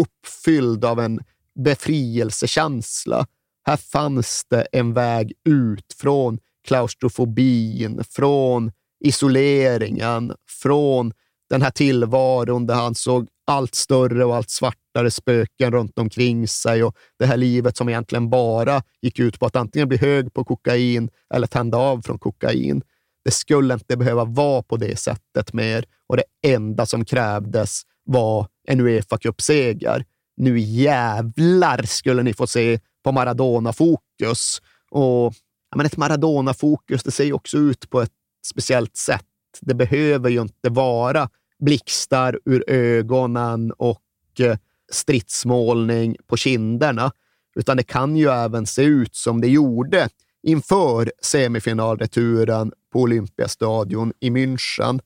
uppfylld av en befrielsekänsla. Här fanns det en väg ut från klaustrofobin, från isoleringen, från den här tillvaron där han såg allt större och allt svartare spöken runt omkring sig och det här livet som egentligen bara gick ut på att antingen bli hög på kokain eller tända av från kokain. Det skulle inte behöva vara på det sättet mer och det enda som krävdes var en Uefa Cup-seger. Nu jävlar skulle ni få se på Maradona-fokus. Och ja, men ett Maradona-fokus, det ser också ut på ett speciellt sätt. Det behöver ju inte vara blixtar ur ögonen och eh, stridsmålning på kinderna, utan det kan ju även se ut som det gjorde inför semifinalreturen på Olympiastadion i München.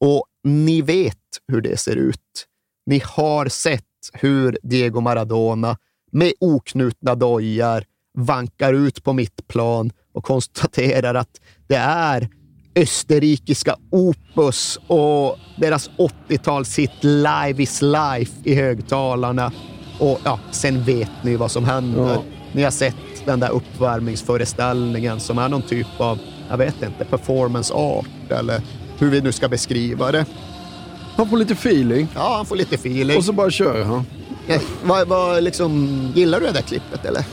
Och ni vet hur det ser ut. Ni har sett hur Diego Maradona med oknutna dojar vankar ut på mittplan och konstaterar att det är österrikiska Opus och deras 80-talshit Live is Life i högtalarna. Och ja, sen vet ni vad som händer. Ja. Ni har sett den där uppvärmningsföreställningen som är någon typ av, jag vet inte, performance art eller hur vi nu ska beskriva det.
Han får lite feeling.
Ja, han får lite feeling.
Och så bara kör han.
Ja, vad, vad liksom, gillar du det där klippet eller?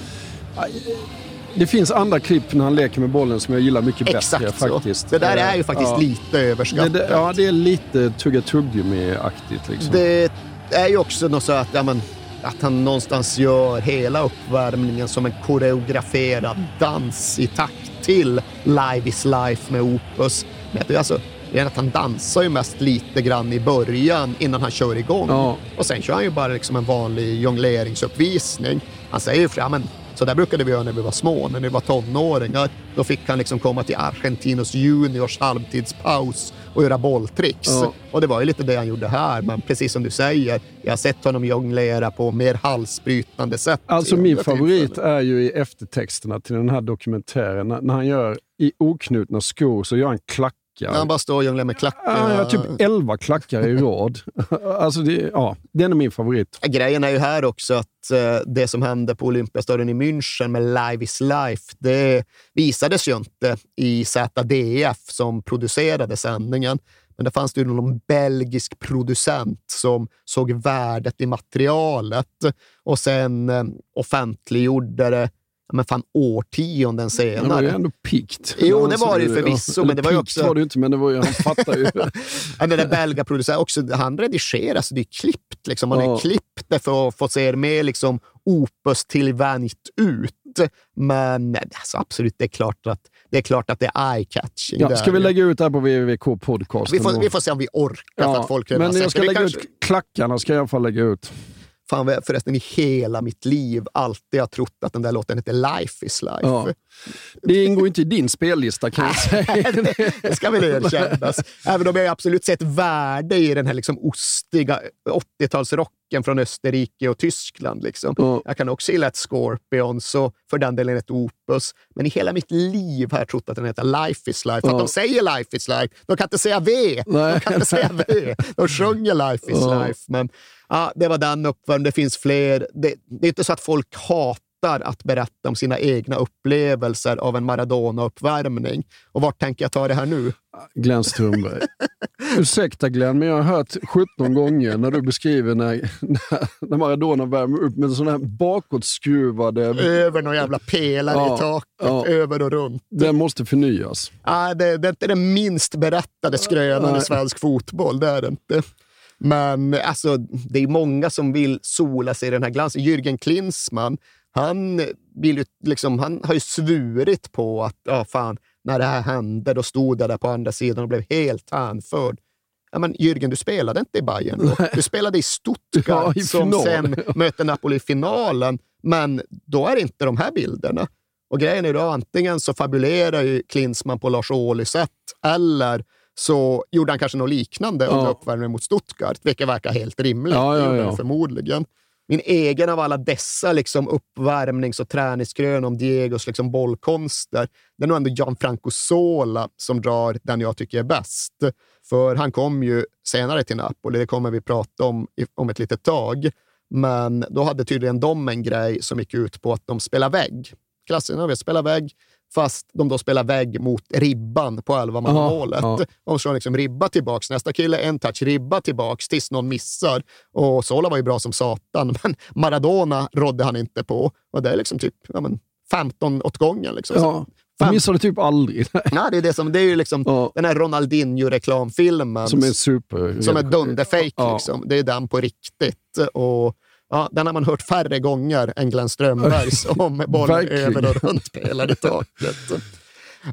Det finns andra klipp när han leker med bollen som jag gillar mycket
Exakt
bättre.
Så.
faktiskt.
Det där är ju faktiskt ja. lite överskattat.
Ja, det är lite tugga tuggummi-aktigt. Liksom.
Det är ju också något så att, ja, men, att han någonstans gör hela uppvärmningen som en koreograferad dans i takt till Live is Life med Opus. Men det är alltså, det är att han dansar ju mest lite grann i början innan han kör igång. Ja. Och sen kör han ju bara liksom en vanlig jongleringsuppvisning. Han säger ju fram så där brukade vi göra när vi var små, när vi var tonåringar. Då fick han liksom komma till Argentinos juniors halvtidspaus och göra bolltricks. Ja. Och det var ju lite det han gjorde här, men precis som du säger, jag har sett honom jonglera på mer halsbrytande sätt.
Alltså min favorit är ju i eftertexterna till den här dokumentären, när han gör i oknutna skor så gör han klack klackar.
Han bara står och jonglerar med klackar. Ja,
typ elva klackar i rad. alltså det, ja, den är min favorit.
Grejen är ju här också att eh, det som hände på Olympiastadion i München med Live is Life, det visades ju inte i ZDF som producerade sändningen. Men det fanns ju någon belgisk producent som såg värdet i materialet och sen eh, offentliggjorde det men fan årtionden senare.
Det var ju ändå pikt.
Jo, det var det ju förvisso.
Eller
men det var ju
pikt
också...
var det ju inte, men det var ju, han fattar ju.
Ja, den där belga producenten, också, han redigeras, det är klippt. Liksom. Han
Ja.
är klippt det för att få se mer liksom, opus tillvänt ut. Men alltså, absolut, det är klart att det är, klart att det är eye-catching.
Ja, ska vi lägga ut det här på wwk podcast
vi, får, vi får se om vi orkar för att folk
Men jag ska lägga
Vi
ut
kanske-
klackarna, ska jag i alla fall lägga ut.
Fan, förresten i hela mitt liv alltid har trott att den där låten heter Life is life.
Ja. Det ingår inte i din spellista kan jag säga.
det ska väl erkännas. Även om jag absolut sett värde i den här liksom ostiga 80-talsrocken från Österrike och Tyskland. Liksom. Jag kan också gilla ett Scorpions och för den delen ett Opus. Men i hela mitt liv har jag trott att den heter Life is life. För att
Ja.
de säger Life is life. De kan inte säga V. De kan inte säga V. De sjunger Life is
Ja.
life. Men ja, det var den uppvärmningen. Det finns fler. Det, det är inte så att folk hatar att berätta om sina egna upplevelser av en Maradona-uppvärmning. Och vart tänker jag ta det här nu?
Glenn Strömberg. Ursäkta Glenn, men jag har hört 17 gånger när du beskriver när, när, Maradona värmer upp med sådana här bakåtskruvade...
Över någon jävla pelare
Ja,
i taket,
ja.
över och runt.
Den måste förnyas.
Ah, det, det är inte den minst berättade skrönan i svensk fotboll, det är det inte. Men alltså, det är många som vill sola sig i den här glansen. Jürgen Klinsmann, han, vill ju, liksom, han har ju svurit på att ja, fan, när det här hände, då stod jag där på andra sidan och blev helt hänförd. Ja, men Jürgen, du spelade inte i Bayern då. Du spelade i Stuttgart
Ja, i
som sen möter Napoli i finalen. Men då är det inte de här bilderna. Och grejen är då antingen så fabulerar ju Klinsmann på Lars Ohly sätt eller så gjorde han kanske något liknande under
Ja.
uppvärmningen mot Stuttgart, vilket verkar helt rimligt.
Ja, ja, ja.
Förmodligen. Min egen av alla dessa liksom uppvärmnings och träningskrön om Diegos liksom bollkonster, det är nog ändå Gianfranco Sola som drar den jag tycker är bäst. För han kom ju senare till Napoli, det kommer vi prata om om ett litet tag. Men då hade tydligen de en grej som gick ut på att de spelar vägg. Klassen vi spelar vägg, fast de då spelar vägg mot ribban på 11 målet.
Ja, ja.
Och så liksom ribba tillbaks. Nästa kille en touch, ribba tillbaks tills någon missar. Och Sola var ju bra som satan, men Maradona rådde han inte på. Och det är liksom typ ja, men 15 åt gången. Liksom.
Ja, han missade typ aldrig.
Nej, det är, det som, det är ju liksom den här Ronaldinho-reklamfilmen.
Som är super...
Som är dunderfejk.
Ja.
Liksom. Det är den på riktigt. Och, ja, den har man hört färre gånger än Glenn Strömbergs om bollen över och runt pelare i taket.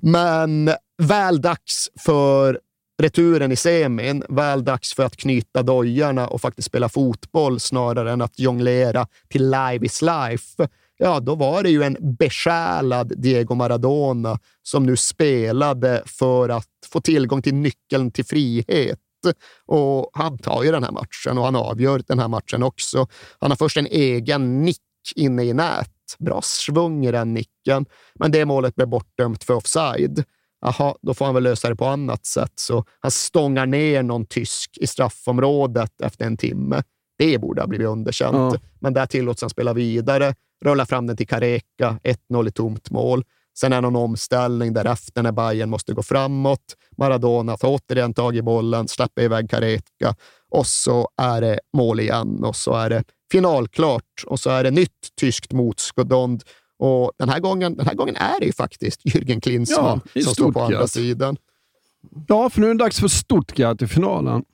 Men väl dags för returen i semin. Väl dags för att knyta dojorna och faktiskt spela fotboll snarare än att jonglera till live is life. Ja, då var det ju en besjälad Diego Maradona som nu spelade för att få tillgång till nyckeln till frihet. Och han tar ju den här matchen och han avgör den här matchen också. Han har först en egen nick inne i nät. Bra svung i den nicken, men det målet blev bortdömt för offside. Jaha, då får han väl lösa det på annat sätt. Så han stångar ner någon tysk i straffområdet efter en timme. Det borde ha blivit underkänt,
Ja.
men där tillåts han spela vidare. Rullar fram den till Careca, 1-0 i tomt mål. Sen är någon omställning därefter när Bayern måste gå framåt. Maradona tar återigen tag i bollen, släpper iväg Careca och så är det mål igen och så är det finalklart och så är det nytt tyskt motstånd. Och den här gången, den här gången är det ju faktiskt Jürgen Klinsmann
Ja,
som står på andra sidan.
Ja, för nu är det dags för Stuttgart i finalen.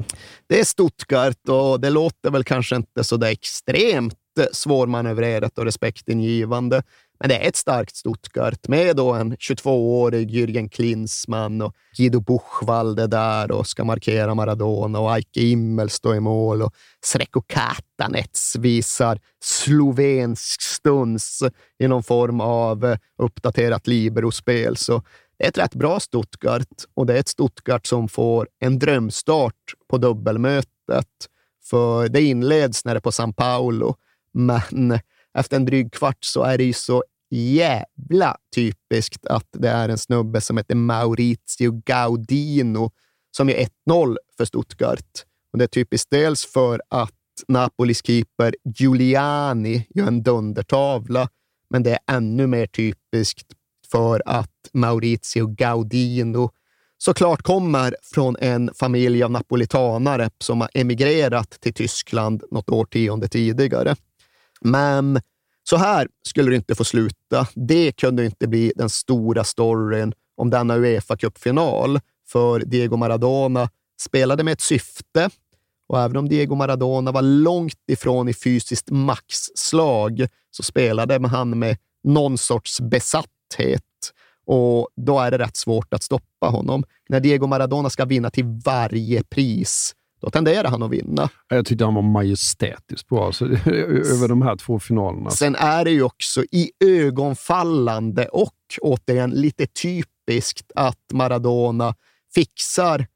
Det är Stuttgart och det låter väl kanske inte så där extremt svårmanövrerat och respektingivande. Men det är ett starkt Stuttgart med då en 22-årig Jürgen Klinsmann och Guido Buchwald är där och ska markera Maradona och Eike Immel står i mål och Sreko Katanets visar slovensk stuns i någon form av eh, uppdaterat libero-spel. Så det är ett rätt bra Stuttgart och det är ett Stuttgart som får en drömstart på dubbelmötet. För det inleds när det är på San Paolo, men efter en dryg kvart så är det ju så jävla typiskt att det är en snubbe som heter Maurizio Gaudino som är 1-0 för Stuttgart. Och det är typiskt dels för att Napolis keeper Giuliani gör en dundertavla, men det är ännu mer typiskt för att Maurizio Gaudino såklart kommer från en familj av napolitanare som har emigrerat till Tyskland något årtionde tidigare. Men Så här skulle det inte få sluta. Det kunde inte bli den stora storyn om denna Uefa Cup-final, för Diego Maradona spelade med ett syfte och även om Diego Maradona var långt ifrån i fysiskt maxslag så spelade han med någon sorts besatthet och då är det rätt svårt att stoppa honom. När Diego Maradona ska vinna till varje pris, då tenderar han att vinna.
Jag tyckte han var majestätiskt bra alltså, över de här två finalerna.
Sen är det ju också i ögonfallande och återigen lite typiskt att Maradona fixar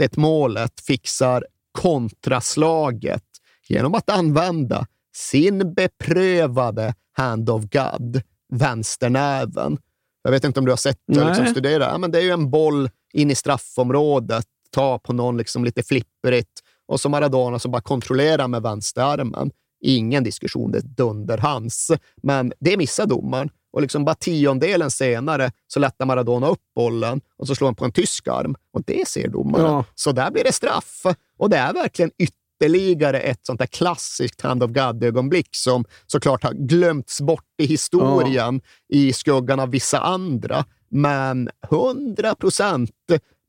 1-1 målet, fixar kontraslaget genom att använda sin beprövade hand of God, vänsternäven. Jag vet inte om du har sett det, liksom studera. Ja, men det är ju en boll in i straffområdet, ta på någon liksom lite flipprigt och så Maradona som bara kontrollerar med vänsterarmen. Ingen diskussion, det är dunder hans. Men det missar domaren och liksom bara tiondelen senare så lättar Maradona upp bollen och så slår han på en tysk arm och det ser domaren.
Ja.
Så där blir det straff. Och det är verkligen ytterligare ett sånt där klassiskt hand of God-ögonblick som såklart har glömts bort i historien i skuggan av vissa andra. Men 100 procent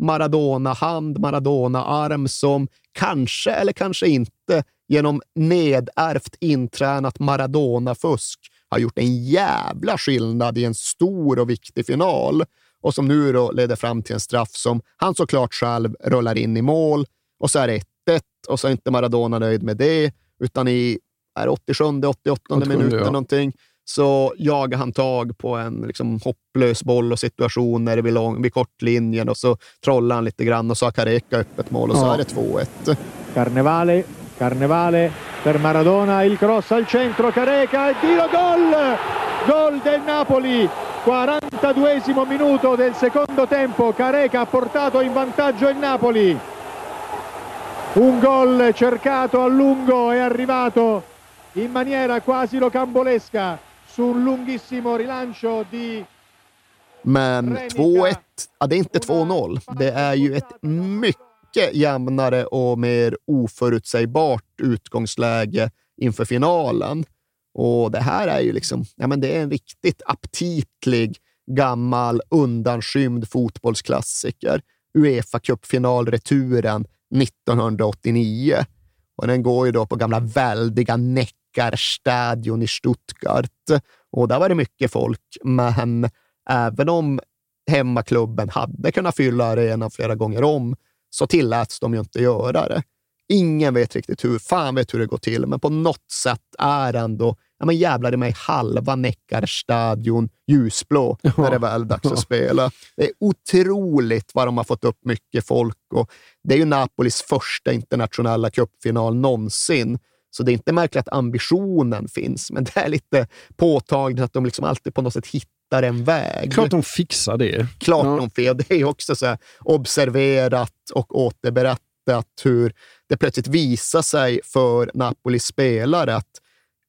Maradona-hand, Maradona-arm som kanske eller kanske inte genom nedärvt intränat Maradona-fusk har gjort en jävla skillnad i en stor och viktig final. Och som nu då leder fram till en straff som han såklart själv rullar in i mål. Och så är det 1-1 och så är inte Maradona nöjd med det, utan i är det 87, 88
87,
minuten
ja.
någonting så jagar han tag på en liksom, hopplös boll och situationer vid, lång, vid kortlinjen och så trollar han lite grann och så har Careca öppet mål och så
Ja.
är det 2-1.
Carnevale, Carnevale per Maradona, il cross al centro, Careca e tiro gol! Gol del Napoli, 42esimo minuto del secondo tempo, Careca ha portato in vantaggio il Napoli. Un gol cercato a lungo è arrivato in maniera quasi rocambolesca su un lunghissimo rilancio di
Men 2-1, ja, det är inte 2-0. Det är ju ett mycket jämnare och mer oförutsägbart utgångsläge inför finalen. Och det här är ju liksom, ja, men det är en riktigt aptitlig, gammal, undanskymd fotbollsklassiker. Uefa Cup-final-returen 1989. Och den går ju då på gamla väldiga Neckarstadion i Stuttgart. Och där var det mycket folk, men även om hemmaklubben hade kunnat fylla arenan flera gånger om, så tilläts de ju inte göra det. Ingen vet riktigt hur, fan vet hur det går till, men på något sätt är ändå, ja men jävlar i mig, halva Neckarstadion ljusblå när det är väl dags att spela. Det är otroligt vad de har fått upp mycket folk och det är ju Napolis första internationella cupfinal någonsin. Så det är inte märkligt att ambitionen finns, men det är lite påtagligt att de liksom alltid på något sätt hittar en väg.
Klart de fixar det.
Klart
Ja.
de fel. Det är ju också så observerat och återberättat hur det plötsligt visar sig för Napolis spelare att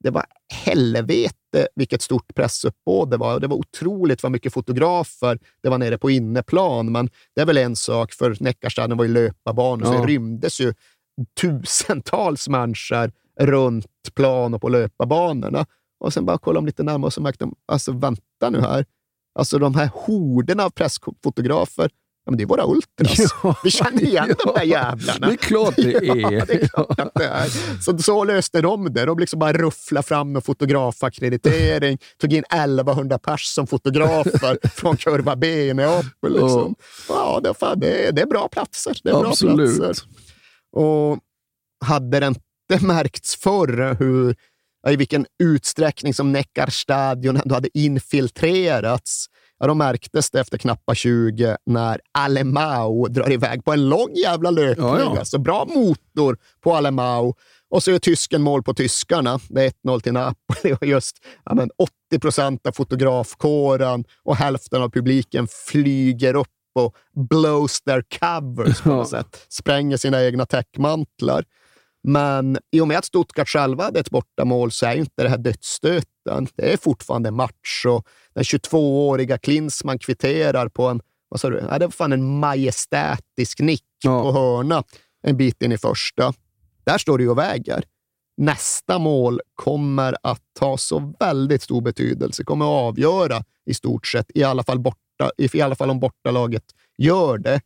det var helvete vilket stort pressuppbåd det var. Det var otroligt vad mycket fotografer det var nere på inneplan. Men det är väl en sak, för Neckarstaden var ju löparbanor, så
Ja.
det rymdes ju tusentals människor runt plan och på löparbanorna. Och sen bara kollade de lite närmare och så märkte de, alltså vänta nu här. Alltså de här horderna av pressfotografer, ja, men det är våra ultras. Vi känner igen de där jävlarna.
Det är klart det är.
Ja, det är klart det är. Så, så löste de det. De liksom bara rufflade fram en fotografackreditering, tog in 1100 pers som fotografer från kurva B i Neapel. Liksom. Ja, det, är fan, det, är, det är bra platser. Det är bra
Absolut.
platser. Och hade det inte märkts förr hur, i vilken utsträckning som Neckarstadion ändå hade infiltrerats, ja, då märktes det efter knappa 20 när Alemao drar iväg på en lång jävla löpning.
Ja, ja.
Alltså, bra motor på Alemao. Och så gör tysken mål på tyskarna. Det är 1-0 till Napoli och just ja, men 80 procent av fotografkåren och hälften av publiken flyger upp och blows their covers på något sätt. Spränger sina egna täckmantlar. Men i och med att Stuttgart själva hade ett bortamål så är inte det här dödsstöten. Det är fortfarande match och den 22-åriga Klinsmann kvitterar på en, vad sa du, ja, det var fan en majestätisk nick på hörna en bit in i första. Där står det ju och väger. nästa mål kommer att ha så väldigt stor betydelse, kommer att avgöra i stort sett, i alla fall, borta, i alla fall om bortalaget gör det.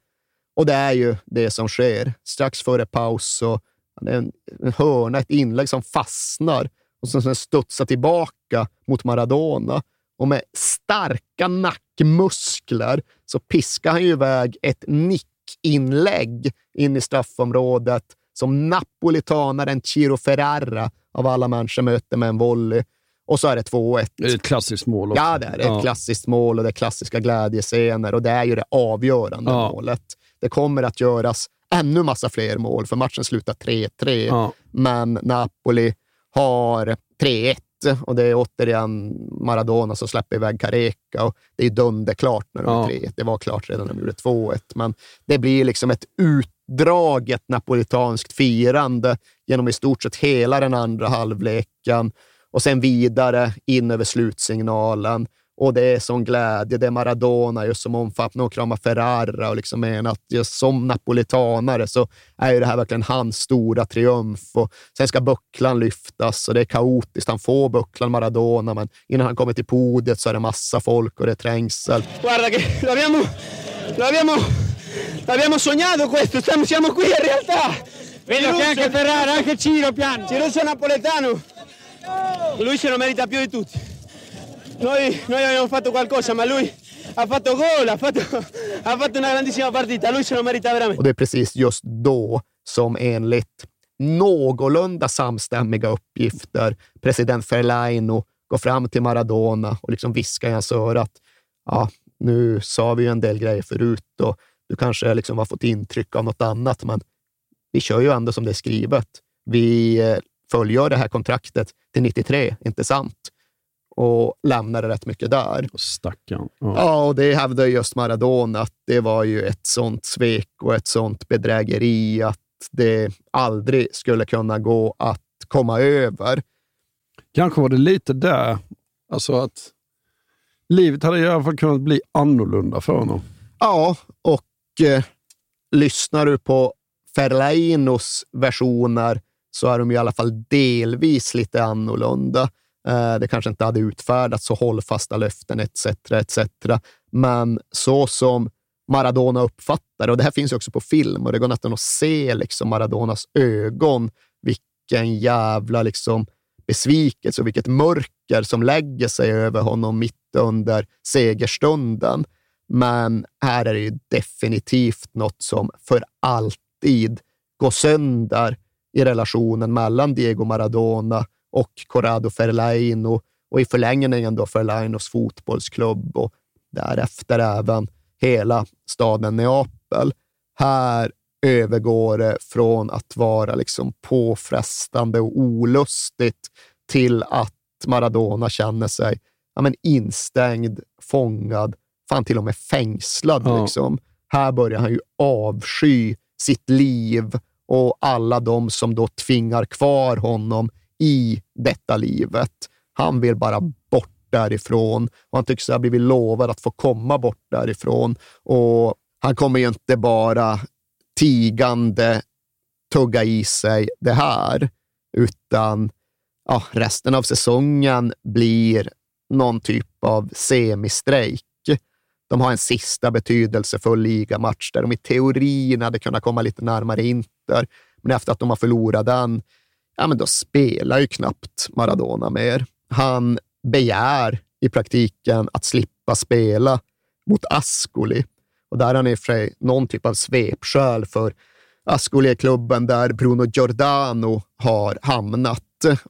Och det är ju det som sker. Strax före paus så en, en hörna, ett inlägg som fastnar och som sen studsar tillbaka mot Maradona. Och med starka nackmuskler så piskar han ju iväg ett nickinlägg in i straffområdet som napolitanaren Ciro Ferrara av alla människor möter med en volley. Och så är det 2-1.
Det är ett klassiskt mål också.
Ja, det är ett klassiskt mål och det är klassiska glädjescener och det är ju det avgörande
Ja.
målet. Det kommer att göras ännu massa fler mål, för matchen slutar 3-3.
Ja.
Men Napoli har 3-1 och det är återigen Maradona som släpper iväg Careca och det är dunderklart när de
Ja.
är 3-1. Det var klart redan när de gjorde 2-1, men det blir liksom ett utdraget napolitanskt firande genom i stort sett hela den andra halvleken och sen vidare in över slutsignalen. Och det är sån glädje. Det är Maradona just som omfamnar och kramar Ferrara och liksom menar att just som napolitanare så är ju det här verkligen hans stora triumf. Och sen ska bucklan lyftas och det är kaotiskt. Han får bucklan, Maradona, men innan han kommer till podiet så är det massa folk och det är trängsel.
Guarda che lo abbiamo, lo abbiamo, l'abbiamo sognato questo, stiamo, siamo qui in realtà.
Vedo che anche Ferrara, anche Ciro piange.
Ciruccio napoletano. Lui se lo merita più di tutti. Noi, noi abbiamo fatto qualcosa, ma lui ha fatto gol, ha fatto, ha fatto una grandissima partita. Lui se lo merita veramente.
Och det är precis just då som enligt någorlunda samstämmiga uppgifter president Ferlaino går fram till Maradona och liksom viskar i hans öra att ja, nu sa vi ju en del grejer förut och du kanske liksom har fått intryck av något annat, men vi kör ju ändå som det är skrivet. Vi eh, följer det här kontraktet till 93, inte sant? Och lämnar det rätt mycket där.
Stackarn.
Ja, och det hävdar just Maradona att det var ju ett sånt svek och ett sånt bedrägeri att det aldrig skulle kunna gå att komma över.
Kanske var det lite där, alltså att livet hade i alla fall kunnat bli annorlunda för honom.
Ja, och eh, lyssnar du på Ferlainos versioner så är de i alla fall delvis lite annorlunda. Eh, det kanske inte hade utfärdats så hållfasta löften etc. etc. Men så som Maradona uppfattar, och det här finns ju också på film och det går nästan att se liksom Maradonas ögon, vilken jävla liksom besvikelse och vilket mörker som lägger sig över honom mitt under segerstunden. Men här är det ju definitivt något som för alltid går sönder i relationen mellan Diego Maradona och Corrado Ferlaino och i förlängningen då Ferlainos fotbollsklubb och därefter även hela staden Neapel. Här övergår det från att vara liksom påfrestande och olustigt till att Maradona känner sig ja, men instängd, fångad, fan till och med fängslad.
Ja.
Liksom. Här börjar han ju avsky sitt liv och alla de som då tvingar kvar honom i detta livet. Han vill bara bort därifrån och han tycks ha blivit lovad att få komma bort därifrån. Och han kommer ju inte bara tigande tugga i sig det här, utan ja, resten av säsongen blir någon typ av semistrejk. De har en sista betydelsefull ligamatch där de i teorin hade kunnat komma lite närmare Inter, men efter att de har förlorat den, ja, men då spelar ju knappt Maradona mer. Han begär i praktiken att slippa spela mot Ascoli. Och där har han i och för sig någon typ av svepskäl för Ascoli är klubben där Bruno Giordano har hamnat.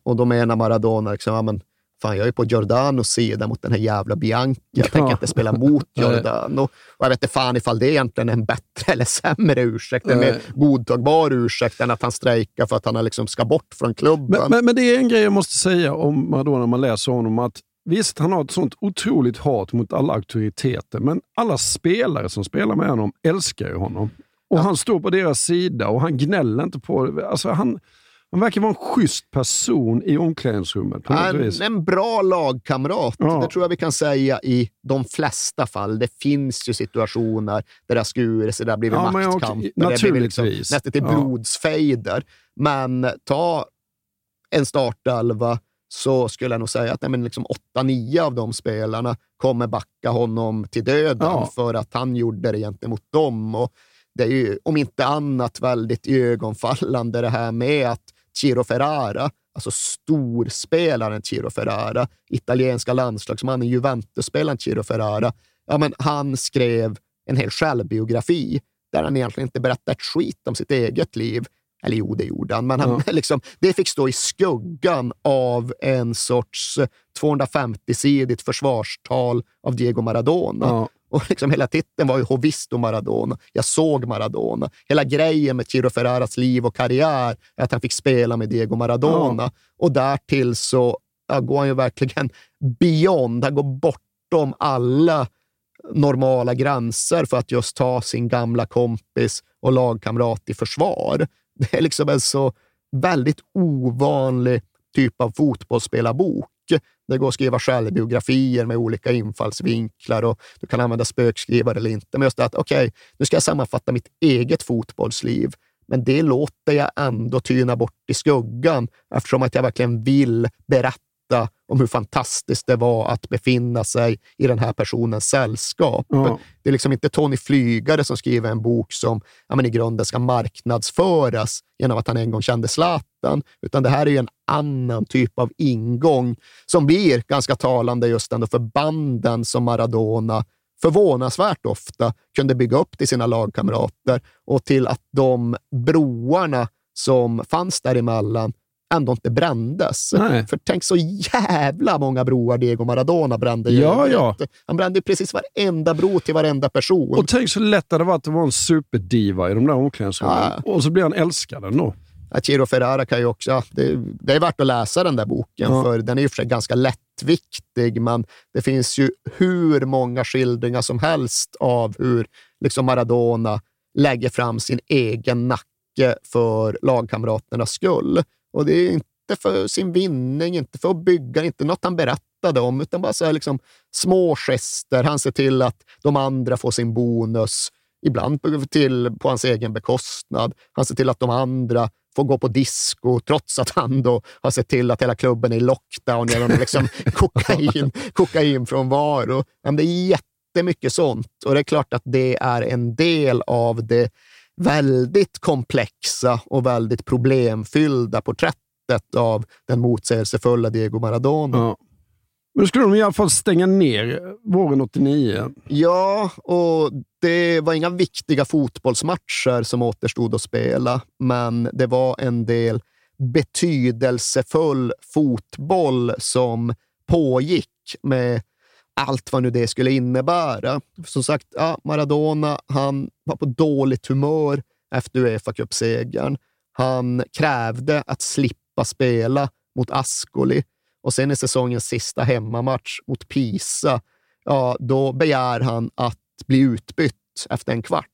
Och då menar Maradona, liksom, ja, men fan, jag är på Giordanos sida mot den här jävla Bianchi. Jag tänker inte spela mot Giordano. Och jag vet inte fan ifall det egentligen är en bättre eller sämre ursäkt. En mer godtagbar ursäkt än att han strejkar för att han liksom ska bort från klubben.
Men, men, men det är en grej jag måste säga om Maradona när man läser honom. att Visst, han har ett sånt otroligt hat mot alla auktoriteter, men alla spelare som spelar med honom älskar ju honom. Och han står på deras sida och han gnäller inte på det. Alltså han, han verkar vara en schysst person i omklädningsrummet.
En, en bra lagkamrat.
Ja.
Det tror jag vi kan säga i de flesta fall. Det finns ju situationer där det har skurit sig, där det blivit
Ja,
där det blivit liksom
naturligtvis.
nästan till
Ja.
blodsfejder. Men ta en startelva så skulle jag nog säga att nej, men liksom 8-9 av de spelarna kommer backa honom till döden
Ja.
för att han gjorde det gentemot dem. Och det är ju om inte annat väldigt ögonfallande det här med att Ciro Ferrara, alltså storspelaren Ciro Ferrara, italienska landslagsmannen, Juventus-spelaren Ciro Ferrara, ja, men han skrev en hel självbiografi där han egentligen inte berättade ett skit om sitt eget liv. Eller jo, det gjorde han, men han, liksom, det fick stå i skuggan av en sorts 250-sidigt försvarstal av Diego Maradona. Och liksom hela titeln var ju Hovisto Maradona. Jag såg Maradona. Hela grejen med Ciro Ferraras liv och karriär är att han fick spela med Diego Maradona. Och därtill så ja, går han ju verkligen beyond. Han går bortom alla normala gränser för att just ta sin gamla kompis och lagkamrat i försvar. Det är liksom en så väldigt ovanlig typ av mycket. Det går att skriva självbiografier med olika infallsvinklar och du kan använda spökskrivare eller inte. Men just det att, okej, nu ska jag sammanfatta mitt eget fotbollsliv, men det låter jag ändå tyna bort i skuggan eftersom att jag verkligen vill berätta om hur fantastiskt det var att befinna sig i den här personens sällskap.
Ja.
Det är liksom inte Tony Flygare som skriver en bok som ja, men i grunden ska marknadsföras genom att han en gång kände Zlatan, utan det här är en annan typ av ingång som blir ganska talande just ändå för banden som Maradona förvånansvärt ofta kunde bygga upp till sina lagkamrater och till att de broarna som fanns däremellan ändå inte brändes.
Nej.
För tänk så jävla många broar Diego Maradona brände.
Ja, ja.
Han brände precis varenda bro till varenda person.
Och tänk så lätt det var att det var en superdiva i de där omklädningsrummen.
Ja.
Och så blir han älskad ändå.
Ciro Ferrara kan ju också, ja, det, det är värt att läsa den där boken,
Ja.
för den är ju för sig ganska lättviktig, men det finns ju hur många skildringar som helst av hur liksom Maradona lägger fram sin egen nacke för lagkamraternas skull. Och det är inte för sin vinning, inte för att bygga, inte något han berättade om, utan bara så här liksom små gester. Han ser till att de andra får sin bonus, ibland på, till, på hans egen bekostnad. Han ser till att de andra får gå på disco trots att han då har sett till att hela klubben är i lockdown genom liksom kokain, kokain från varo. Men det är jättemycket sånt och det är klart att det är en del av det väldigt komplexa och väldigt problemfyllda porträttet av den motsägelsefulla Diego Maradona.
Ja. Men då skulle de i alla fall stänga ner våren 89.
Ja, och det var inga viktiga fotbollsmatcher som återstod att spela, men det var en del betydelsefull fotboll som pågick med allt vad nu det skulle innebära. Som sagt, ja, Maradona han var på dåligt humör efter Uefa-cupsegern. Han krävde att slippa spela mot Ascoli och sen i säsongens sista hemmamatch mot Pisa, ja, då begär han att bli utbytt efter en kvart.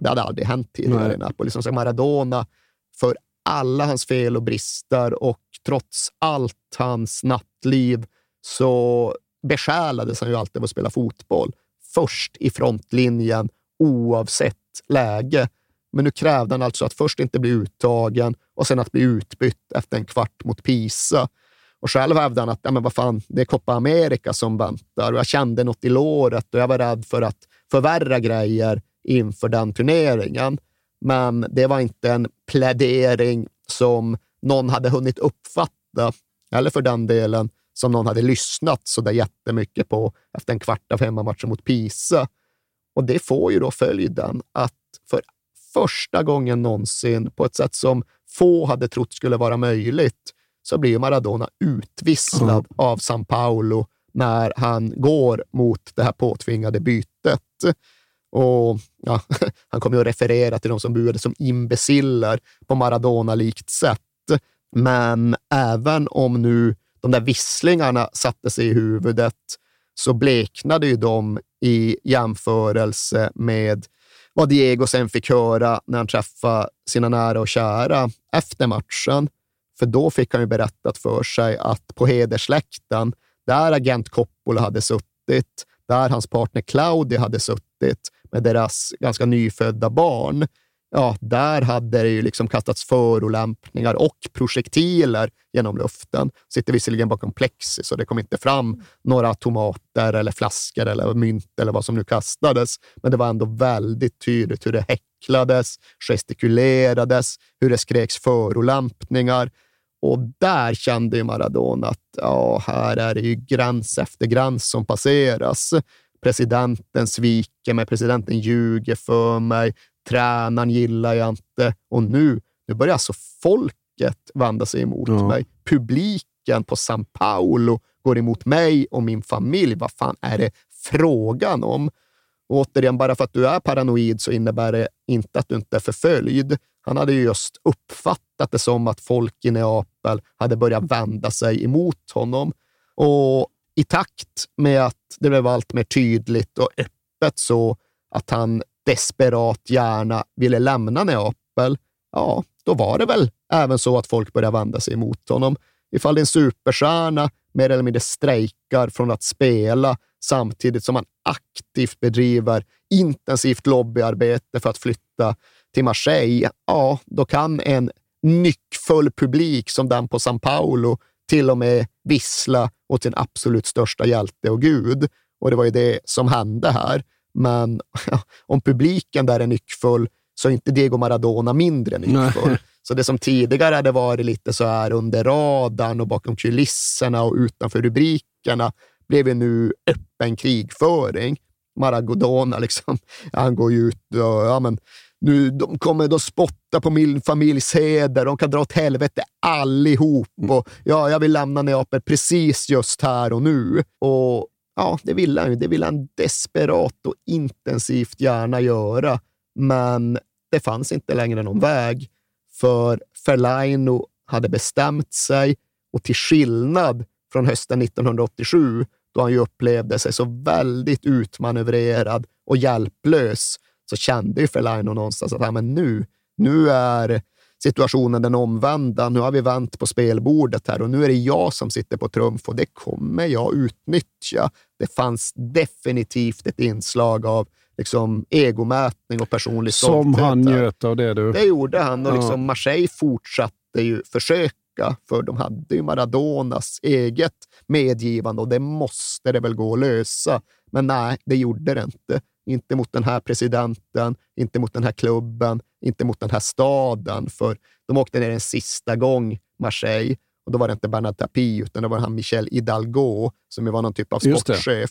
Det hade aldrig hänt tidigare
Nej.
i Napoli. Som Maradona, för alla hans fel och brister och trots allt hans nattliv så besjälade som ju alltid av att spela fotboll. Först i frontlinjen, oavsett läge. Men nu krävde han alltså att först inte bli uttagen och sen att bli utbytt efter en kvart mot Pisa. Och själv hävdade han att ja, men vad fan, det är Copa America som väntar och jag kände något i låret och jag var rädd för att förvärra grejer inför den turneringen. Men det var inte en plädering som någon hade hunnit uppfatta, eller för den delen som någon hade lyssnat så där jättemycket på efter en kvart av hemmamatchen mot Pisa. Och det får ju då följden att för första gången någonsin, på ett sätt som få hade trott skulle vara möjligt, så blir Maradona utvisslad av San Paolo när han går mot det här påtvingade bytet. Och ja, Han kommer att referera till de som buade som imbeciller på Maradona-likt sätt. Men även om nu de där visslingarna satte sig i huvudet så bleknade ju de i jämförelse med vad Diego sen fick höra när han träffade sina nära och kära efter matchen. För då fick han ju berättat för sig att på hedersläkten, där agent Coppola hade suttit, där hans partner Claudia hade suttit med deras ganska nyfödda barn, ja, där hade det ju liksom kastats förolämpningar och projektiler genom luften. Sitter visserligen bakom plexi, så det kom inte fram några tomater eller flaskor eller mynt eller vad som nu kastades. Men det var ändå väldigt tydligt hur det häcklades, gestikulerades, hur det skreks förolämpningar. Och där kände ju Maradona att ja, här är det ju gräns efter gräns som passeras. Presidenten sviker mig, presidenten ljuger för mig, tränaren gillar jag inte. Och nu, nu börjar alltså folket vända sig emot
Ja.
mig. Publiken på São Paulo går emot mig och min familj. Vad fan är det frågan om? Och återigen, bara för att du är paranoid så innebär det inte att du inte är förföljd. Han hade ju just uppfattat det som att folk i Neapel hade börjat vända sig emot honom. Och i takt med att det blev allt mer tydligt och öppet så att han desperat gärna ville lämna Neapel, ja, då var det väl även så att folk började vända sig emot honom. Ifall det är en superstjärna mer eller mindre strejkar från att spela samtidigt som man aktivt bedriver intensivt lobbyarbete för att flytta till Marseille, ja, då kan en nyckfull publik som den på San Paulo till och med vissla åt sin absolut största hjälte och gud. Och det var ju det som hände här. Men om publiken där är nyckfull så är inte Diego Maradona mindre nyckfull. Så det som tidigare hade varit lite så här under radarn och bakom kulisserna och utanför rubrikerna blev ju nu öppen krigföring. Maradona, liksom, han går ju ut och ja, men, nu, de kommer att spotta på min familjs heder, de kan dra åt helvete allihop. Och, ja, jag vill lämna Neapel precis just här och nu. Och ja, det vill han ju. Det vill han desperat och intensivt gärna göra. Men det fanns inte längre någon väg, för Fellaino hade bestämt sig och till skillnad från hösten 1987, då han ju upplevde sig så väldigt utmanövrerad och hjälplös, så kände ju Fellaino någonstans att ja, men nu, nu är situationen den omvända. Nu har vi vänt på spelbordet här och nu är det jag som sitter på trumf och det kommer jag utnyttja. Det fanns definitivt ett inslag av liksom, egomätning och personlig
Som
stolthet
han
här.
njöt av det du.
Det gjorde han och
Ja.
liksom Marseille fortsatte ju försöka, för de hade ju Maradonas eget medgivande och det måste det väl gå att lösa. Men nej, det gjorde det inte. Inte mot den här presidenten, inte mot den här klubben, inte mot den här staden. För de åkte ner en sista gång, Marseille, och då var det inte Bernard Tapie, utan det var han Michel Hidalgo, som var någon typ av sportchef.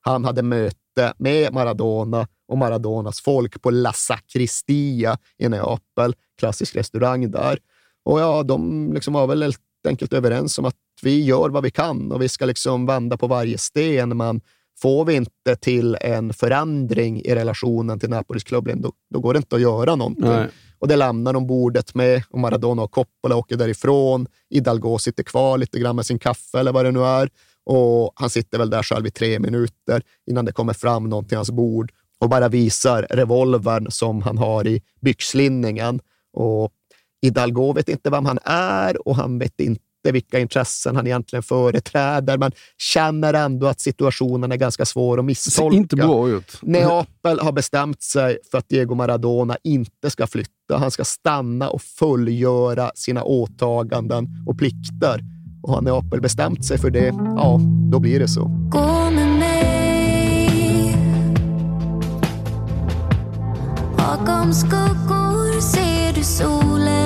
Han hade möte med Maradona och Maradonas folk på La Sacristia i Neapel, klassisk restaurang där. Och ja, de liksom var väl helt enkelt överens om att vi gör vad vi kan och vi ska liksom vända på varje sten, men får vi inte till en förändring i relationen till Napolis klubbledning, då, då går det inte att göra någonting.
Nej.
Och det lämnar de bordet med och Maradona och Coppola åker därifrån. Hidalgo sitter kvar lite grann med sin kaffe eller vad det nu är. Och han sitter väl där själv i tre minuter innan det kommer fram någon till hans bord och bara visar revolvern som han har i byxlinningen. Och Hidalgo vet inte vem han är och han vet inte vilka intressen han egentligen företräder, men känner ändå att situationen är ganska svår att misstolka.
inte bra ut.
Neapel har bestämt sig för att Diego Maradona inte ska flytta. Han ska stanna och fullgöra sina åtaganden och plikter. Och har Neapel bestämt sig för det, ja, då blir det så.
Bakom skuggor ser du solen